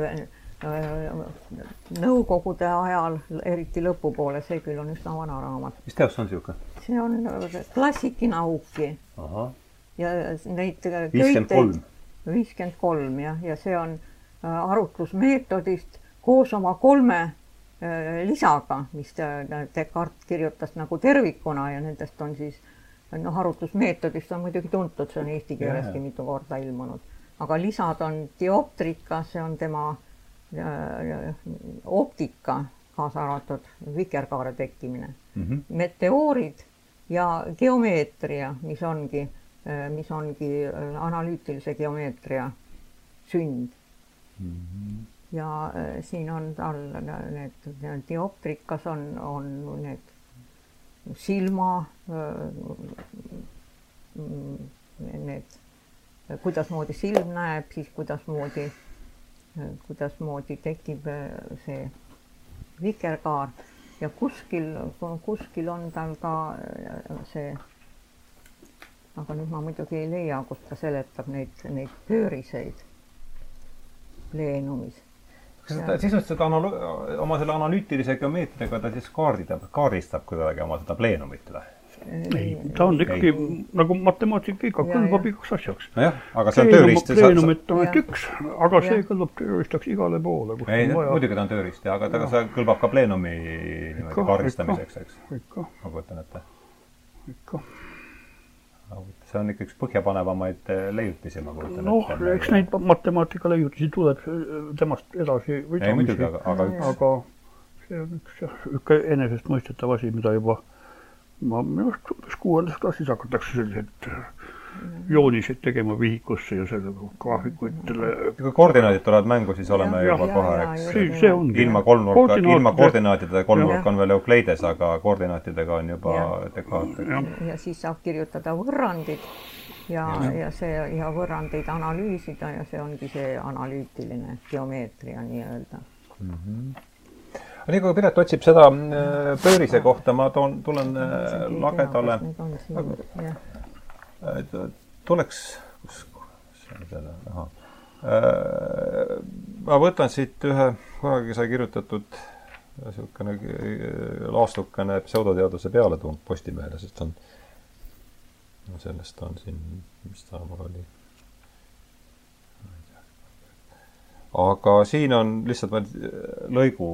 nõukogude ajal, eriti lõpupoole, see küll on üsna vana raamat. mis teos on niisugune? see on klassikinauki. ja neid viiskümmend kolm. viiskümmend kolm jah, ja see on äh, arutlusmeetodist koos oma kolme äh, lisaga, mis Descartes kirjutas nagu tervikuna ja nendest on siis äh, noh, arutlusmeetodist on muidugi tuntud, see on eesti keeleski mitu korda ilmunud, aga lisad on dioptrika, see on tema äh, optika, kaasa arvatud vikerkaare tekkimine mm, -hmm. meteoorid ja geomeetria, mis ongi äh,, mis ongi äh, analüütilise geomeetria sünd mm. -hmm. ja äh, siin on tal need, need dioptrikas on, on need silma need, kuidasmoodi silm näeb, siis kuidasmoodi, kuidasmoodi tekib see vikerkaar. Ja kuskil, kuskil on tal ka see, aga nüüd ma muidugi ei leia, kus ta seletab neid, neid pööriseid pleenumis sisuliselt seda analo-, oma selle analüütilise geomeetriaga ta siis kaardidab, kaardistab kuidagi oma seda pleenumit või? ei, ta on ikkagi ei. nagu matemaatika ikka, kõlbab igaks asjaks. nojah, aga see on tööriist. kreenumit on ainult üks, aga see kõlbab tööriistaks igale poole, kus ei, on vaja. muidugi ta on tööriist ja, aga ta, see kõlbab ka pleenumi niimoodi kaardistamiseks, eks. ma kujutan ette. ikka. See on ikka üks põhjapanevamaid eh, leiutisi, ma kujutan noh, ette. noh, eks neid matemaatika leiutisi tuleb temast edasi muidugi, aga, aga üks. aga see on üks jah, niisugune enesestmõistetav asi, mida juba ma minu arust umbes kuuendas klassis hakatakse selliseid jooniseid tegema vihikusse ja selle graafikuitele. kui koordinaadid tulevad mängu, siis oleme ja, juba ja, kohe, eks. see ongi. ilma kolmnurka, ilma koordinaatideta, kolmnurk on veel Eukleides, aga koordinaatidega on juba dekaat. ja siis saab kirjutada võrrandid ja, ja, ja see ja võrrandeid analüüsida ja see ongi see analüütiline geomeetria nii-öelda mm. -hmm nii kui Piret otsib seda äh, pöörise kohta, ma toon, tulen äh, lagedale. tuleks, kus, kus on selle, ahah. Äh, ma võtan siit ühe, kunagi sai kirjutatud niisugune laastukene pseudoteaduse pealetung Postimehele, sest on, sellest on siin, mis ta mul oli aga siin on lihtsalt ma lõigu,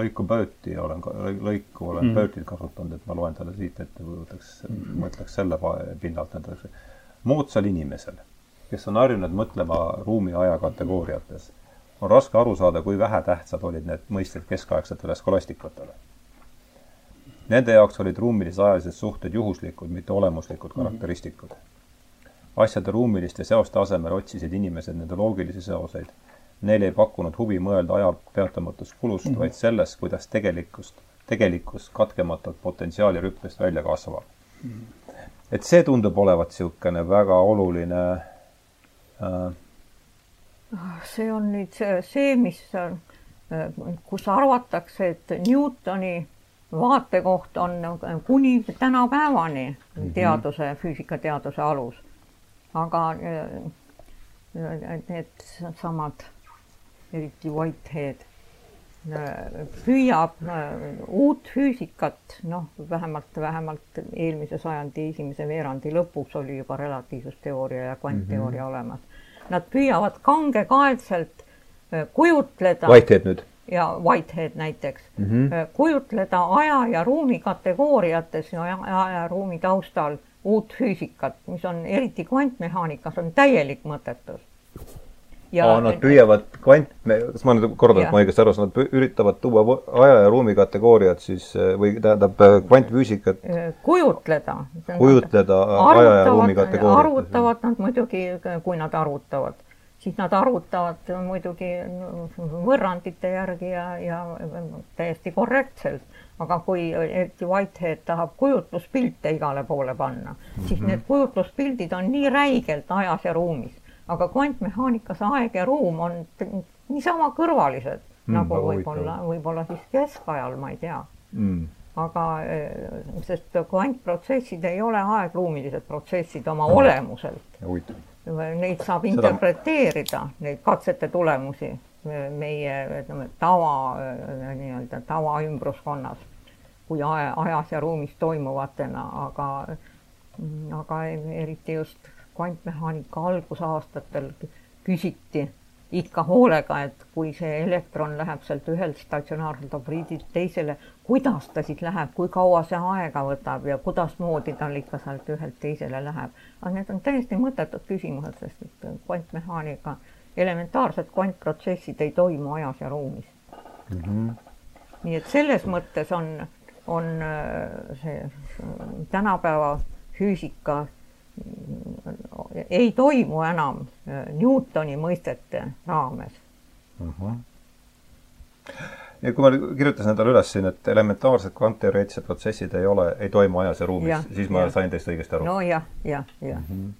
lõiku Bööti olen, lõiku olen mm. Böötit kasutanud, et ma loen talle siit ette, võtaks mm., mõtleks selle pinnalt näiteks. moodsal inimesel, kes on harjunud mõtlema ruumi-aja kategooriates, on raske aru saada, kui vähetähtsad olid need mõisted keskaegsetele skolastikutele. Nende jaoks olid ruumilised ajalised suhted juhuslikud, mitte olemuslikud mm. karakteristikud. asjade ruumiliste seoste asemel otsisid inimesed nende loogilisi seoseid Neile ei pakkunud huvi mõelda aja peatamatust kulust mm, -hmm. vaid sellest, kuidas tegelikkust, tegelikkus katkematult potentsiaali rüppest välja kasvab mm. -hmm. et see tundub olevat niisugune väga oluline äh, see on nüüd see, see, mis, äh, kus arvatakse, et Newtoni vaatekoht on kuni tänapäevani mm -hmm. teaduse, füüsikateaduse alus. aga äh, need samad eriti Whitehead, püüab uut füüsikat, noh, vähemalt, vähemalt eelmise sajandi esimese veerandi lõpuks oli juba relatiivsusteooria ja kvantteooria mm -hmm. olemas. Nad püüavad kangekaelselt äh, kujutleda. Whitehead nüüd? ja Whitehead näiteks mm, -hmm. kujutleda aja ja ruumi kategooriates ja aja ja ruumi taustal uut füüsikat, mis on eriti kvantmehaanikas, on täielik mõttetus ja nad püüavad kvant, kas ma nüüd kordan, et ma õigesti aru saan, nad üritavad tuua aja ja ruumi kategooriad siis või tähendab kvantfüüsikat kujutleda. kujutleda aja ja ruumi kategooriat. arvutavad nad muidugi, kui nad arvutavad, siis nad arvutavad muidugi võrrandite järgi ja, ja täiesti korrektselt. aga kui eriti Whitehead tahab kujutluspilte igale poole panna mm, -hmm. siis need kujutluspildid on nii räigelt ajas ja ruumis aga kvantmehaanikas aeg ja ruum on niisama kõrvalised mm, nagu võib-olla, võib-olla siis keskajal, ma ei tea mm. aga eh, sest kvantprotsessid ei ole aegruumilised protsessid oma mm. olemuselt. Neid saab interpreteerida, neid katsete tulemusi meie ütleme tava nii-öelda tavaümbruskonnas kui aja, ajas ja ruumis toimuvatena, aga aga eriti just kvantmehaanika algusaastatel küsiti ikka hoolega, et kui see elektron läheb sealt ühelt statsionaarselt obriidilt teisele, kuidas ta siis läheb, kui kaua see aega võtab ja kuidasmoodi tal ikka sealt ühelt teisele läheb. aga need on täiesti mõttetud küsimused, sest et kvantmehaanika, elementaarsed kvantprotsessid ei toimu ajas ja ruumis mm. -hmm. nii et selles mõttes on, on äh, see tänapäeva füüsika ei toimu enam äh, Newtoni mõistete raames uh. Mhm. -huh. ja kui ma kirjutasin endale üles siin, et elementaarsed kvantteoreetilised protsessid ei ole, ei toimu ajas ja ruumis, siis ma ja. sain teist õigesti aru. nojah, jah, jah uh. -huh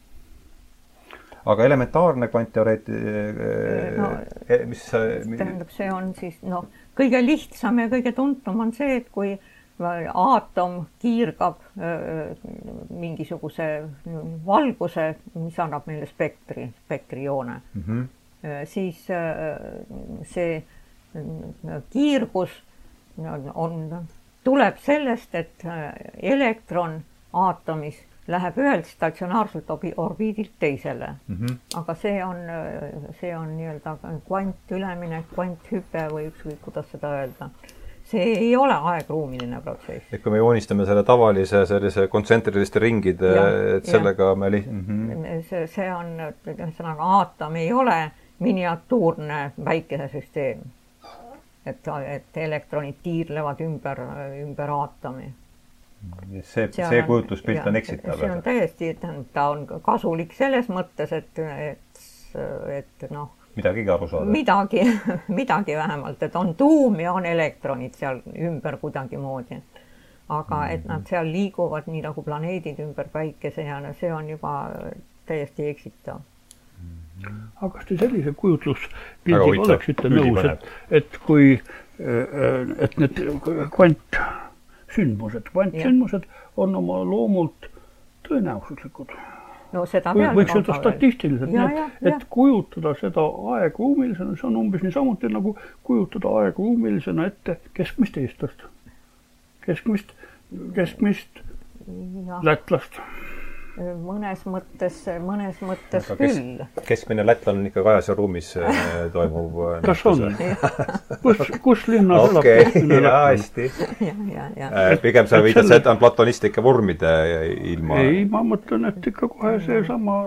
aga elementaarne kvantteoreet- äh, no,, äh, mis tähendab, see on siis noh, kõige lihtsam ja kõige tuntum on see, et kui äh, aatom kiirgab mingisuguse valguse, mis annab meile spektri, spektrijoone mm. -hmm. siis see kiirgus on, tuleb sellest, et elektron aatomis läheb ühelt statsionaarselt orbiidilt teisele mm. Mhm. aga see on, see on nii-öelda kvantüleminek, kvanthüpe või ükskõik, kuidas seda öelda. See ei ole aegruumiline protsess. et kui me joonistame selle tavalise sellise kontsentriliste ringide, et sellega ja. me li- mm. -hmm. see, see on, ühesõnaga aatom ei ole miniatuurne päikesesüsteem. et, et elektronid tiirlevad ümber, ümber aatomi see, see kujutluspilt on eksitav. see on täiesti, tähendab, ta on kasulik selles mõttes, et, et, et noh. Midagigi aru saada. midagi, [LAUGHS] midagi vähemalt, et on tuum ja on elektronid seal ümber kuidagimoodi. aga mm -hmm. et nad seal liiguvad nii nagu planeedid ümber päikese ja see on juba täiesti eksitav aga kas te sellise kujutluspildiga oleksite nõus, et, et kui, et need kvant sündmused, kvantsündmused on oma loomult tõenäosuslikud. No seda Või, võiks öelda statistiliselt, nii et, et kujutada seda aegruumilisena, see on umbes niisamuti nagu kujutada aegruumilisena ette keskmist eestlast, keskmist, keskmist ja. lätlast mõnes mõttes, mõnes mõttes Aga küll. keskmine lätlane on ikkagi ajas ja ruumis äh, [LAUGHS] toimuv. Äh, kas on? kus, [LAUGHS] kus linnas elab okay. keskmine lätlane? hästi. Äh, pigem sa viitad, see on platonistlike vormide ilma. ei, ma mõtlen, et ikka kohe seesama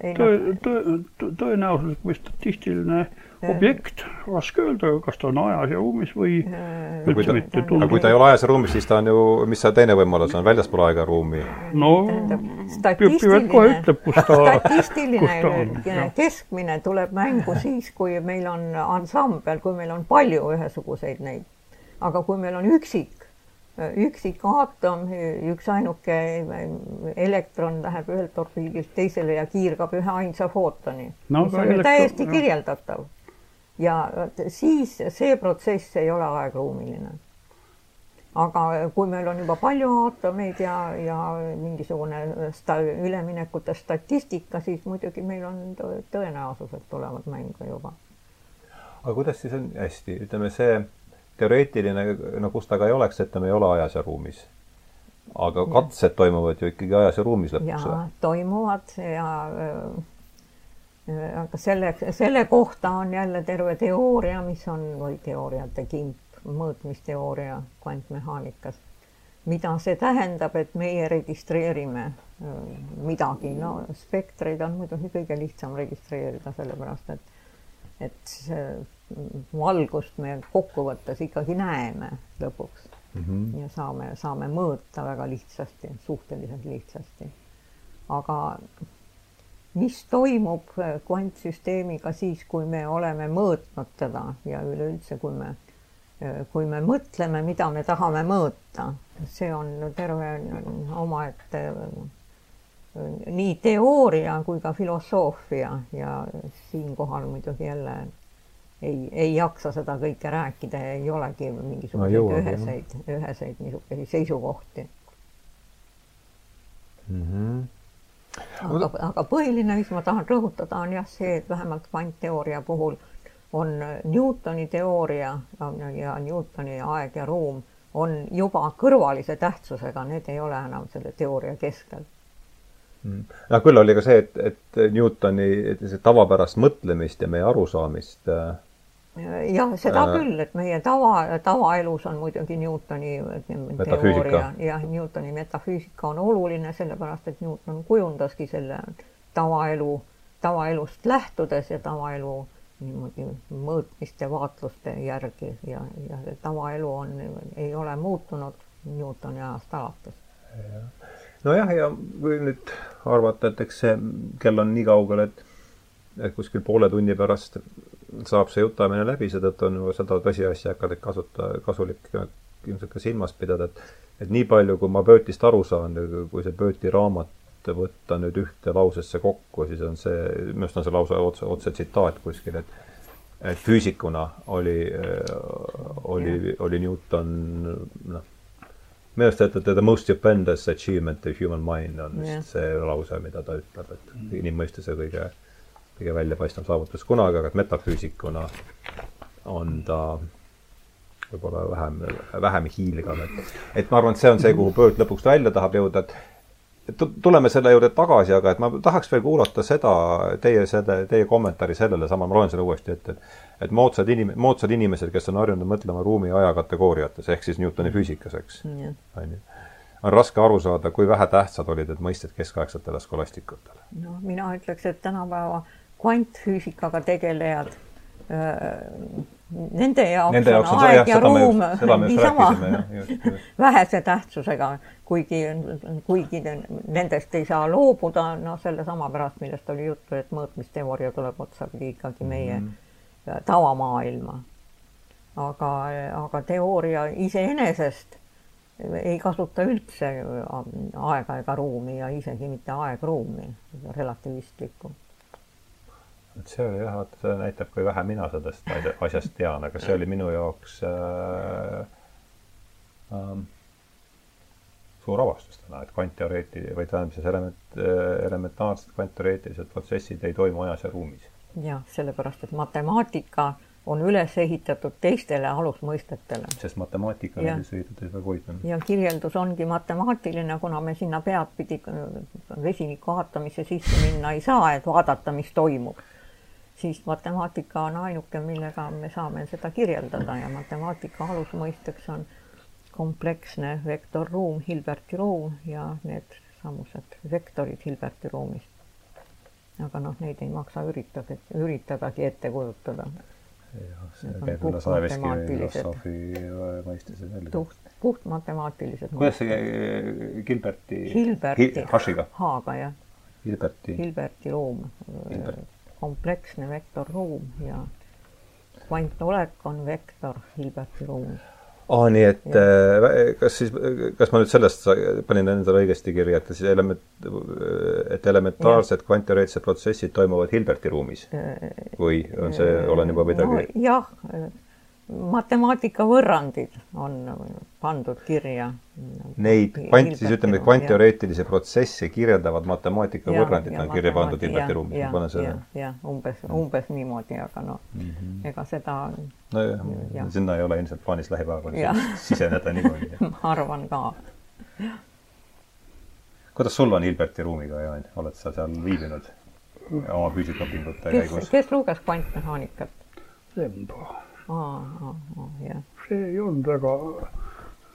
tõe, tõe, tõenäosuslik või statistiline objekt, raske öelda, kas ta on ajas ja ruumis või üldse mitte aga kui ta ei ole ajas ja ruumis, siis ta on ju, mis see teine võimalus on, väljaspool aega ja ruumi? no statistiline, kohe ütleb, kus ta, statistiline [LAUGHS] keskmine tuleb mängu siis, kui meil on ansambel, kui meil on palju ühesuguseid neid. aga kui meil on üksik, üksik aatom, üksainuke elektron läheb ühelt orbiidilt teisele ja kiirgab ühe ainsa footoni. No,, mis on elektron, täiesti kirjeldatav ja siis see protsess ei ole aegruumiline. aga kui meil on juba palju aatomeid ja, ja mingisugune sta, üleminekute statistika, siis muidugi meil on tõenäosused tulevad mängu juba. aga kuidas siis on, hästi, ütleme see teoreetiline, no kus ta ka ei oleks, et ta ei ole ajas ja ruumis aga katsed toimuvad ju ikkagi ajas ja ruumis lõpuks või? toimuvad ja aga selle, selle kohta on jälle terve teooria, mis on, või teooriate kimp, mõõtmisteooria kvantmehaanikas. mida see tähendab, et meie registreerime äh, midagi, no spektreid on muidugi kõige lihtsam registreerida, sellepärast et et valgust me kokkuvõttes ikkagi näeme lõpuks mm -hmm. ja saame, saame mõõta väga lihtsasti, suhteliselt lihtsasti. aga mis toimub äh, kvantsüsteemiga siis, kui me oleme mõõtnud teda ja üleüldse, kui me, äh, kui me mõtleme, mida me tahame mõõta, see on terve omaette äh, nii teooria kui ka filosoofia ja siinkohal muidugi jälle ei, ei jaksa seda kõike rääkida ja ei olegi mingisuguseid no, üheseid, üheseid niisuguseid seisukohti. Mm. -hmm aga, aga põhiline, mis ma tahan rõhutada, on jah see, et vähemalt kvantteooria puhul on Newtoni teooria ja Newtoni aeg ja ruum on juba kõrvalise tähtsusega, need ei ole enam selle teooria keskel. Mm.. noh, küll oli ka see, et, et Newtoni see tavapärast mõtlemist ja meie arusaamist äh, jah, seda äh, küll, et meie tava, tavaelus on muidugi Newtoni teooria ja Newtoni metafüüsika on oluline, sellepärast et Newton kujundaski selle tavaelu, tavaelust lähtudes ja tavaelu niimoodi mõõtmiste, vaatluste järgi. Ja, ja see tavaelu on, ei ole muutunud Newtoni ajast alates. nojah, ja kui nüüd arvata, et eks see kell on nii kaugel, et et kuskil poole tunni pärast saab see jutuajamine läbi, seetõttu on ju seda tõsiasja hakata kasuta, kasulik ilmselt ka silmas pidada, et et nii palju, kui ma Böötist aru saan, kui see Bööti raamat võtta nüüd ühte lausesse kokku, siis on see, minu arust on see lause otse, otse tsitaat kuskil, et et füüsikuna oli, oli, oli Newton noh, minu arust, et, et the most stupendous achievement of human mind on vist see lause, mida ta ütleb, et inimmõistuse kõige kõige väljapaistvam saavutus kunagi, aga metafüüsikuna on ta, võib-olla vähem, vähem hiilgav, et et ma arvan, et see on see, kuhu Bird lõpuks välja tahab jõuda, et tuleme selle juurde tagasi, aga et ma tahaks veel kuulata seda, teie selle, teie kommentaari sellele sama, ma loen selle uuesti ette, et et moodsad inim-, moodsad inimesed, kes on harjunud mõtlema ruumi ja aja kategooriates, ehk siis Newtoni füüsikas, eks, on ju? On raske aru saada, kui vähetähtsad olid need mõisted keskaegsetele skolastikutel. no mina ütleks, et tänapäeva kvantfüüsikaga tegelejad Nende jaoks, Nende jaoks on, aeg ja ruum niisama vähese tähtsusega, kuigi, kuigi nendest ei saa loobuda, noh, sellesama pärast, millest oli juttu, et mõõtmisteooria tuleb otsapidi ikkagi meie mm -hmm. tavamaailma. aga, aga teooria iseenesest ei kasuta üldse aega ega ruumi ja isegi mitte aegruumi, relativistlikku et see oli jah, vaata see näitab, kui vähe mina sellest asjast tean, aga see oli minu jaoks äh, äh, suur avastus täna, et kvantteoreeti- või tähendab siis element, elementaarsed kvantteoreetilised protsessid ei toimu ajas ja ruumis. jah, sellepärast et matemaatika on üles ehitatud teistele alusmõistetele. sest matemaatika on üles ehitatud väga huvitav. ja kirjeldus ongi matemaatiline, kuna me sinna peadpidi vesiniku aatamisse sisse minna ei saa, et vaadata, mis toimub siis matemaatika on ainuke, millega me saame seda kirjeldada ja matemaatika alusmõisteks on kompleksne vektorruum, Hilberti ruum ja need samused vektorid Hilberti ruumis. aga noh, neid ei maksa üritada, üritadagi ette kujutada. jah, see käib üle Saeveski filosoofi mõistese jälle. puht, puhtmatemaatilised. kuidas see Gilberti? Hilberti. H-ga, jah. Hilberti. Hilberti ruum. Hilberti kompleksne vektorruum ja kvantolek on vektor Hilberti ruumis. aa, nii et ja. äh, kas siis, kas ma nüüd sellest panin endale õigesti kirja, et siis element, et elementaarsed kvantteoreetilised protsessid toimuvad Hilberti ruumis? Äh, või on see, olen juba midagi no, jah, matemaatika võrrandid on pandud kirja. Neid kvant, siis ütleme, kvantteoreetilisi protsesse kirjeldavad matemaatika ja, võrrandid on kirja pandud Hilberti ruumis, ma panen selle. jah, umbes, umbes niimoodi, aga noh mm -hmm., ega seda. nojah ja., sinna ei ole ilmselt plaanis lähipäevadel [LAUGHS] siseneda niimoodi [LAUGHS] ma arvan ka. kuidas sul on Hilberti ruumiga, Jaan, oled sa seal viibinud oma füüsikaõpingute käigus? kes luges kvantmehaanikat? Lemba jah. See ei olnud väga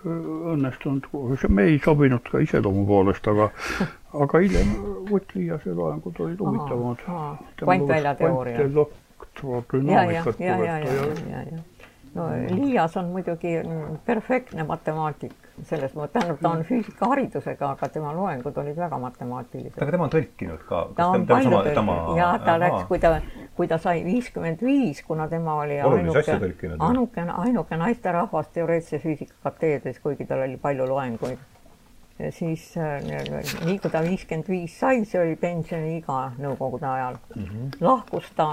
õnnestunud, me ei sobinud ka iseloomu poolest, aga [LAUGHS] aga hiljem Võtliiase loengud olid huvitavamad. kvantväljateooria. elektrodünaamikat ja, ja, ja, ja, ja, ja no Liias on muidugi perfektne matemaatik, selles mõttes, tähendab, ta on füüsikaharidusega, aga tema loengud olid väga matemaatilised. aga tema on tõlkinud ka? ta on palju tõlkinud. Ja ta läks, kui ta, kui ta sai viiskümmend viis, kuna tema oli ainuke, ainuke, ainuke naisterahvas teoreetilise füüsika kateedris, kuigi tal oli palju loenguid siis äh, nii kui ta viiskümmend viis sai, see oli pensioniiga nõukogude ajal mm, -hmm. lahkus ta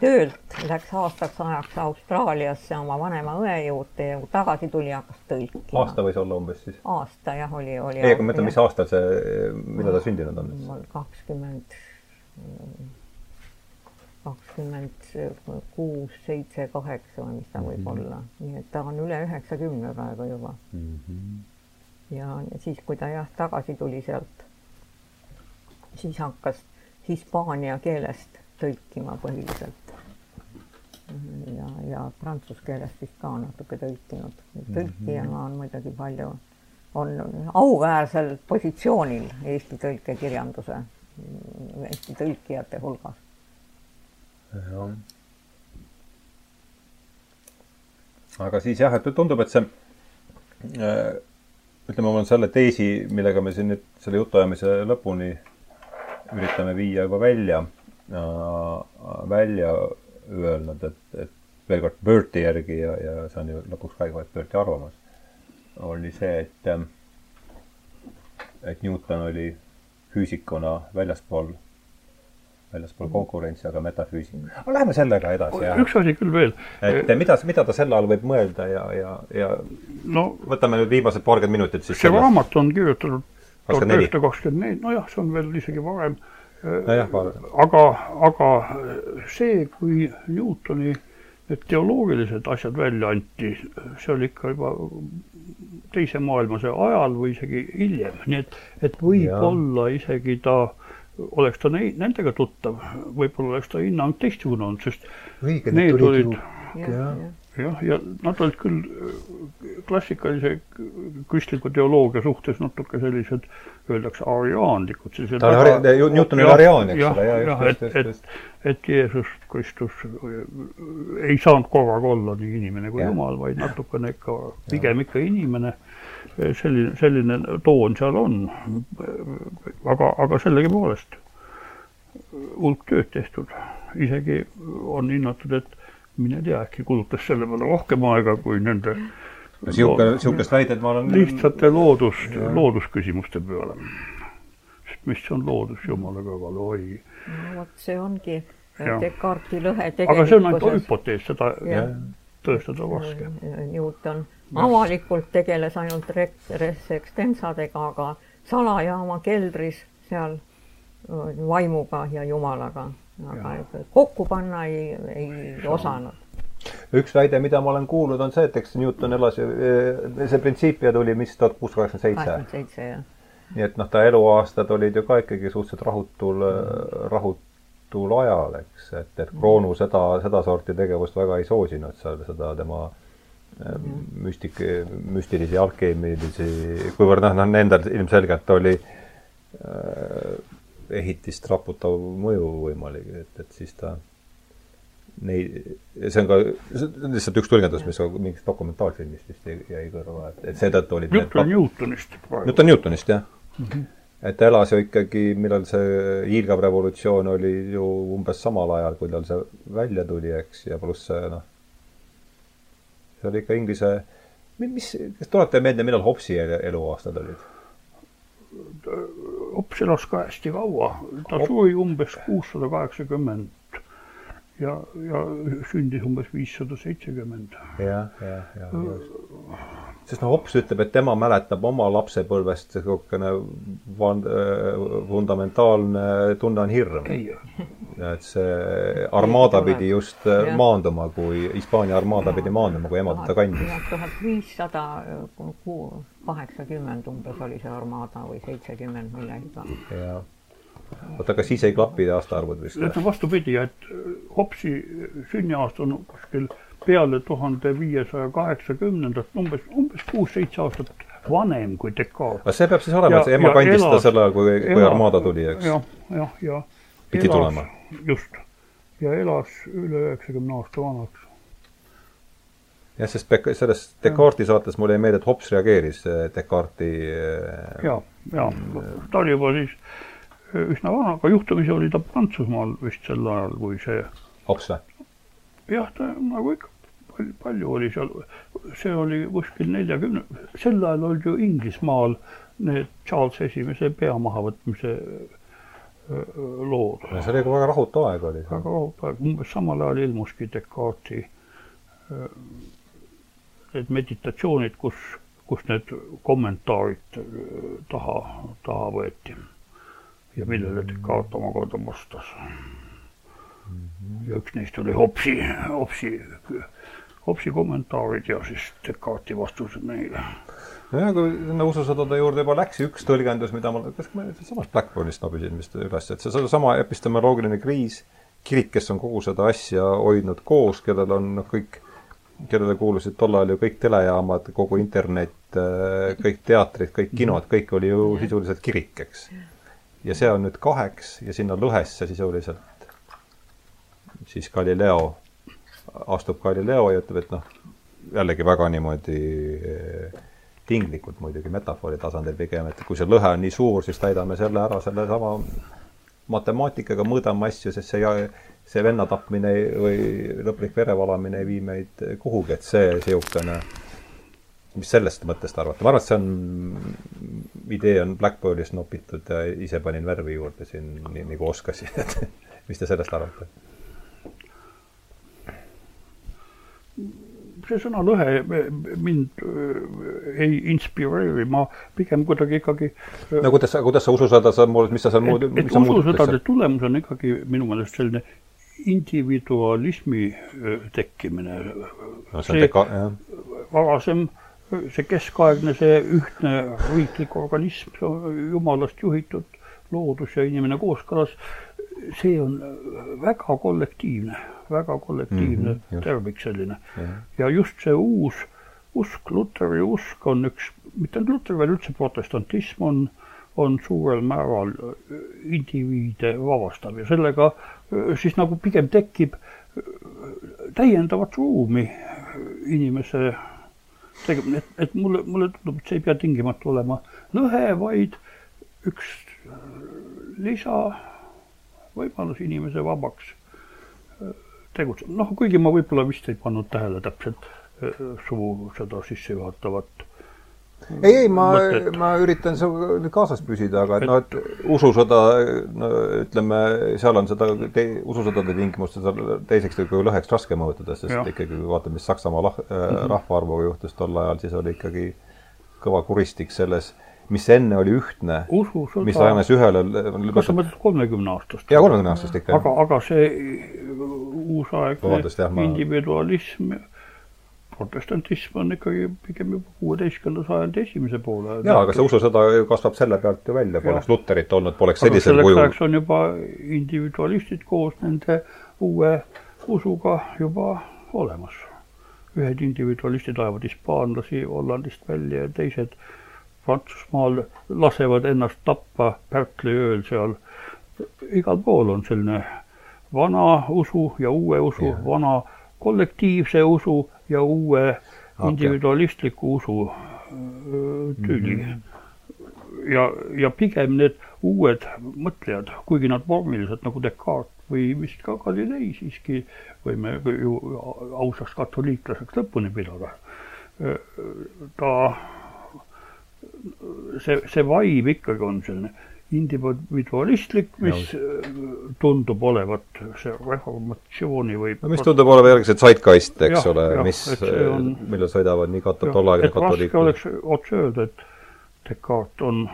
töölt, läks aastaks ajaks Austraaliasse oma vanema õe juurde ja kui tagasi tuli, hakkas tõlkima. aasta võis olla umbes siis? aasta jah, oli, oli. ei, aga ma mõtlen, mis aastal see, millal ta sündinud on? kakskümmend, kakskümmend kuus, seitse, kaheksa või mis ta võib mm -hmm. olla, nii et ta on üle üheksakümne praegu juba mm. -hmm ja siis, kui ta jah, tagasi tuli sealt, siis hakkas hispaania keelest tõlkima põhiliselt. ja, ja prantsuse keelest vist ka natuke tõlkinud. tõlkijana on muidugi palju, on auväärsel positsioonil Eesti tõlkekirjanduse, Eesti tõlkijate hulgas. jah. aga siis jah, et tundub, et see äh, ütleme, mul on selle teesi, millega me siin nüüd selle jutuajamise lõpuni üritame viia juba välja äh,, välja öelnud, et, et veel kord Berti järgi ja, ja see on ju lõpuks ka vaid Berti arvamus, oli see, et, et Newton oli füüsikuna väljaspool väljaspool konkurentsi, aga metafüüsik. aga läheme sellega edasi. üks asi küll veel. et mida, mida ta selle all võib mõelda ja, ja, ja no, võtame nüüd viimased paarkümmend minutit siis. see raamat on kirjutatud tuhat üheksasada kakskümmend neli, nojah, see on veel isegi varem no. aga, aga see, kui Newtoni need teoloogilised asjad välja anti, see oli ikka juba teise maailmasõja ajal või isegi hiljem, nii et, et võib-olla isegi ta, oleks ta neid, nendega tuttav, võib-olla oleks ta hinnang teistsugune olnud, sest õige, need olid ju jah, jah, ja nad olid küll klassikalise kristliku teoloogia suhtes natuke sellised, öeldakse ariaanlikud, ta oli väga... Newton oli ariaan, eks ole, jah, jah, et, et, et Jeesus Kristus ei saanud korraga olla nii inimene kui ja. Jumal, vaid natukene ikka, pigem ikka inimene. Selline, selline toon seal on. aga, aga sellegipoolest hulk tööd tehtud, isegi on hinnatud, et mine tea, äkki kulutas selle peale rohkem aega kui nende no sihuke, sihukest väidet ma olen lihtsate loodus, loodusküsimuste peale. sest mis on loodus jumala kõrval, oi. no vot, see ongi Descartesi lõhe tegelikkuses. aga see on ainult hüpotees, seda tõestada raske. Newton avalikult tegeles ainult res extensadega, aga salajaama keldris seal vaimuga ja jumalaga, aga ja. kokku panna ei, ei osanud üks väide, mida ma olen kuulnud, on see, et eks Newton elas, see printsiipia tuli mis tuhat kuussada kaheksakümmend seitse. nii et noh, ta eluaastad olid ju ka ikkagi suhteliselt rahutul mm., rahutul ajal, eks, et, et Kroonu seda, sedasorti tegevust väga ei soosinud seal, seda tema mm. Müstik, müstilisi, alkeemilisi, kuivõrd noh, noh, nendel ilmselgelt oli äh, ehitist raputav mõju võimalik, et, et siis ta neid, see on ka, see on lihtsalt üks tõlgendus, mis mingist dokumentaalfilmist vist jäi kõrva, et, et seetõttu olid jutt on Newtonist praegu. jutt on Newtonist, jah mm. -hmm. et elas ju ikkagi, millal see hiilgav revolutsioon oli ju umbes samal ajal, kui tal see välja tuli, eks, ja pluss see noh, see oli ikka Inglise, mis, kas tuletate meelde, millal Hobbesi eluaastad olid? Hobbes elas ka hästi kaua, ta suri umbes kuussada kaheksakümmend ja, ja sündis umbes viissada seitsekümmend. jah, jah, jah, just. Sest noh, Hops ütleb, et tema mäletab oma lapsepõlvest niisugune fundamentaalne tunne on hirm. et see armaada pidi just ja. maanduma, kui Hispaania armaada pidi maanduma, kui ema teda kandis. tuhat viissada kaheksakümmend umbes oli see armaada või seitsekümmend millegagi. jah oota, kas siis ei klapi aastaarvud vist? et vastupidi, et Hopsi sünniaasta on kuskil peale tuhande viiesaja kaheksakümnendat, umbes, umbes kuus-seitse aastat vanem kui Descartes. aga see peab siis olema, et see ema kandis seda sel ajal, kui, kui armaada tuli, eks? jah, jah, ja. pidi tulema. just. ja elas üle üheksakümne aasta vanaks. jah, sest selles Descartesi saates mulle jäi meelde, et Hops reageeris Descartesi ja, ja ta oli juba siis üsna vana, aga juhtumisi oli ta Prantsusmaal vist sel ajal, kui see. hops või? jah, ta nagu ikka palju, oli seal, see oli kuskil neljakümne, sel ajal olid ju Inglismaal need Charles Esimese pea mahavõtmise lood. see oli ka väga rahutu aeg oli. väga rahutu aeg, umbes samal ajal ilmuski Descartesi need meditatsioonid, kus, kus need kommentaarid taha, taha võeti ja millele Descartes omakorda vastas. ja üks neist oli Hobsi, Hobsi, Hobsi kommentaarid ja siis Descartesi vastused neile. nojah, kui sinna ususõdade juurde juba läks, üks tõlgendus, mida ma, kas ma samast Blackburnist nobisin vist üles, et see sedasama epistemoloogiline kriis, kirik, kes on kogu seda asja hoidnud koos, kellel on noh, kõik, kellele kuulusid tol ajal ju kõik telejaamad, kogu internet, kõik teatrid, kõik kinod, kõik oli ju sisuliselt kirik, eks ja see on nüüd kaheks ja sinna lõhesse sisuliselt siis Galileo, astub Galileo ja ütleb, et noh, jällegi väga niimoodi eh, tinglikult muidugi, metafoori tasandil pigem, et kui see lõhe on nii suur, siis täidame selle ära sellesama matemaatikaga, mõõdame asju, sest see, see venna tapmine või lõplik verevalamine ei vii meid kuhugi, et see niisugune mis sellest mõttest arvate? ma arvan, et see on, idee on Blackboardist nopitud ja ise panin värvi juurde siin nii, nagu oskasin, et mis te sellest arvate? See sõna lõhe mind ei inspireeri, ma pigem kuidagi ikkagi. no kuidas sa, kuidas sa ususõda, sa muud, mis sa seal muud. et ususõdade tulemus on ikkagi minu meelest selline individualismi tekkimine. no see on varasem, see keskaegne, see ühtne riiklik organism, jumalast juhitud loodus ja inimene kooskõlas, see on väga kollektiivne, väga kollektiivne mm -hmm, tervik selline. Ja just see uus usk, Luteri usk on üks, mitte ainult Luter, vaid üldse protestantism on, on suurel määral indiviide vabastav. Ja sellega siis nagu pigem tekib täiendavat ruumi inimese tegema, et, et mulle, mulle tundub, et see ei pea tingimata olema lõhe, vaid üks lisavõimalus inimese vabaks äh, tegutseda. noh, kuigi ma võib-olla vist ei pannud tähele täpselt äh, su seda sissejuhatavat ei, ei, ma, ma üritan sinuga kaasas püsida, aga et noh, et ususõda, no ütleme, seal on seda te, ususõdade tingimustes teiseks nagu lõheks raske mõjutada, sest ja. ikkagi kui vaatame, mis Saksamaa lah, mm -hmm. rahvaarvuga juhtus tol ajal, siis oli ikkagi kõva kuristik selles mis enne oli ühtne, mis rajanes ühele kas sa mõtled kolmekümne aastast? jaa, kolmekümne aastast ikka. aga, aga see uusaegne ma... individualism, protestantism on ikkagi pigem juba kuueteistkümnenda sajandi esimese poole. jaa, aga see ususõda kasvab selle pealt ju välja, poleks Luterit olnud, poleks sellisel kujul. selleks ajaks on juba individualistid koos nende uue usuga juba olemas. ühed individualistid ajavad hispaanlasi Hollandist välja ja teised Prantsusmaal lasevad ennast tappa Pärtli ööl seal. igal pool on selline vana usu ja uue usu, vana kollektiivse usu ja uue okay. individualistliku usu tüli mm. -hmm. ja, ja pigem need uued mõtlejad, kuigi nad vormiliselt nagu Descartes või vist ka Galilei siiski võime ju ausaks katoliiklaseks lõpuni pidada. ta see, see vibe ikkagi on selline individualistlik, mis ja. tundub olevat see reformatsiooni või no mis tundub olevat järgi see zeitgeist, eks ja, ole, mis, millel sõidavad nii kat-, tolleaegne katoliik. oleks otse öelda, et Descartes on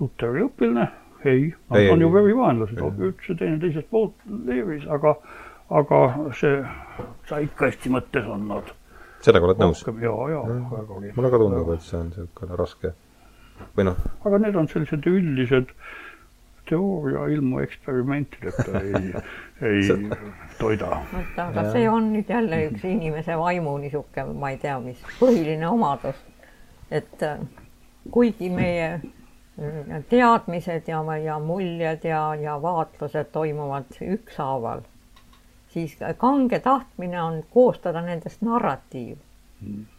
Luteri õpilane, ei, nad on ju verivaenlased, üks ja teine teisest poolt leeris, aga aga see zeitgeisti mõttes on nad sellega oled nõus? jaa, jaa, vägagi. mulle ka tundub, et see on niisugune raske või noh. aga need on sellised üldised teooria ilma eksperimentideta ei ei toida. aga see on nüüd jälle üks inimese vaimu niisugune, ma ei tea, mis põhiline omadus. et äh, kuigi meie äh, teadmised ja, ja muljed ja, ja vaatlused toimuvad ükshaaval, siis kange tahtmine on koostada nendest narratiiv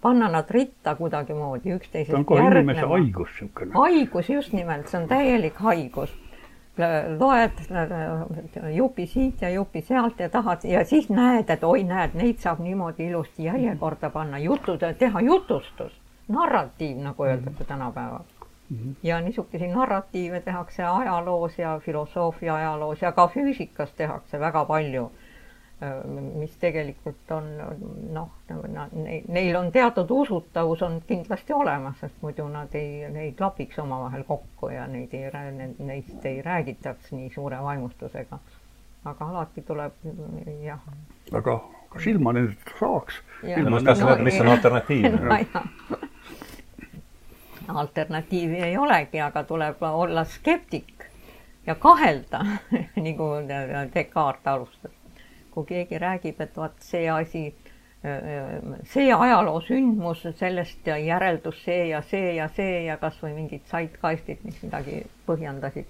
panna nad ritta kuidagimoodi üksteisest see on kohe inimese haigus niisugune. haigus just nimelt, see on täielik haigus. loed jupi siit ja jupi sealt ja tahad ja siis näed, et oi, näed, neid saab niimoodi ilusti järjekorda panna, jutud, teha jutustus, narratiiv, nagu öeldakse tänapäeval mm. -hmm. ja niisuguseid narratiive tehakse ajaloos ja filosoofia ajaloos ja ka füüsikas tehakse väga palju mis tegelikult on noh, neil on teatud usutavus on kindlasti olemas, sest muidu nad ei, ei klapiks omavahel kokku ja neid ei, neist ei räägitaks nii suure vaimustusega. aga alati tuleb jah. aga kas ilma nendest saaks? tahtsin öelda, mis on alternatiiv [LAUGHS] no, alternatiivi ei olegi, aga tuleb olla skeptik ja kahelda [LAUGHS] nagu Descartes alustas kui keegi räägib, et vot see asi, see ajaloosündmus, sellest järeldus see ja see ja see ja kasvõi mingid zeitgeistid, mis midagi põhjendasid,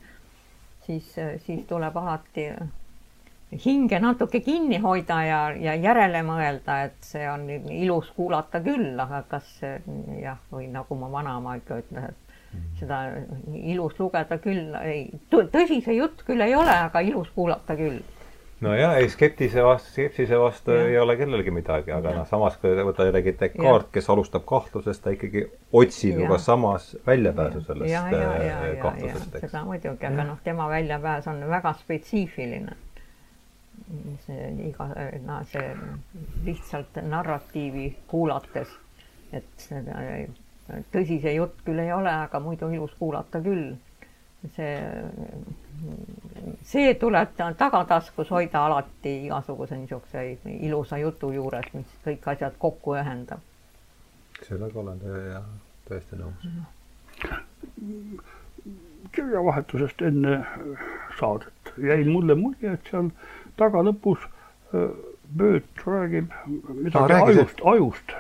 siis, siis tuleb alati hinge natuke kinni hoida ja, ja järele mõelda, et see on ilus kuulata küll, aga kas jah, või nagu mu vanaema ikka ütles, et seda ilus lugeda küll ei, tõsi see jutt küll ei ole, aga ilus kuulata küll nojah, ei skeptise vastu, skepsise vastu ja. ei ole kellelgi midagi, aga noh, samas kui võtta jällegi Descartes, kes alustab kahtlusest, ta ikkagi otsib ju ka samas väljapääsu sellest ja, ja, ja, kahtlusest, seda muidugi, aga noh, tema väljapääs on väga spetsiifiline. see iga, no see lihtsalt narratiivi kuulates, et tõsi see jutt küll ei ole, aga muidu ilus kuulata küll. see see tuleb tagataskus hoida alati igasuguse niisuguse ilusa jutu juures, mis kõik asjad kokku ühendab. sellega olen jah täiesti nõus. kirjavahetusest enne saadet jäi mulle mulje, et seal taga lõpus Bööt räägib midagi ah, ajust, ajust,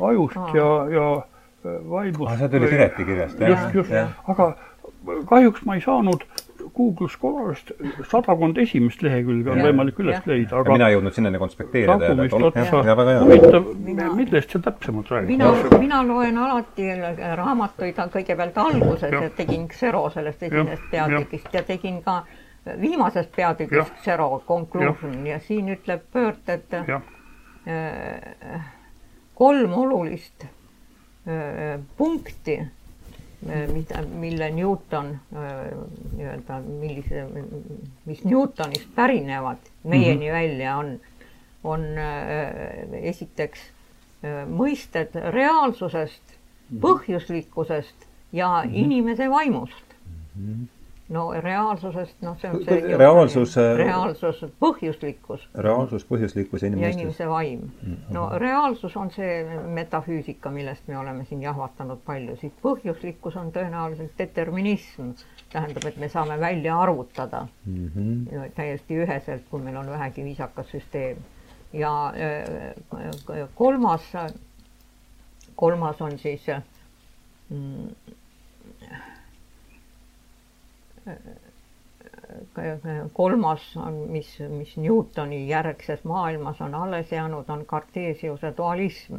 ajust ah. ja, ja vaimust. see tuli Pireti kirjast, jah? just, just, aga kahjuks ma ei saanud Google Scholarist sadakond esimest lehekülge on ja, võimalik üles ja. leida, aga mina ei jõudnud sinnani konspekteerida. huvitav, millest see täpsemalt räägib? mina, mina loen alati raamatuid kõigepealt alguses ja tegin Xero sellest esimesest peatükist ja tegin ka viimasest peatükist Xero conclusion ja. ja siin ütleb Pöört, et äh, kolm olulist äh, punkti mida, mille Newton nii-öelda, millise, mis Newtonist pärinevad meieni mm -hmm. välja, on, on esiteks mõisted reaalsusest, mhm. põhjuslikkusest ja mm -hmm. inimese vaimust mm. -hmm no reaalsusest, noh, see on see reaalsus, reaalsus, põhjuslikkus. reaalsus, põhjuslikkus ja inimese, ja inimese vaim mm. no reaalsus on see metafüüsika, millest me oleme siin jahvatanud palju, siis põhjuslikkus on tõenäoliselt determinism. tähendab, et me saame välja arvutada mm -hmm. täiesti üheselt, kui meil on vähegi viisakas süsteem. ja kolmas, kolmas on siis mm, kolmas on, mis, mis Newtoni järgses maailmas on alles jäänud, on Cartesiuse dualism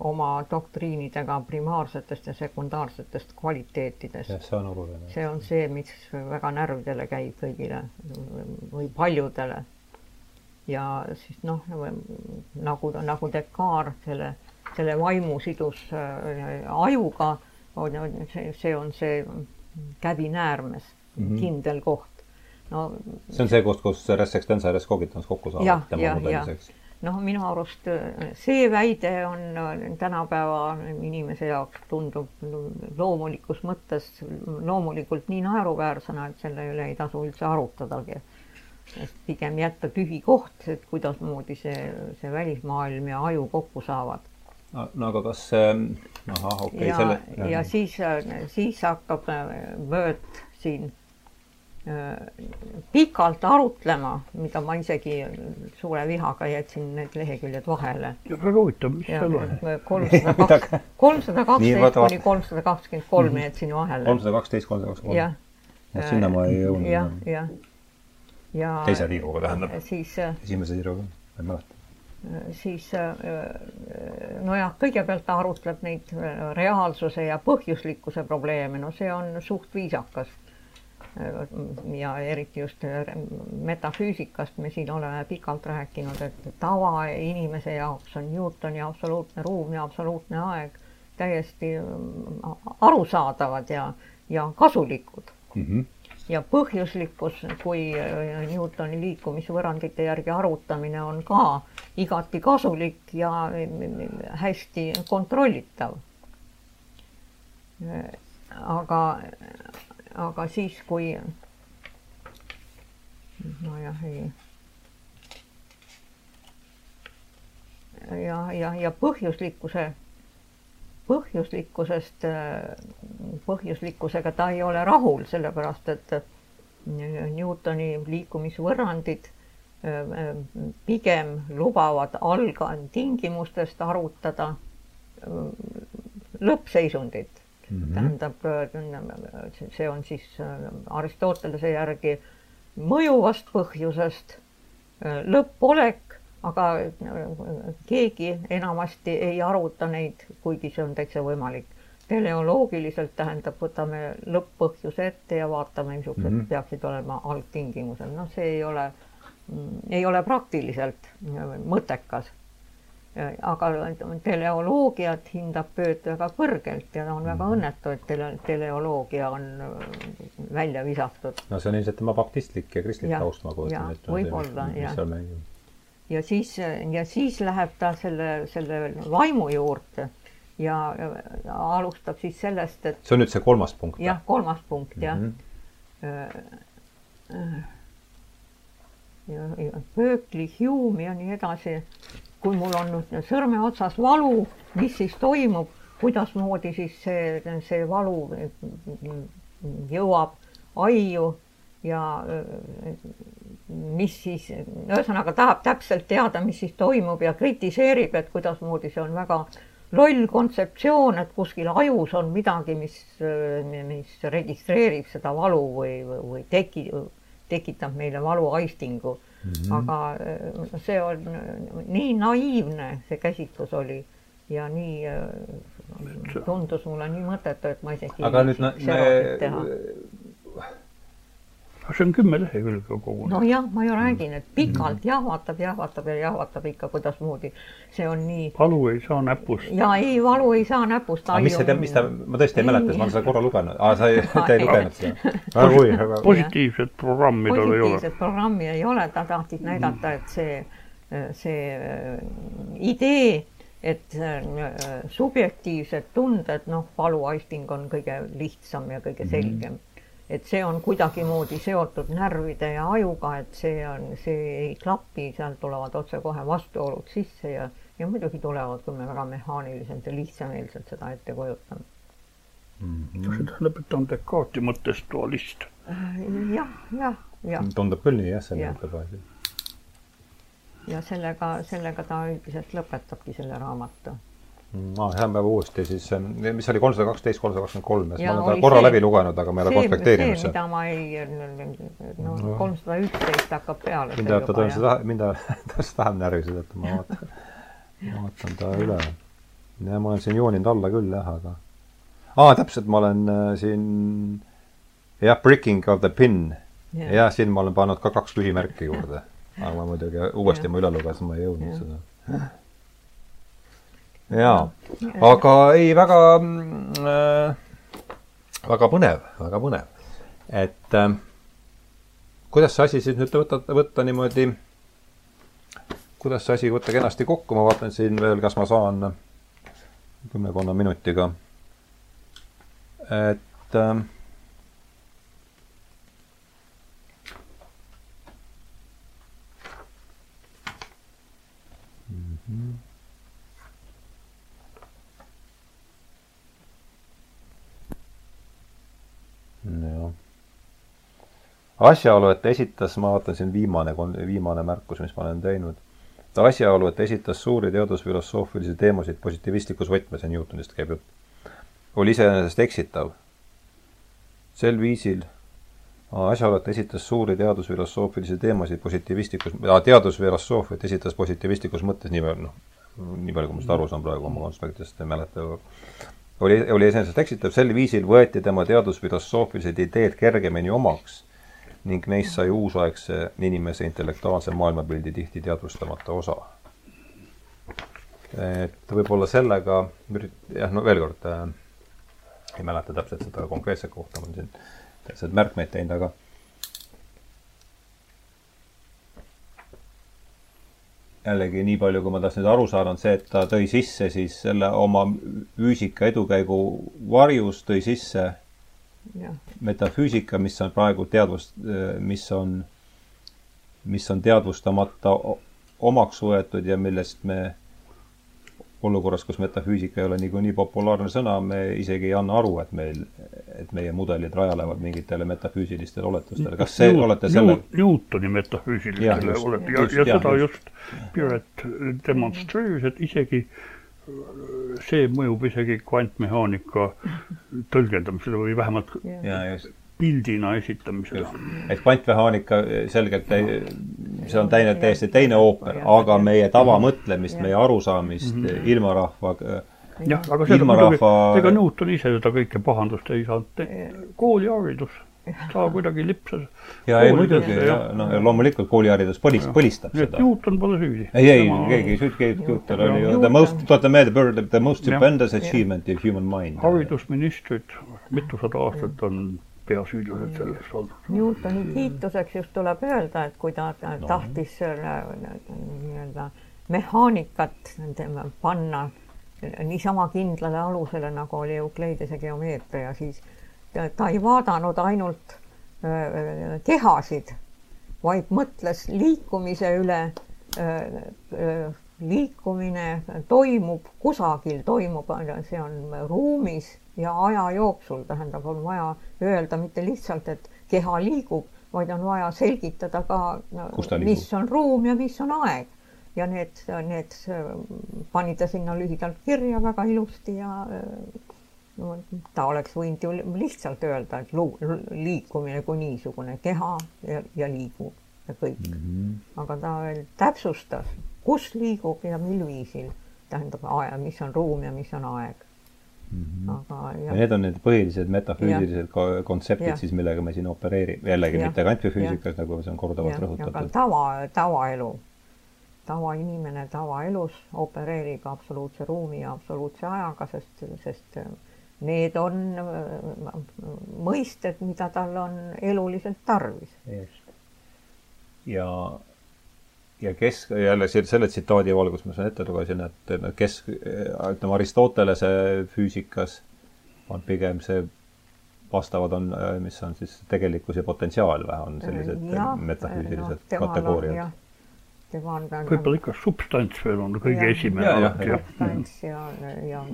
oma doktriinidega primaarsetest ja sekundaarsetest kvaliteetidest. see on oluline. see on see, mis väga närvidele käib kõigile või paljudele. ja siis noh, nagu, nagu Descartes selle, selle vaimu sidus äh, ajuga, on see, see on see käbin äärmes mm, -hmm. kindel koht. no see on see koht, kus res extensa res cogitans kokku saavad tema mudeliseks? noh, minu arust äh, see väide on äh, tänapäeva inimese jaoks tundub loomulikus mõttes loomulikult nii naeruväärsena, et selle üle ei tasu üldse arutadagi. sest pigem jätta tühi koht, et kuidasmoodi see, see välismaailm ja aju kokku saavad no aga kas ähm, ahah, okei okay, ja, selle. ja siis, siis hakkab Word äh, siin äh, pikalt arutlema, mida ma isegi suure vihaga jätsin need leheküljed vahele. väga huvitav, mis seal vahe? kolmsada kaks, kolmsada kaksteist kuni kolmsada kakskümmend kolm mhm. jätsin vahele. kolmsada kaksteist, kolmsada kakskümmend kolm. sinna ma ei jõudnud. jah, jah. ja. teise tiiruga tähendab. siis. esimese tiiruga, ma ei mäleta siis äh, nojah, kõigepealt ta arutleb neid äh, reaalsuse ja põhjuslikkuse probleeme, no see on suht viisakas. ja eriti just äh, metafüüsikast me siin oleme pikalt rääkinud, et tavainimese jaoks on Newtoni absoluutne ruum ja absoluutne aeg täiesti arusaadavad ja, ja kasulikud mm. -hmm ja põhjuslikkus kui äh, Newtoni liikumisvõrrandite järgi arutamine on ka igati kasulik ja äh, hästi kontrollitav. Äh, aga, aga siis, kui nojah, ei ja, ja, ja põhjuslikkuse põhjuslikkusest, põhjuslikkusega ta ei ole rahul, sellepärast et Newtoni liikumisvõrrandid pigem lubavad algtingimustest arutada lõppseisundit mm. -hmm. tähendab, see on siis Aristotelese järgi mõjuvast põhjusest lõppolek aga äh, keegi enamasti ei aruta neid, kuigi see on täitsa võimalik. teleoloogiliselt tähendab, võtame lõpp-põhjuse ette ja vaatame, missugused mm -hmm. peaksid olema algtingimused, noh, see ei ole, mm, ei ole praktiliselt äh, mõttekas. Äh, aga teleoloogiat hindab Pööt väga kõrgelt ja on väga mhm. õnnetu, et tele, teleoloogia on välja visatud. no see on ilmselt tema baptistlik ja kristlik taust, ma kujutan ette. võib-olla, jah ja siis, ja siis läheb ta selle, selle vaimu juurde ja, alustab siis sellest, et. see on nüüd see kolmas punkt? jah, kolmas punkt jah mm. -hmm ja, ja Berkeley, Hume ja nii edasi. kui mul on nüüd sõrme otsas valu, mis siis toimub, kuidasmoodi siis see, see valu jõuab aiu ja mis siis, ühesõnaga tahab täpselt teada, mis siis toimub ja kritiseerib, et kuidasmoodi see on väga loll kontseptsioon, et kuskil ajus on midagi, mis, mis registreerib seda valu või, või teki-, tekitab meile valuaistingu mm. -hmm. aga see on nii naiivne, see käsitlus oli ja nii tundus mulle nii mõttetu, et ma isegi aga nüüd me, see on kümme lehekülge kogu. nojah, ma ju räägin, et pikalt mm. jahvatab, jahvatab ja jahvatab ikka kuidasmoodi. see on nii. valu ei saa näpust. ja ei, valu ei saa näpust. aga mis see, mis ta, ma tõesti ei mäleta, ma olen seda korra lugenud. aa, sa ei, [LAUGHS] te ei lugenud seda? väga huvitav. positiivset programmi tal ei ole. positiivset programmi ei ole, ta tahtis näidata, et see, see äh, idee et äh, subjektiivsed tunded, noh, valuaisting on kõige lihtsam ja kõige mhm. selgem mm. Et see on kuidagimoodi seotud närvide ja ajuga, et see on, see ei klapi, sealt tulevad otsekohe vastuolud sisse ja, ja muidugi tulevad, kui me väga mehaaniliselt ja lihtsameelselt seda ette kujutame mm. -hmm. see tähendab, et ta on Descartesi mõttes dualist ja,. jah, jah, jah. tundub küll nii jah, selle mõtte baasil. ja sellega, sellega ta üldiselt lõpetabki selle raamatu aa, lähme uuesti siis, mis oli kolmsada kaksteist, kolmsada kakskümmend kolm, ma olen korra see, läbi lugenud, aga ma ei ole konspekteerinud seda. mida ma ei, no kolmsada üksteist hakkab peale. mind ajab ta tõenäoliselt, mind ajab [LAUGHS] tõenäoliselt vähem närvi, et ma vaatan, ma vaatan ta üle. ja ma olen siin jooninud alla küll jah, aga aa, täpselt, ma olen äh, siin jah, Breaking of the Pin yeah.. jah, siin ma olen pannud ka kaks küsimärki juurde. [LAUGHS] aga ma muidugi uuesti ma üle lugesin, ma ei jõudnud ja. seda jaa, aga ei, väga äh,, väga põnev, väga põnev. et äh, kuidas see asi siis nüüd võtta, võtta niimoodi, kuidas see asi võtta kenasti kokku, ma vaatan siin veel, kas ma saan kümnekonna minutiga. et äh, asjaolu, et esitas, ma vaatan siin viimane, viimane märkus, mis ma olen teinud. asjaolu, et esitas suuri teadusfilosoofilisi teemasid positiivistlikus võtmes ja Newtonist käib jutt, oli iseenesest eksitav. sel viisil asjaolu, et esitas suuri teadusfilosoofilisi teemasid positiivistlikus, teadusfilosoofiat esitas positiivistlikus mõttes nii palju, noh, nii palju, kui ma seda aru saan praegu oma konspektidest, ei mäleta, oli, oli iseenesest eksitav, sel viisil võeti tema teadusfilosoofilised ideed kergemini omaks ning neist sai uusaegse inimese intellektuaalse maailmapildi tihti teadvustamata osa. et võib-olla sellega jah, no veel kord äh,, ei mäleta täpselt seda konkreetset kohta, ma olen siin täpselt märkmeid teinud, aga jällegi nii palju, kui ma tast nüüd aru saan, on see, et ta tõi sisse siis selle oma füüsika edukäigu varjus, tõi sisse metafüüsika, mis on praegu teadvust, mis on, mis on teadvustamata omaks võetud ja millest me olukorras, kus metafüüsika ei ole niikuinii populaarne sõna, me isegi ei anna aru, et meil, et meie mudelid rajanevad mingitele metafüüsilistele oletustele. kas see Newt, olete selle Newtoni metafüüsilistele olet- ja, ja, ja seda just. Piret demonstreeris, et isegi äh, see mõjub isegi kvantmehaanika tõlgendamisele või vähemalt pildina esitamisele. et kvantmehaanika selgelt, see on täine, täiesti teine ooper, aga meie tavamõtlemist, meie arusaamist mm -hmm. ilmarahva jah, aga seda muidugi, ega Newton ise seda kõike pahandust ei saanud, kooliharidus ta kuidagi lipsas. ja ei muidugi, noh, loomulikult kooliharidus põlis, põlistab seda. Newton pole süüdi. ei, ei, keegi ei süüdi, keegi, Newton oli ju the most, tuletan meelde, the most stupendous achievement in human mind. haridusministrid mitusada aastat on peasüüdlased selles olnud. Newtoni kiituseks just tuleb öelda, et kui ta no. tahtis selle nii-öelda mehaanikat panna niisama kindlale alusele, nagu oli Euclidese geomeetria, siis ta ei vaadanud ainult kehasid, vaid mõtles liikumise üle. liikumine toimub kusagil, toimub, see on ruumis ja aja jooksul, tähendab, on vaja öelda mitte lihtsalt, et keha liigub, vaid on vaja selgitada ka, mis on ruum ja mis on aeg ja need, need pani ta sinna lühidalt kirja väga ilusti ja no, ta oleks võinud ju lihtsalt öelda, et lu, liikumine kui niisugune keha ja, ja liigub ja kõik mm. -hmm. aga ta veel täpsustas, kus liigub ja mil viisil, tähendab, mis on ruum ja mis on aeg Mm -hmm. aga ja. ja need on need põhilised metafüüsilised ja. kontseptid siis, millega me siin opereerime, jällegi ja. mitte kvantfüüsikas, nagu see on korduvalt ja. rõhutatud. tava, tavaelu tavainimene tavaelus opereerib absoluutse ruumi ja absoluutse ajaga, sest, sest need on äh, mõisted, mida tal on eluliselt tarvis. ja, ja kes jälle selle tsitaadi valgus ma siin ette lugesin, et kes, ütleme Aristotelese füüsikas on pigem see vastavad on, mis on siis tegelikkus ja potentsiaal või on sellised ja, metafüüsilised no, kategooriad. on võib-olla ikka substants veel on kõige ja, esimene substants ja, ja, ja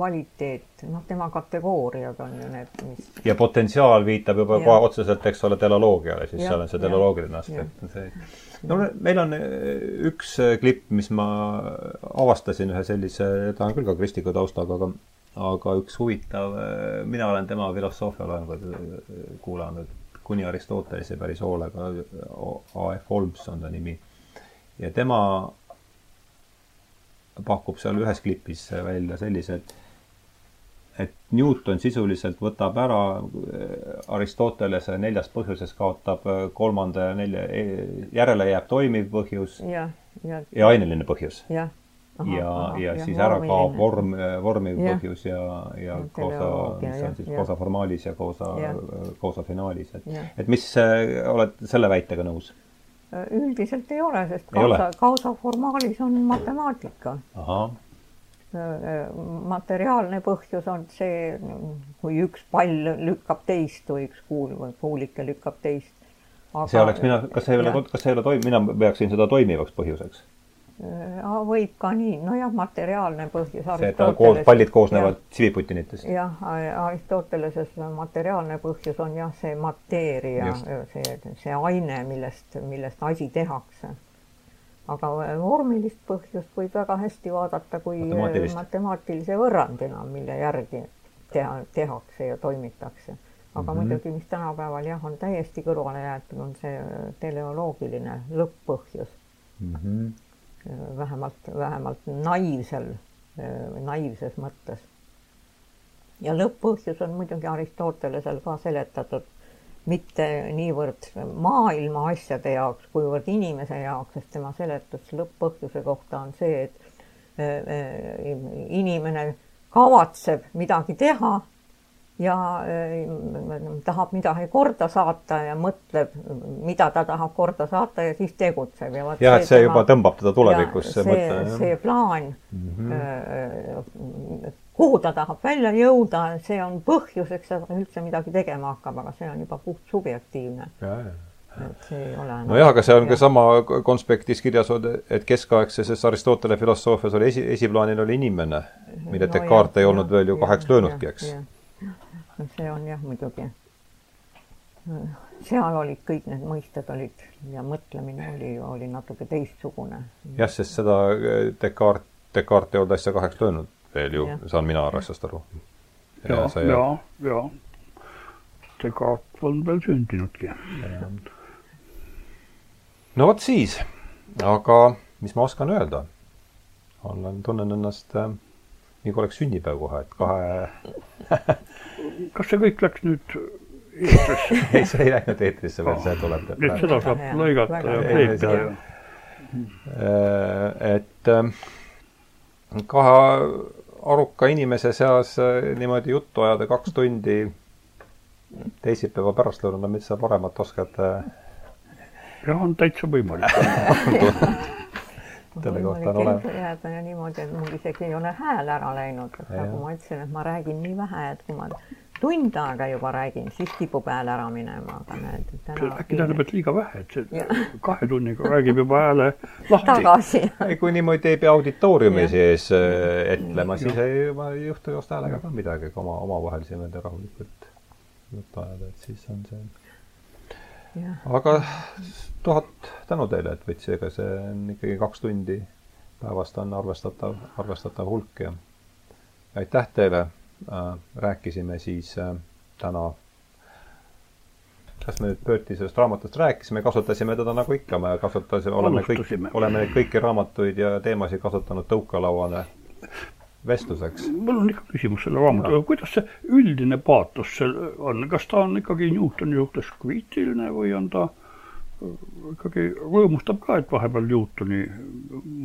kvaliteet, noh, tema kategooriad on ju need, mis. ja potentsiaal viitab juba kohe otseselt, eks ole, teleoloogiale, siis ja, seal on see teleoloogiline aspekt. see, no meil on eh, üks eh, klipp, mis ma avastasin ühe sellise, ta on küll ka kristliku taustaga, aga aga üks huvitav, eh, mina olen tema filosoofialoenguid kuulanud kuni Aristotelese päris hoolega, A.F. Holmes on ta nimi ja tema pakub seal ühes klipis välja sellise, et et Newton sisuliselt võtab ära äh, Aristotelese neljast põhjusest, kaotab äh, kolmanda ja nelja, e, järele jääb toimiv põhjus ja, ja, ja aineline põhjus. ja, aha, ja, ja siis ja, ära kaob vorm, vormiv ja. põhjus ja, ja koosa, mis on siis koosa formaalis ja koosa, koosa finaalis, et, et mis, äh, oled selle väitega nõus? üldiselt ei ole, sest kausa, kausa formaalis on matemaatika. Materiaalne põhjus on see, kui üks pall lükkab teist või üks kuul või kuulike lükkab teist. see oleks mina, kas see ei ole, kas see ei ole toim-, mina peaksin seda toimivaks põhjuseks Äh, võib ka nii, nojah, materiaalne põhjus. see, et koos, pallid koosnevad siviputinitest. jah, Aristoteleses materiaalne põhjus on jah, see mateeria, see, see aine, millest, millest asi tehakse. Aga vormilist põhjust võib väga hästi vaadata kui matemaatilise võrrandina, mille järgi teha, tehakse ja toimitakse. aga mm -hmm. muidugi, mis tänapäeval jah, on täiesti kõrvale jäetud, on see teleoloogiline lõpp-põhjus mm. -hmm vähemalt, vähemalt naiivsel, naiivses mõttes. ja lõpp-põhjus on muidugi Aristotelesel ka seletatud mitte niivõrd maailma asjade jaoks, kuivõrd inimese jaoks, sest tema seletus lõpp-põhjuse kohta on see, et inimene kavatseb midagi teha ja äh, tahab midagi korda saata ja mõtleb, mida ta tahab korda saata ja siis tegutseb ja jah, et see tema, juba tõmbab teda tulevikus, see see plaan mm, -hmm. Kuhu ta tahab välja jõuda, see on põhjus, eks ta üldse midagi tegema hakkab, aga see on juba puht subjektiivne. et see ei ole nojah, aga see on ka sama konspektis kirjas, et keskaegses Aristotele filosoofias oli esi, esiplaanil oli inimene, mille no, Descartes ei olnud veel ju kaheks löönudki, eks see on jah, muidugi. seal olid kõik need mõisted olid ja mõtlemine oli, oli natuke teistsugune. jah, sest seda eh, Descartes, Descartes ei olnud asja kaheks löönud veel ju, saan mina asjast aru. ja, ja, ja, ja. Descartes polnud veel sündinudki. no vot siis, aga mis ma oskan öelda? olen, tunnen ennast äh, nagu oleks sünnipäev kohe, et kahe [LAUGHS] kas see kõik läks nüüd eetrisse [LAUGHS] ei, see ei läinud eetrisse veel, see tuleb. nüüd seda saab lõigata ja kleepida. Äh, et ähm, kahe aruka inimese seas äh, niimoodi juttu ajada kaks tundi teisipäeva pärastlõunal, mis sa paremat oskad? Äh? jah, on täitsa võimalik selle kohta on olemas. jääda ja niimoodi, et mul isegi ei ole hääl ära läinud, et nagu ma ütlesin, et ma räägin nii vähe, et kui ma tund aega juba räägin, siis kipub hääl ära minema, aga näed, täna. äkki tähendab, et liiga vähe, et see kahe tunniga räägib juba hääle lahti. tagasi. kui niimoodi ei pea auditooriumi sees äh, etlema, siis ei, ei juhtu just häälega ka midagi, kui oma, omavahel siin veel rahulikult juttu ajada, et siis on see. aga tuhat tänu teile, et võtsite, see on ikkagi kaks tundi päevast on arvestatav, arvestatav hulk ja aitäh teile rääkisime siis äh, täna kas me nüüd Berti sellest raamatust rääkisime, kasutasime teda nagu ikka, me kasutasime, oleme kõik, oleme kõiki raamatuid ja teemasid kasutanud tõukelauale vestluseks. mul on ikka küsimus selle raamatuga, kuidas see üldine paatos seal on, kas ta on ikkagi Newtoni suhtes kriitiline või on ta ikkagi rõõmustab ka, et vahepeal Newtoni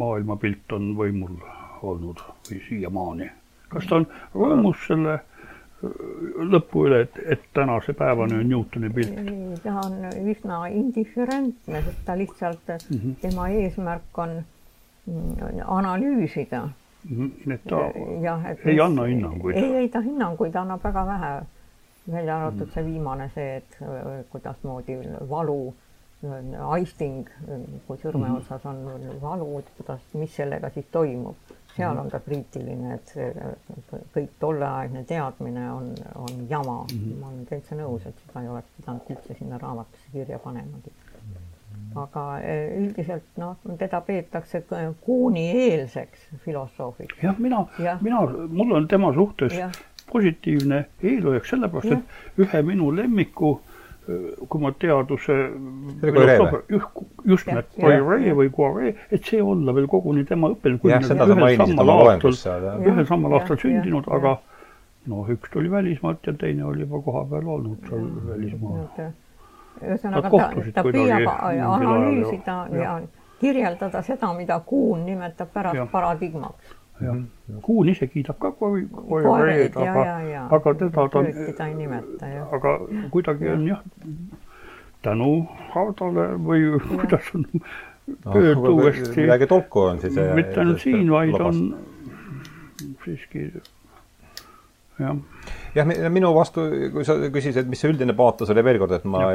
maailmapilt on võimul olnud või siiamaani? Kas ta on rõõmus selle äh, lõpu üle, et, et tänase päevani on Newtoni pilt? ta on üsna indiferentne, sest ta lihtsalt mm, -hmm. tema eesmärk on mm, analüüsida mm. -hmm. et ta jah, et ei anna hinnanguid? ei, ei ta hinnanguid annab väga vähe, välja arvatud mm -hmm. see viimane, see, et äh, kuidasmoodi valu aisting, kui sõrme mhm. on valu, kuidas, mis sellega siis toimub seal mhm. on ta kriitiline, et see kõik tolleaegne teadmine on, on jama mm. -hmm. ma olen täitsa nõus, et seda ei oleks pidanud üldse sinna raamatusse kirja panemagi. Mhm. aga e, üldiselt noh, teda peetakse kuunieelseks filosoofiks. jah, mina ja., mina, mul on tema suhtes ja. positiivne eelhoiak, sellepärast ja. et ühe minu lemmiku äh, kui ma teaduse just, need Poiree või? Poiree, et see olla veel koguni tema õppeline, kui seda sa mainisid seal, jah. ühel samal aastal sündinud, aga noh, üks tuli välismaalt ja teine oli juba kohapeal olnud seal välismaal. ühesõnaga ta, ta püüab analüüsida ja, ja kirjeldada seda, mida Kuhn nimetab pärast paradigmaks jah, Kuhn ise kiidab ka Poireed, aga, aga teda ta, ta ei nimeta, jah. aga kuidagi on jah, tänu Hardale või kuidas on pöörd uuesti. midagi tolku on siis. mitte ainult siin, vaid on siiski jah. jah, minu vastu, kui sa küsisid, mis see üldine paatos oli, veel kord, et ma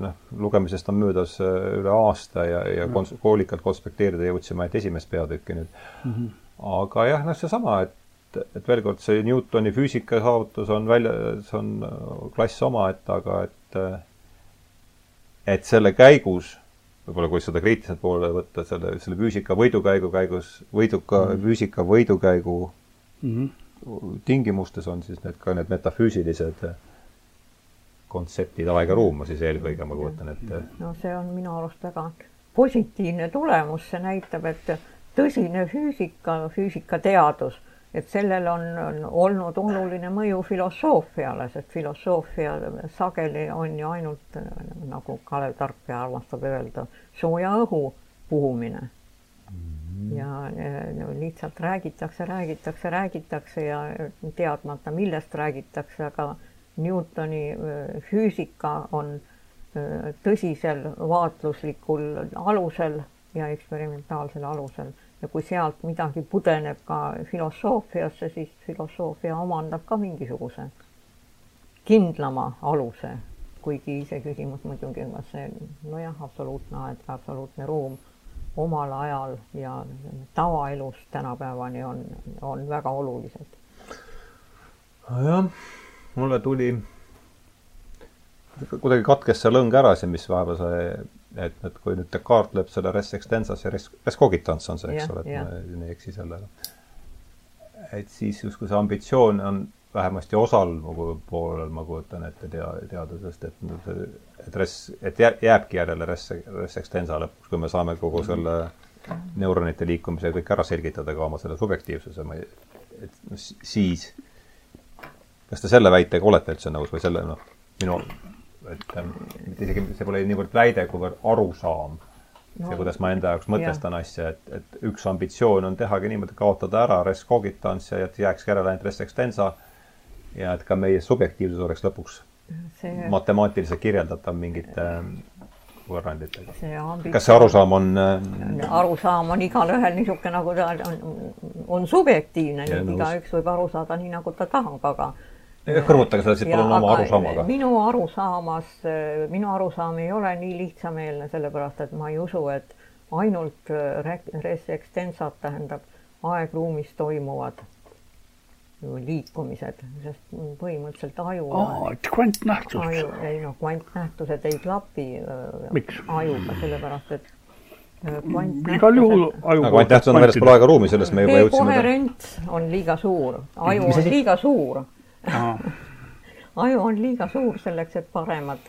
noh, lugemisest on möödas äh, üle aasta ja, ja, ja. Kons hoolikalt konspekteerida jõudsime ainult esimest peatükki nüüd mm. -hmm aga jah, noh, seesama, et, et veel kord, see Newtoni füüsika saavutus on välja, see on äh, klass omaette, aga et äh, et selle käigus, võib-olla kui seda kriitiliselt poole võtta, selle, selle füüsika võidukäigu käigus, võiduka mm -hmm. füüsika võidukäigu mm -hmm. tingimustes on siis need ka need metafüüsilised kontseptid aeg ja ruum, siis eelkõige ma kujutan ette. no see on minu arust väga positiivne tulemus, see näitab, et tõsine füüsika, füüsikateadus, et sellel on, on olnud oluline mõju filosoofiale, sest filosoofia sageli on ju ainult nagu Kalev Tarkpea armastab öelda, sooja õhu puhumine. -hmm. ja lihtsalt räägitakse, räägitakse, räägitakse ja teadmata, millest räägitakse, aga Newtoni füüsika on tõsisel vaatluslikul alusel ja eksperimentaalsel alusel ja kui sealt midagi pudeneb ka filosoofiasse, siis filosoofia omandab ka mingisuguse kindlama aluse, kuigi iseküsimus muidugi on, kas see nojah, absoluutne aed või absoluutne ruum omal ajal ja tavaelus tänapäevani on, on väga olulised. jah, mulle tuli, kuidagi katkes see lõng ära siin, mis vahepeal sai et, et kui nüüd Descartes lööb selle res extensas ja res, res cogitans on see, eks ole, et ja. ma ei eksi sellega. et siis justkui see ambitsioon on vähemasti osal nagu poolel, ma kujutan ette tea, teadusest, et see, et res, et jääbki järele res, res extensa lõpuks, kui me saame kogu selle neuronite liikumise kõik ära selgitada ka oma selle subjektiivsuse, ma ei, et siis kas te selle väitega olete üldse nõus või selle, noh, minu et ähm, mitte isegi, see pole niivõrd väide, kuivõrd arusaam no.. see, kuidas ma enda jaoks mõtestan ja. asja, et, et üks ambitsioon on tehagi niimoodi, kaotada ära res cogitans ja et jääks järele ainult res extensa ja et ka meie subjektiivsus oleks lõpuks see... matemaatiliselt kirjeldatav mingite ähm, võrranditega. kas see arusaam on äh... arusaam on igalühel niisugune, nagu ta on, on subjektiivne, nii et igaüks võib aru saada nii, nagu ta tahab, aga kõrvutage seda siis palun oma arusaamaga. minu arusaamas, minu arusaam ei ole nii lihtsameelne, sellepärast et ma ei usu, et ainult res extensat tähendab aegruumis toimuvad liikumised, sest põhimõtteliselt aju aa, et kvantnähtus. aju, ei noh, kvantnähtused ei klapi Miks? ajuga, sellepärast et igal juhul aju aga kvantnähtus on väljaspool aega-ruumi, sellest me juba jõudsime. koherents on liiga suur, aju on liiga suur [LAUGHS] aju on liiga suur selleks, et paremad,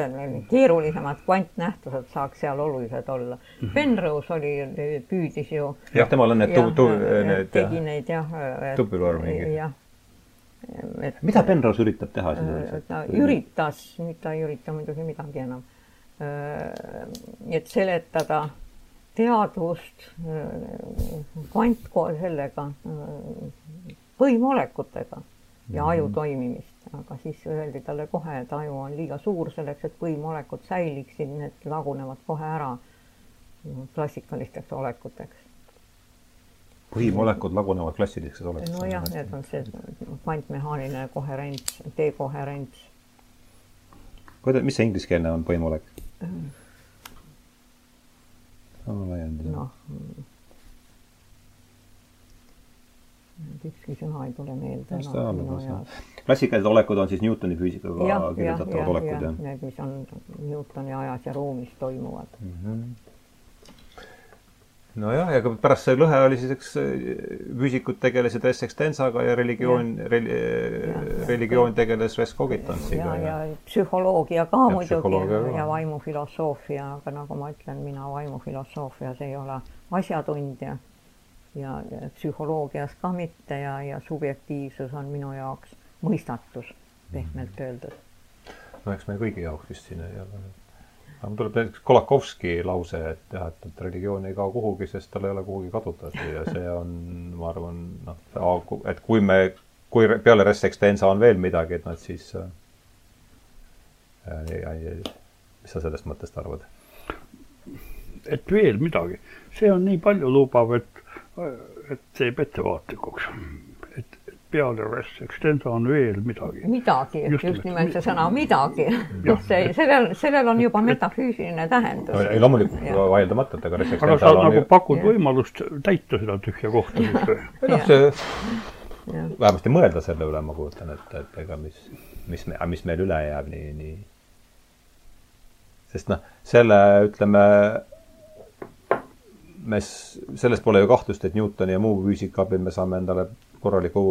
keerulisemad kvantnähtused saaks seal olulised olla. Penrose oli, püüdis ju jah, temal on need tu-, tu-, need tegi neid jah. tupilorm mingi. jah. et mida Penrose üritab teha siis? ta üritas, nüüd ta ei ürita muidugi midagi enam. et seletada teadvust kvant sellega, põhimolekutega ja aju toimimist, aga siis öeldi talle kohe, et aju on liiga suur selleks, et põhimolekud säiliksid, need lagunevad kohe ära klassikalisteks olekuteks. põhimolekud lagunevad klassilisteks olekuteks? nojah, need on see kvantmehaaniline koherents, dekoherents. kuidas, mis see ingliskeelne on põhimolek? noh, ükski sõna ei tule meelde enam minu jaoks. klassikalised olekud on siis Newtoni füüsikaga kirjeldatavad olekud, jah? Need, mis on Newtoni ajas ja ruumis toimuvad mm. -hmm. nojah, ja pärast see lõhe oli siis, eks füüsikud tegelesid res extensaga ja religioon, reli, religioon tegeles res cogitance'iga. ja, ja, ja psühholoogia ka ja muidugi ja, ja vaimufilosoofia, aga nagu ma ütlen, mina vaimufilosoofias ei ole asjatundja ja, psühholoogias ka mitte ja, ja subjektiivsus on minu jaoks mõistatus, pehmelt öeldes. no eks meie kõigi jaoks vist siin ei ole. aga mul tuleb näiteks Kolakovski lause, et jah, et, et religioon ei kao kuhugi, sest tal ei ole kuhugi kaduda ja see on, ma arvan, noh, et kui me, kui peale res extensa on veel midagi, et noh, et siis äh, ei, ei, ei, mis sa sellest mõttest arvad? et veel midagi, see on nii paljulubav, et et teeb ettevaatlikuks. et peale res extensa on veel midagi. midagi, just, just nimelt see sõna midagi. [LAUGHS] see, sellel, sellel on juba metafüüsiline tähendus. ei, loomulikult vaieldamatult, aga res extensa aga sa nagu ju... pakud võimalust täita seda tühja kohta [LAUGHS] noh, see vähemasti mõelda selle üle, ma kujutan ette, et ega mis, mis, mis meil üle jääb nii, nii. sest noh, selle ütleme me, selles pole ju kahtlust, et Newtoni ja muu füüsika abil me saame endale korraliku,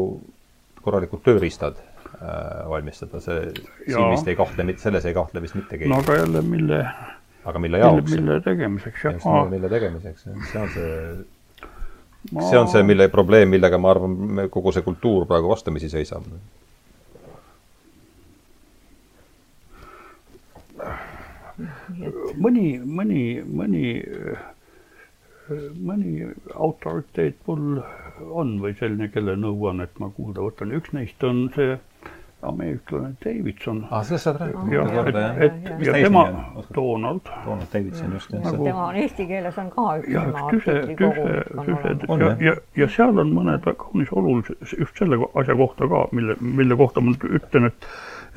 korralikud tööriistad äh, valmistada, see, siin vist ei kahtle, selles ei kahtle vist mitte keegi. no aga jälle, mille aga mille jaoks? mille tegemiseks, jah. just, mille tegemiseks, see on see ma... see on see, mille probleem, millega ma arvan, kogu see kultuur praegu vastamisi seisab. mõni, mõni, mõni mõni autoriteet mul on või selline, kelle nõuannet ma kuulda võtan, üks neist on see ameeriklane Davidson. aa, sellest saad rääkida ja, korda, jah? et, et ja tema, Donald. Donald Davidson, just. nagu tema on eesti keeles on ka üks ja, üks tüse, tüse, tüse ja, ja, ja seal on mõned väga kaunis olulised just selle asja kohta ka, mille, mille kohta ma ütlen, et,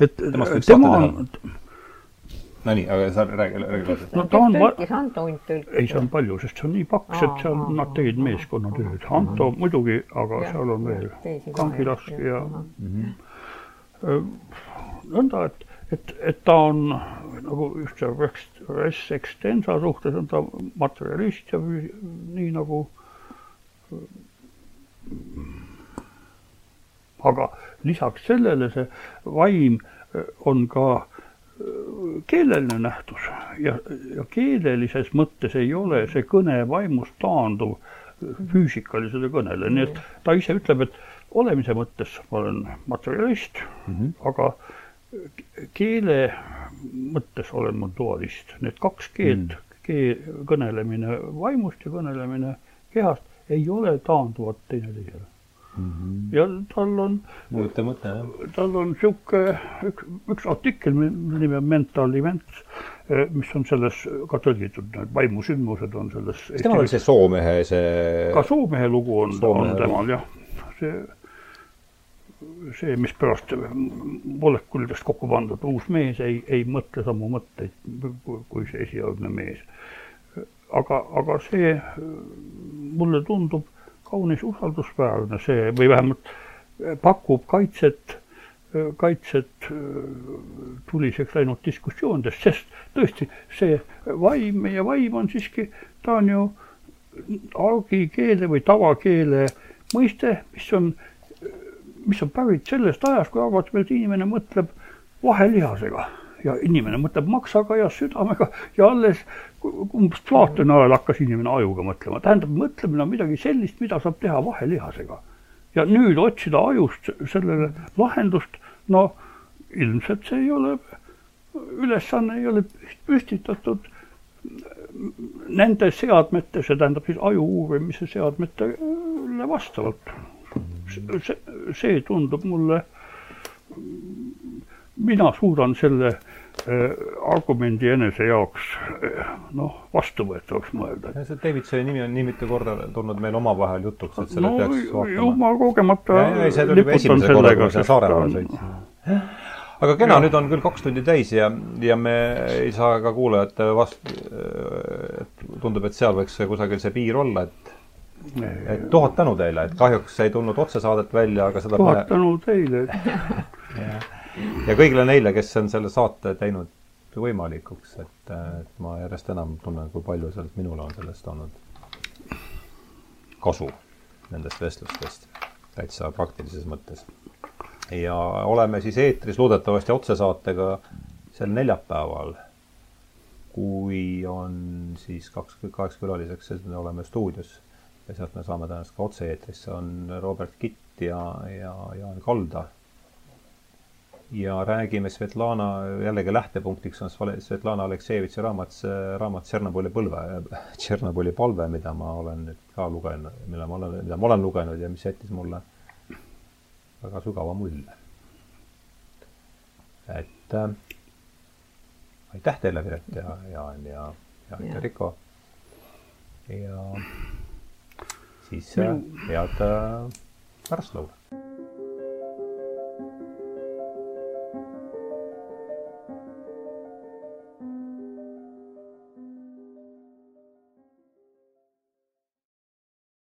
et tema on no nii, aga sa räägi, räägi edasi. no ta on tõlkis, Anto Unt tõlkis. ei, see on palju, sest see on nii paks, et seal nad tegid meeskonnatööd. Anto muidugi, aga ja, seal on veel Kangilask ja, mhm. nõnda, et, et, et ta on nagu just see res, res extensa suhtes on ta materjalist ja nii nagu aga lisaks sellele see vaim on ka keeleline nähtus ja, ja keelelises mõttes ei ole see kõne vaimust taanduv füüsikalisele kõnele, nii et ta ise ütleb, et olemise mõttes ma olen materjalist mm, -hmm. aga keele mõttes olen ma dualist, need kaks keelt mm, -hmm. keel, kõnelemine vaimust ja kõnelemine kehast ei ole taanduvad teineteisele Mm -hmm. ja tal on. huvitav mõte, jah. tal on sihuke üks, üks artikkel, mille nimi on Mental Events, eh, mis on selles ka tõlgitud, need vaimusündmused on selles. kas temal oli see Soomehe, see? ka Soomehe lugu on, on temal jah, see see, mis pärast molekulidest kokku pandud uus mees ei, ei mõtle samu mõtteid kui see esialgne mees. aga, aga see mulle tundub kaunis usaldusväärne, see või vähemalt pakub kaitset, kaitset tuliseks läinud diskussioonidest, sest tõesti, see vaim, meie vaim on siiski, ta on ju argikeele või tavakeele mõiste, mis on mis on pärit sellest ajast, kui arvati, et inimene mõtleb vahelihasega ja inimene mõtleb maksaga ja südamega ja alles umbes Platoni ajal hakkas inimene ajuga mõtlema. tähendab, mõtlemine on midagi sellist, mida saab teha vahelihasega. ja nüüd otsida ajust sellele lahendust, no ilmselt see ei ole, ülesanne ei ole püstitatud nende seadmete, see tähendab siis aju uurimise seadmetele vastavalt see, see tundub mulle, mina suudan selle argumendi enese jaoks äh, noh, vastuvõetavaks mõelda. see Davidsoni nimi on nii mitu korda tulnud meil omavahel jutuks, et selle no, peaks vaatama. ma kogemata kui ma sinna Saaremaale sõitsin. aga kena, nüüd on küll kaks tundi täis ja, ja me ei saa ka kuulajate vastu, et tundub, et seal võiks kusagil see piir olla, et et tuhat tänu teile, et kahjuks ei tulnud otsesaadet välja, aga seda tuhat tänu teile [LAUGHS] ja, kõigile neile, kes on selle saate teinud võimalikuks, et, ma järjest enam tunnen, kui palju sealt minule on sellest olnud kasu, nendest vestlustest, täitsa praktilises mõttes. ja oleme siis eetris loodetavasti otsesaatega sel neljapäeval, kui on siis kaks, kaheks külaliseks, siis me oleme stuudios ja sealt me saame tõenäoliselt ka otse-eetrisse, on Robert Kitt ja, ja Jaan Kalda. Ja räägime Svetlana, jällegi lähtepunktiks on Svetlana Aleksejevitši raamat, raamat Tšernobõli põlve, Tšernobõli palve, mida ma olen nüüd ka lugenud, mille ma olen, mida ma olen lugenud ja mis jättis mulle väga sügava mulje. et äh, aitäh teile, Piret ja Jaan ja, ja aitäh, Riko. ja siis head pärastlõunat.